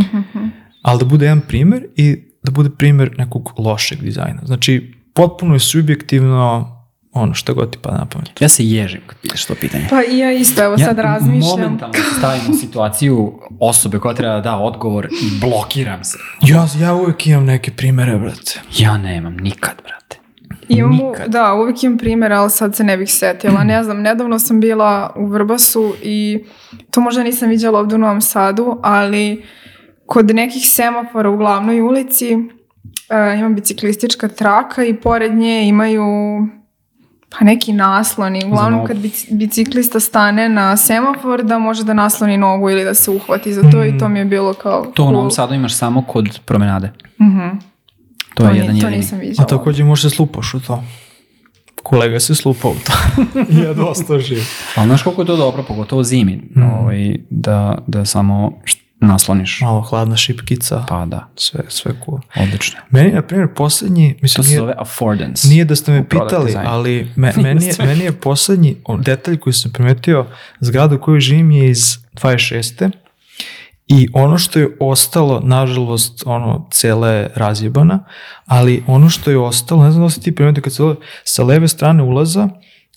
A: Ali da bude jedan primjer i da bude primjer nekog lošeg dizajna. Znači, potpuno je subjektivno ono što god ti pada na pamet.
B: Ja se ježim kad pitaš to pitanje.
C: Pa i ja isto, evo ja sad razmišljam.
B: momentalno stavim u situaciju osobe koja treba da da odgovor i blokiram se.
A: Ja, ja uvijek imam neke primere, brate.
B: Ja nemam nikad, brate.
C: Imam, Nikad. Da, uvijek imam primjer, ali sad se ne bih setila. Mhm. Ne znam, nedavno sam bila u Vrbasu i to možda nisam vidjela ovdje u Novom Sadu, ali kod nekih semafora u glavnoj ulici uh, e, ima biciklistička traka i pored nje imaju pa neki nasloni. Uglavnom kad biciklista stane na semafor da može da nasloni nogu ili da se uhvati za to mm. i to mhm. mi je bilo kao...
B: To u Novom Sadu imaš samo kod promenade.
C: Mhm.
B: To, to je jedan jedini. To nisam vidjela.
A: A takođe može slupaš u to. Kolega se slupa u to. (laughs) ja dosta živ.
B: Ali znaš koliko je to dobro, pogotovo zimi, mm. ovaj, da, da samo nasloniš.
A: Malo hladna šipkica.
B: Pa da.
A: Sve, sve cool.
B: Odlično.
A: Meni, na primjer, poslednji...
B: Mislim, to se zove affordance.
A: Nije da ste me pitali, design. ali me, (laughs) meni, je, meni je poslednji detalj koji sam primetio, zgrada u kojoj živim je iz 26. I ono što je ostalo, nažalost, ono, cela je razjebana, ali ono što je ostalo, ne znam da li se ti primetio kad se sa leve strane ulaza, uh,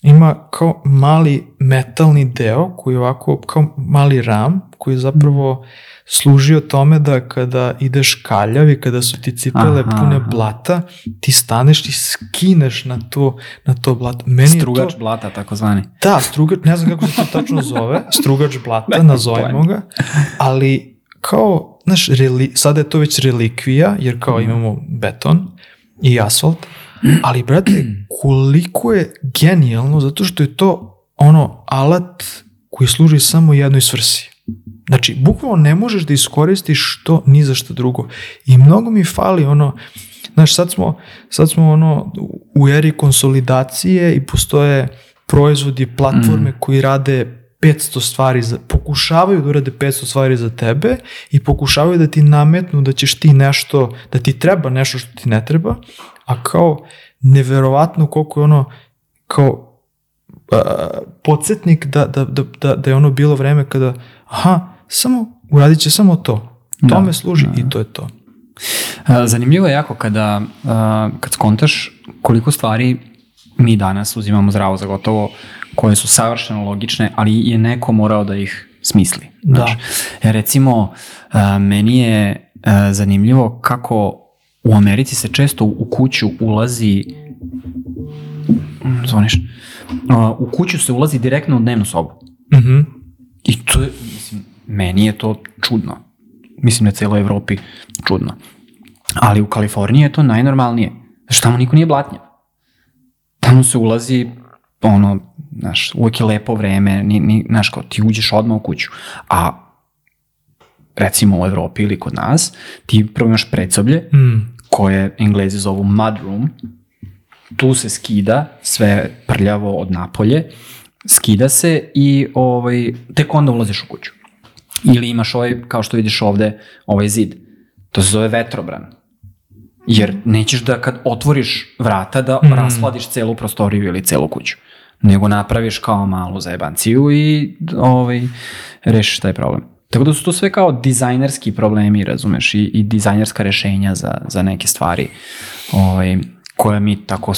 A: ima kao mali metalni deo koji ovako, kao mali ram, koji je zapravo mhm. služio tome da kada ideš kaljav i kada su ti cipele aha, pune blata, ti staneš i skineš na to, na to blato.
B: Meni strugač to, blata, tako zvani.
A: Da, strugač, ne znam kako se to tačno zove, (laughs) strugač blata, nazovimo ga, ali kao, znaš, reli, sada je to već relikvija, jer kao mhm. imamo beton i asfalt, ali brate, koliko je genijalno, zato što je to ono alat koji služi samo jednoj svrsi. Znači, bukvalno ne možeš da iskoristiš to ni za što drugo. I mnogo mi fali ono, znaš, sad smo, sad smo ono u eri konsolidacije i postoje proizvodi, platforme mm. koji rade 500 stvari, za, pokušavaju da urade 500 stvari za tebe i pokušavaju da ti nametnu da ćeš ti nešto, da ti treba nešto što ti ne treba a kao neverovatno koliko je ono kao uh, podsjetnik da, da, da, da da je ono bilo vreme kada aha, samo uradit će samo to. Da, Tome da, služi da. i da. to je to.
B: Zanimljivo je jako kada, uh, kad skontaš koliko stvari mi danas uzimamo zdravo za gotovo, koje su savršeno logične, ali je neko morao da ih smisli.
A: Znači,
B: Recimo, uh, meni je uh, zanimljivo kako u Americi se često u kuću ulazi mm, zvoniš u kuću se ulazi direktno u dnevnu sobu.
A: Mm -hmm.
B: I to je, mislim, meni je to čudno. Mislim, na da celoj Evropi čudno. Ali u Kaliforniji je to najnormalnije. Znaš, tamo niko nije blatnja. Tamo se ulazi, ono, znaš, uvek je lepo vreme, ni, ni, znaš, kao ti uđeš odmah u kuću. A recimo u Evropi ili kod nas, ti prvo imaš predsoblje,
A: mm
B: koje englezi zovu mudroom, tu se skida sve prljavo od napolje, skida se i ovaj, tek onda ulaziš u kuću. Ili imaš ovaj, kao što vidiš ovde, ovaj zid. To se zove vetrobran. Jer nećeš da kad otvoriš vrata da mm. rashladiš celu prostoriju ili celu kuću. Nego napraviš kao malu zajebanciju i ovaj, rešiš taj problem. Tako da su to sve kao dizajnerski problemi, razumeš, i, i dizajnerska rešenja za, za neke stvari ovaj, koje mi tako,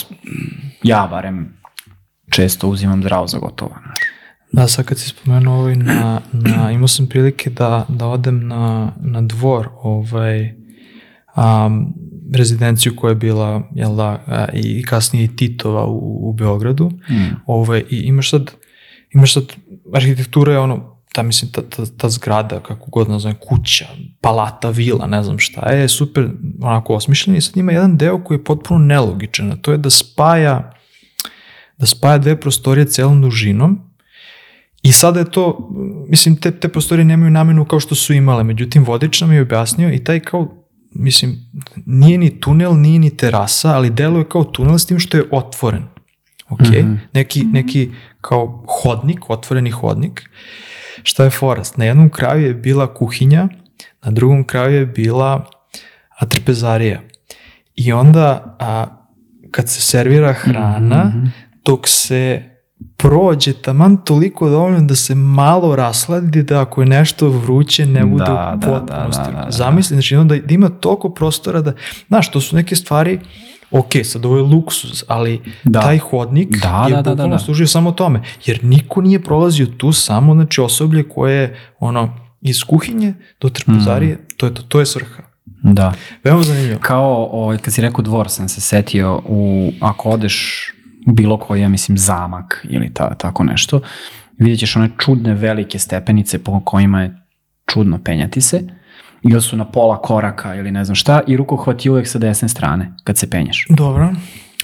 B: ja barem, često uzimam zdravo za gotovo.
A: Da, sad kad si spomenuo ovaj, na, na, imao sam prilike da, da odem na, na dvor ovaj, um, rezidenciju koja je bila jel da, i kasnije i Titova u, u Beogradu. Mm. Ove, ovaj, I imaš sad, imaš sad, arhitektura je ono ta, mislim, ta, ta, ta zgrada, kako god nazovem, kuća, palata, vila, ne znam šta je, super onako osmišljen i sad ima jedan deo koji je potpuno nelogičan, a to je da spaja, da spaja dve prostorije celom dužinom i sada je to, mislim, te, te prostorije nemaju namenu kao što su imale, međutim, vodič nam je objasnio i taj kao mislim, nije ni tunel, nije ni terasa, ali deluje kao tunel s tim što je otvoren. Ok? Mm -hmm. neki, mhm. neki kao hodnik, otvoreni hodnik. Uh, Šta je forest? Na jednom kraju je bila kuhinja, na drugom kraju je bila trpezarija. I onda a, kad se servira mhm, hrana, mm -hmm. dok se prođe taman toliko dovoljno da se malo rasladi da ako je nešto vruće ne da, bude da, u da, da, potpunosti. Da, da, znači, da, da, da. Zamisli, znači da, ima toliko prostora da, znaš, to su neke stvari ok, sad ovo je luksuz, ali da. taj hodnik da, je da, bukvalno da, da, da. služio samo tome, jer niko nije prolazio tu samo, znači osoblje koje je ono, iz kuhinje do trpezarije, mm. to je to, to je svrha.
B: Da.
A: Veoma zanimljivo.
B: Kao, ovaj, kad si rekao dvor, sam se setio, u, ako odeš u bilo koji, ja mislim, zamak ili ta, tako nešto, vidjet ćeš one čudne velike stepenice po kojima je čudno penjati se. Mm ili su na pola koraka ili ne znam šta i rukohvat je uvek sa desne strane kad se penješ.
A: Dobro.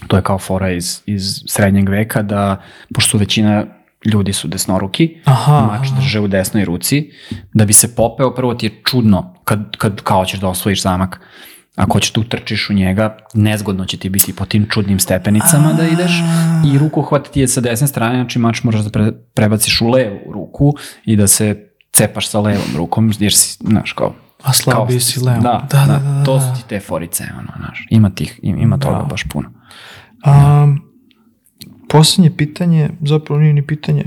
B: To je kao fora iz, iz srednjeg veka da, pošto većina ljudi su desnoruki,
A: aha,
B: mač drže u desnoj ruci, da bi se popeo prvo ti je čudno kad, kad kao ćeš da osvojiš zamak. Ako ćeš da utrčiš u njega, nezgodno će ti biti po tim čudnim stepenicama da ideš i rukohvat ti je sa desne strane, znači mač moraš da pre, prebaciš u levu ruku i da se cepaš sa levom rukom, jer si, znaš, kao
A: A slabiji si Leon.
B: Da, da, da, da, da, to su ti te forice, ono, znaš, ima, tih, ima toga da. baš puno.
A: A, um, posljednje pitanje, zapravo nije ni pitanje,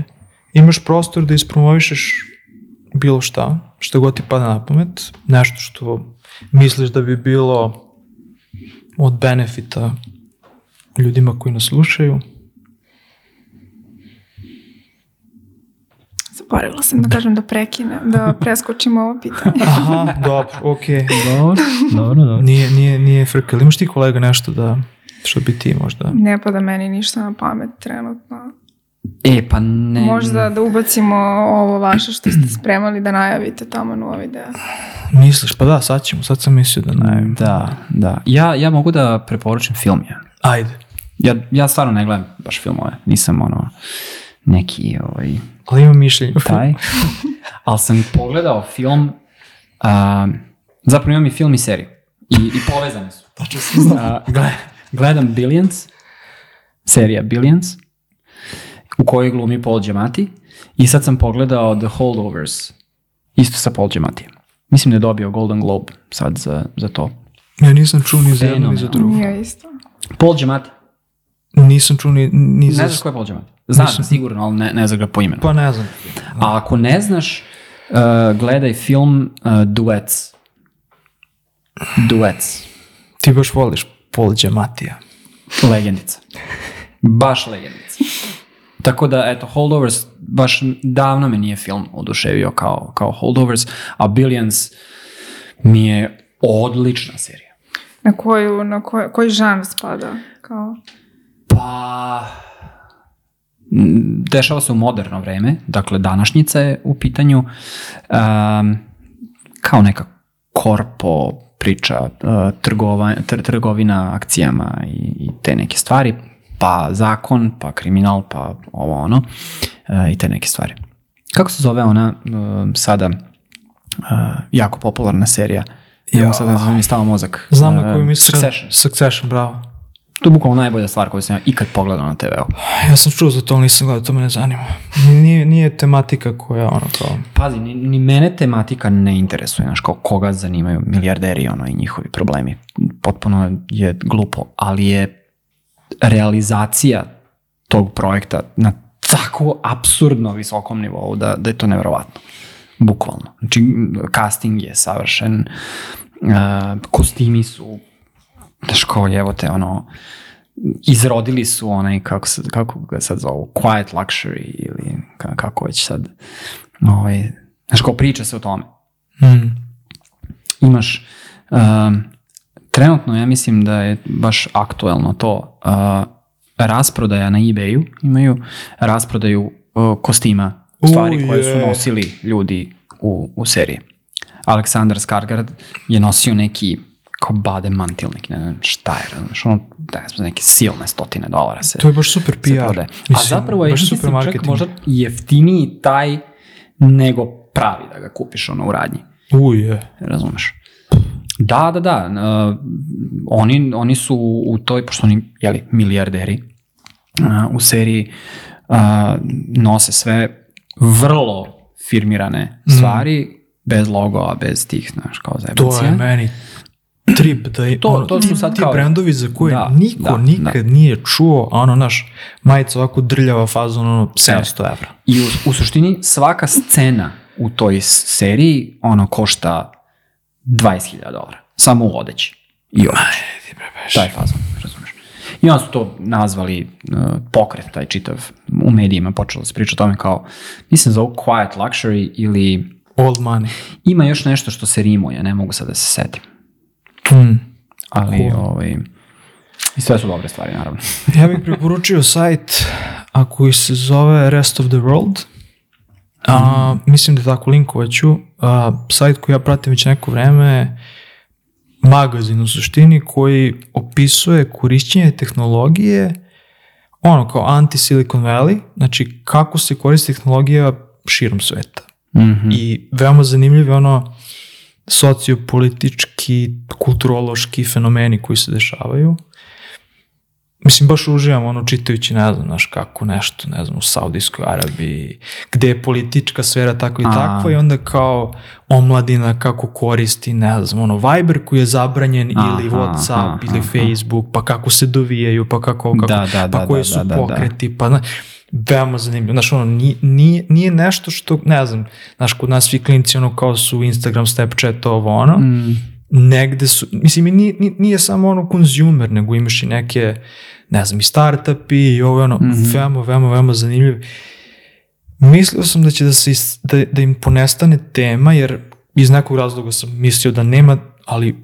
A: imaš prostor da ispromovišeš bilo šta, što god ti pada na pamet, nešto što misliš da bi bilo od benefita ljudima koji nas slušaju,
C: Zaboravila sam da kažem da prekinem, da preskočimo ovo pitanje.
A: Aha, (laughs) dobro, okej. Okay.
B: Dobro, dobro, dobro.
A: Nije, nije, nije frkal. Imaš ti kolega nešto da, što bi ti možda?
C: Ne pa da meni ništa na pamet trenutno.
B: E, pa ne.
C: Možda da ubacimo ovo vaše što ste spremali da najavite tamo novo video.
A: Misliš, pa da, sad ćemo, sad sam mislio da najavim.
B: Da, da. Ja, ja mogu da preporučim film je.
A: Ajde.
B: Ja, ja stvarno ne gledam baš filmove, nisam ono neki ovaj,
A: ali imam mišljenje. Taj.
B: (laughs) Ali sam pogledao film, a, zapravo imam i film i seriju. I, i povezane su. Pa Tačno sam
A: znao.
B: gledam Billions, serija Billions, u kojoj glumi Paul Giamatti. I sad sam pogledao The Holdovers, isto sa Paul Giamatti. Mislim da je dobio Golden Globe sad za, za to.
A: Ja nisam čuo ni za jedno ni za drugo. Ja isto.
B: Paul Giamatti.
A: Nisam čuo ni,
B: ni
A: za... Ne
B: znaš ko Paul Giamatti? Znam, Nisam. sigurno, ali ne, ne znam ga po imenu.
A: Pa ne znam.
B: A ako ne znaš, uh, gledaj film uh, Duets. Duets.
A: Ti baš voliš Paul Giamatija.
B: Legendica. Baš legendica. Tako da, eto, Holdovers, baš davno me nije film oduševio kao, kao Holdovers, a Billions mi je odlična serija.
C: Na koju, na koj, koji žanr spada? Kao...
B: Pa, dešava se u moderno vreme, dakle današnjica je u pitanju um, kao neka korpo priča, uh, trgova, tr, trgovina akcijama i, i te neke stvari, pa zakon, pa kriminal, pa ovo ono uh, i te neke stvari. Kako se zove ona uh, sada uh, jako popularna serija? Ja, sada
A: mi
B: stava mozak.
A: Znam na koju mislim. Succession. Succession, bravo.
B: To je bukvalno najbolja stvar koju sam ja ikad pogledao na TV-u.
A: Ja sam čuo za to, ali nisam gledao, to me ne zanima. Nije, nije tematika koja ono kao...
B: Pazi, ni, ni mene tematika ne interesuje, znaš, kao koga zanimaju milijarderi ono i njihovi problemi. Potpuno je glupo, ali je realizacija tog projekta na tako absurdno visokom nivou da, da je to nevjerovatno. Bukvalno. Znači, casting je savršen, uh, kostimi su znaš da kao, evo te, ono, izrodili su onaj, kako, se, kako ga sad zovu, quiet luxury ili kako već sad, ovaj, znaš kao, priča se o tome.
A: Mm.
B: Imaš, um, trenutno ja mislim da je baš aktuelno to, uh, rasprodaja na ebayu imaju rasprodaju uh, kostima, stvari Uje. koje su nosili ljudi u, u seriji. Aleksandar Skargard je nosio neki kao bade mantilnik, ne znam šta je, razumiješ, ono, da ne znam, neke silne stotine dolara se
A: To je baš super PR. Mislim,
B: A zapravo je, baš da super čak možda jeftiniji taj nego pravi da ga kupiš ono u radnji.
A: Uje.
B: Razumeš? Da, da, da. Uh, oni, oni su u toj, pošto oni, jeli, milijarderi, uh, u seriji uh, nose sve vrlo firmirane mhm. stvari, mm. bez logova, bez tih, znaš, kao zajebancija.
A: To je meni trip da je to, ono, to su sad ti kao... brendovi za koje da, niko da, nikad da. nije čuo, a ono naš majica ovako drljava fazu ono 700 e, evra.
B: I u, u suštini svaka scena u toj seriji ono košta 20.000 dolara. Samo u odeći. I odeći. Ajde, Taj fazon, razumeš. I onda su to nazvali uh, pokret, taj čitav, u medijima počelo da se priča o tome kao, mislim za quiet luxury ili...
A: Old money.
B: Ima još nešto što se rimuje, ne mogu sad da se setim
A: Mm.
B: Ali, cool. ovaj, i sve su dobre stvari, naravno.
A: (laughs) ja bih preporučio sajt a koji se zove Rest of the World. A, mhm. mislim da tako linkovaću. ću. A, sajt koji ja pratim već neko vreme magazin u suštini koji opisuje korišćenje tehnologije ono kao anti-Silicon Valley, znači kako se koristi tehnologija širom sveta. Mm
B: -hmm.
A: I veoma zanimljivo je ono sociopolitički, kulturološki fenomeni koji se dešavaju. Mislim, baš uživam ono čitajući, ne znam, znaš kako nešto, ne znam, u Saudijskoj Arabiji, gde je politička sfera tako i A. takva i onda kao omladina kako koristi, ne znam, ono Viber koji je zabranjen aha, ili Whatsapp aha, aha, ili Facebook, pa kako se dovijaju, pa kako, kako da, da, pa da, koji da, su da, pokreti, da, da. pa znaš, veoma zanimljivo. Znaš, ono, nije, nije, nešto što, ne znam, znaš, kod nas svi klinci, ono, kao su Instagram, Snapchat, ovo, ono, mm. negde su, mislim, nije, nije samo ono konzumer, nego imaš i neke, ne znam, i startupi i ovo, ono, mm -hmm. veoma, veoma, veoma zanimljivo. Mislio sam da će da, se, da, da im ponestane tema, jer iz nekog razloga sam mislio da nema, ali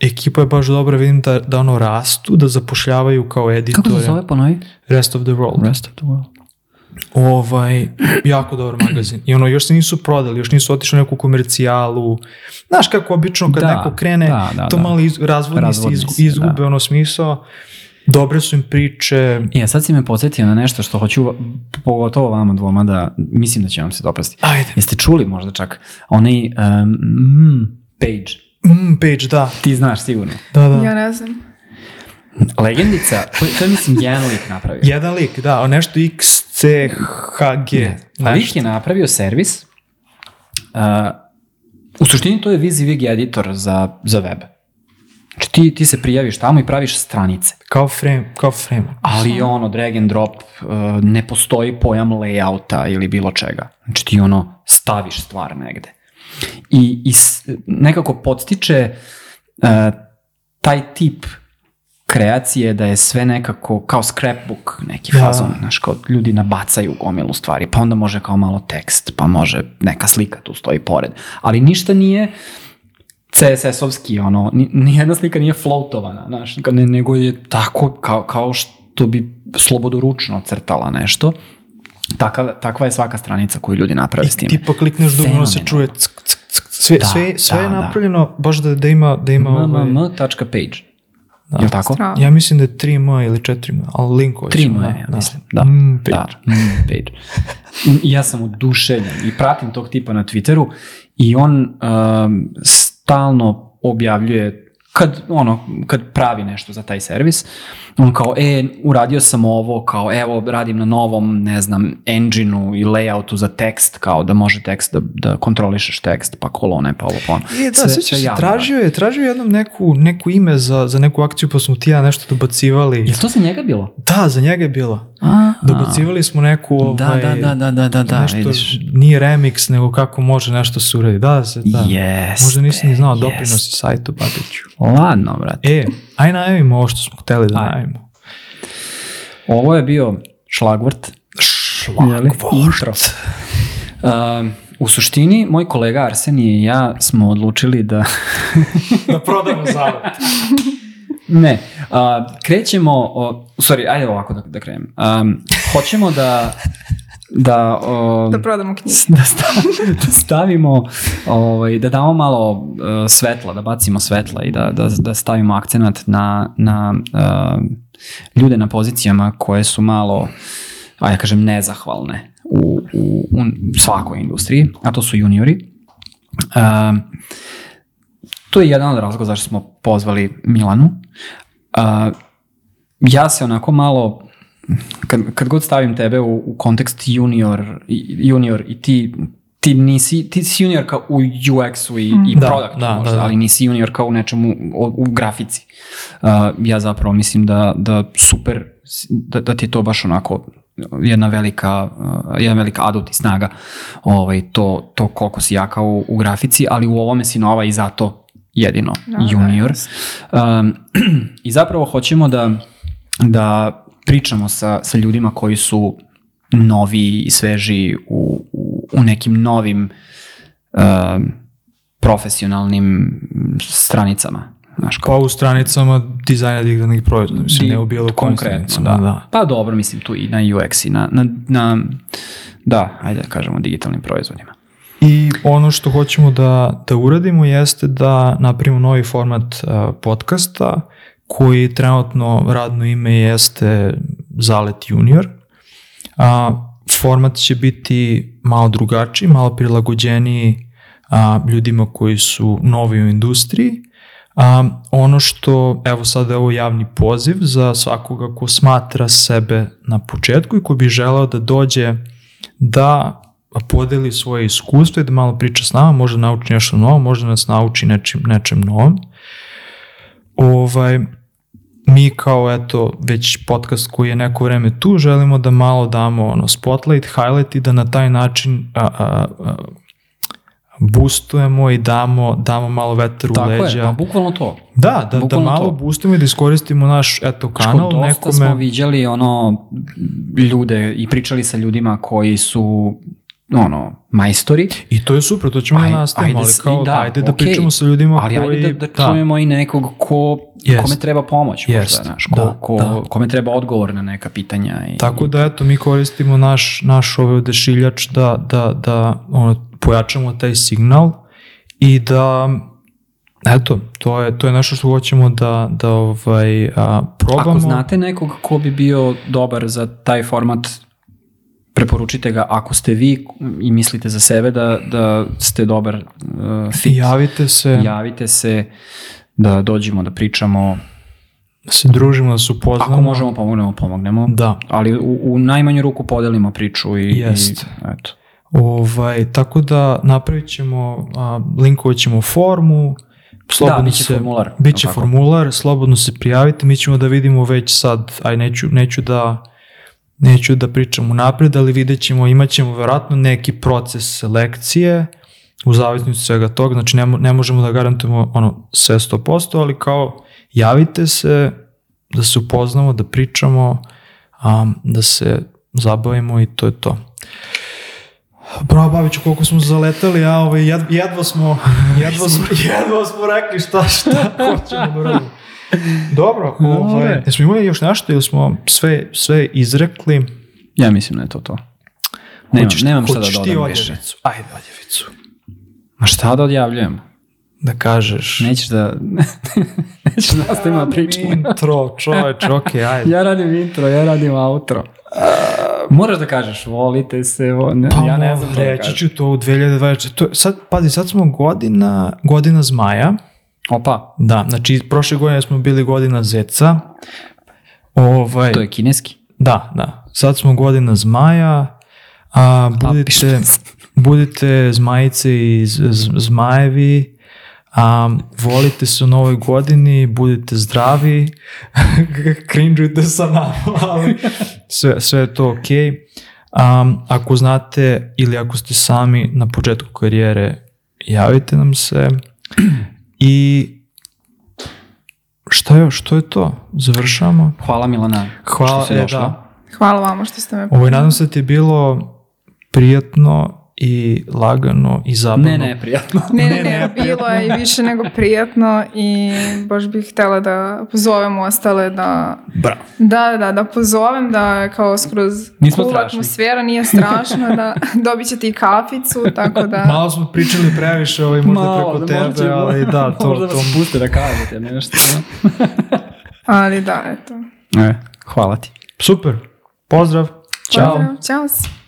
A: ekipa je baš dobra, vidim da, da ono rastu, da zapošljavaju kao editore.
B: Kako se zove ponovi?
A: Rest of the World.
B: Rest of the World
A: ovaj, jako dobar magazin. I ono, još se nisu prodali, još nisu otišli u neku komercijalu. Znaš kako obično kad da, neko krene, da, da, to da. malo razvodni, razvodni se, da. izgube da. ono smisao. Dobre su im priče.
B: Ja, e, sad si me podsjetio na nešto što hoću, pogotovo vama dvoma, da mislim da će vam se dopasti.
A: Ajde.
B: Jeste čuli možda čak onaj um, page? Mm,
A: page, da.
B: Ti znaš sigurno.
A: Da,
C: da. Ja ne znam.
B: Legendica? To, to je, mislim, jedan lik napravio.
A: Jedan lik, da, o nešto XCHG. Ne.
B: Nešto.
A: Lik
B: je napravio servis. Uh, u suštini to je VisiVig editor za, za web. Znači ti, ti se prijaviš tamo i praviš stranice.
A: Kao frame, kao frame.
B: Ali ono, drag and drop, uh, ne postoji pojam layouta ili bilo čega. Znači ti ono, staviš stvar negde. I, i nekako podstiče uh, taj tip kreacije da je sve nekako kao scrapbook neki da. fazon, znaš, kao ljudi nabacaju gomilu stvari, pa onda može kao malo tekst, pa može neka slika tu stoji pored, ali ništa nije CSS-ovski, ono, nijedna slika nije floatovana, znaš, ne, nego je tako kao, kao što bi slobodoručno crtala nešto. Taka, takva je svaka stranica koju ljudi naprave
A: I
B: s tim.
A: Ti poklikneš dugno, da se čuje ck, ck, ck, sve, da, sve, sve da, je da. napravljeno da. baš da, da ima...
B: Da ima ovaj... mm.page. Da.
A: Je
B: tako?
A: Strava. Ja mislim da
B: je
A: 3M ili 4M, ali linkovi
B: su. 3M, da, ja da. mislim, da. Mm, mm page. da. Mm, page. Mm, ja sam oduševljen i pratim tog tipa na Twitteru i on um, stalno objavljuje kad, ono, kad pravi nešto za taj servis, on kao, e, uradio sam ovo, kao, evo, radim na novom, ne znam, engineu i layoutu za tekst, kao da može tekst, da, da kontrolišeš tekst, pa kolone, pa ovo, pa ono.
A: E, da, sve, sve, sve javno, tražio da. je, tražio je jednom neku, neku ime za, za neku akciju, pa smo ti ja nešto dobacivali. Je
B: to za njega bilo?
A: Da, za njega je bilo. Dobacivali smo neku da, ovaj,
B: da, da, da, da, da, da, nešto
A: vidiš. nije remix, nego kako može nešto se uradi. Da, se, da.
B: Yes,
A: Možda nisi ni znao yes. doprinosi sajtu, Babiću.
B: Ladno, brate.
A: E, aj najavimo ovo što smo hteli da najavimo.
B: Ovo je bio šlagvrt.
A: Šlagvrt.
B: Intro. Um, U suštini, moj kolega Arsenije i ja smo odlučili da...
A: da prodamo (laughs) zavod.
B: Ne. Uh, krećemo, o, sorry, ajde ovako da, da krenem. Um, hoćemo da da, o,
C: da prodamo knjige.
B: (laughs) Da, stavimo, da stavimo, ovaj, da damo malo uh, svetla, da bacimo svetla i da, da, da stavimo akcenat na, na uh, ljude na pozicijama koje su malo, a ja kažem, nezahvalne u, u, u svakoj industriji, a to su juniori. Uh, To je jedan od razloga zašto smo pozvali Milanu. Uh, ja se onako malo, kad, kad god stavim tebe u, u kontekst junior, junior i ti ti nisi, ti si juniorka u UX-u i, mm. i da, produktu da, možda, da, da. ali nisi juniorka u nečemu, u, u grafici. Uh, ja zapravo mislim da, da super, da, da ti je to baš onako jedna velika, uh, jedna velika adut i snaga, ovaj, to, to koliko si jaka u, u grafici, ali u ovome si nova i zato jedino no, da, da, junior. Da. Um, (clears throat) I zapravo hoćemo da, da pričamo sa, sa ljudima koji su novi i sveži u, u, u nekim novim um, profesionalnim stranicama. Znaš, Pa
A: u stranicama dizajna digitalnih proizvoda, mislim, ne u bilo konkretno, da. da.
B: Pa dobro, mislim, tu i na UX i na, na, na da, ajde da kažemo, digitalnim proizvodima.
A: I ono što hoćemo da, da uradimo jeste da napravimo novi format uh, podcasta koji trenutno radno ime jeste Zalet Junior. A, format će biti malo drugačiji, malo prilagođeniji a, ljudima koji su novi u industriji. A, ono što, evo sada je ovo javni poziv za svakoga ko smatra sebe na početku i ko bi želeo da dođe da podeli svoje iskustvo i da malo priča s nama, možda nauči nešto novo, možda nas nauči nečim, nečem novom. Ovaj, mi kao eto već podcast koji je neko vreme tu želimo da malo damo ono spotlight, highlight i da na taj način a, a, a, boostujemo i damo, damo malo vetar u Tako leđa. Tako je, pa da,
B: bukvalno to.
A: Da, da, da bukvalno da malo to. boostujemo i da iskoristimo naš eto, kanal.
B: Što nekome... smo viđali ono, ljude i pričali sa ljudima koji su Da. ono, majstori.
A: I to je super, to ćemo aj, da nastavimo, ali kao, da, ajde da okay, pričamo sa ljudima ali koji... Ali da, ajde da, da čujemo da. i nekog ko, yes. kome treba pomoć, yes. znaš, ko, da, ko, da. kome treba odgovor na neka pitanja. I, Tako da, eto, mi koristimo naš, naš ovaj odešiljač da, da, da ono, pojačamo taj signal i da Eto, to je, to je nešto što hoćemo da, da ovaj, a, probamo. Ako znate nekog ko bi bio dobar za taj format, preporučite ga ako ste vi i mislite za sebe da, da ste dobar uh, fit. Javite se. Javite se da dođemo, da pričamo. Da se družimo, da se upoznamo. Ako možemo pomognemo, pomognemo. Da. Ali u, u najmanju ruku podelimo priču i, Jest. i eto. Ovaj, tako da napravit ćemo, a, linkovat ćemo formu, da, slobodno da, biće se, formular. Biće formular, slobodno se prijavite, mi ćemo da vidimo već sad, aj neću, neću da neću da pričam unapred, ali vidjet ćemo, imat ćemo verovatno neki proces selekcije u zavisnosti svega toga, znači ne, ne možemo da garantujemo ono sve 100%, ali kao javite se, da se upoznamo, da pričamo, um, da se zabavimo i to je to. Bravo Babiću, koliko smo zaletali, a ovaj, jed, jedva, smo, (laughs) jedva, smo, jedva smo rekli šta, šta hoćemo da radimo. Dobro, ako, ovaj, jesmo imali još našto ili smo sve, sve izrekli? Ja mislim da je to to. Nemam, hoćeš, nemam šta da dodam ti odjevicu? Ajde odjevicu. Ma šta da odjavljujem? Da kažeš. Nećeš da... (laughs) Nećeš da s tema pričam. intro, čoveč, ok, ajde. ja radim intro, ja radim outro. Moraš da kažeš, volite se, vo... pa, ja ne znam da Reći ću to u 2024. Sad, pazi, sad smo godina, godina zmaja. Opa. Da, znači prošle godine smo bili godina zeca. Ovaj, to je kineski? Da, da. Sad smo godina zmaja, a budite, budite zmajice i zmajevi, a, volite se u novoj godini, budite zdravi, krinđujte (laughs) sa nama, (laughs) ali sve, sve je to okej. Okay. Um, ako znate ili ako ste sami na početku karijere, javite nam se. I šta još, što je to? Završamo. Hvala Milana Hvala, što si e, došla. Da. Hvala vama što ste me prijeli. Ovo, nadam se da ti je bilo prijatno i lagano i zabavno. Ne, ne, prijatno. ne, ne, (laughs) ne, bilo je i više nego prijatno i baš bih htjela da pozovem ostale da... Bravo. Da, da, da pozovem da kao skroz Nismo cool strašni. atmosfera, nije strašno, da (laughs) dobit ćete i kaficu, tako da... Malo smo pričali previše, ovaj, možda Malo, preko da tebe, ćemo, ali da, (laughs) to... Možda vas to... puste da kažete nešto. ali da, eto. E, hvala ti. Super, pozdrav. Ćao. Pozdrav, čao.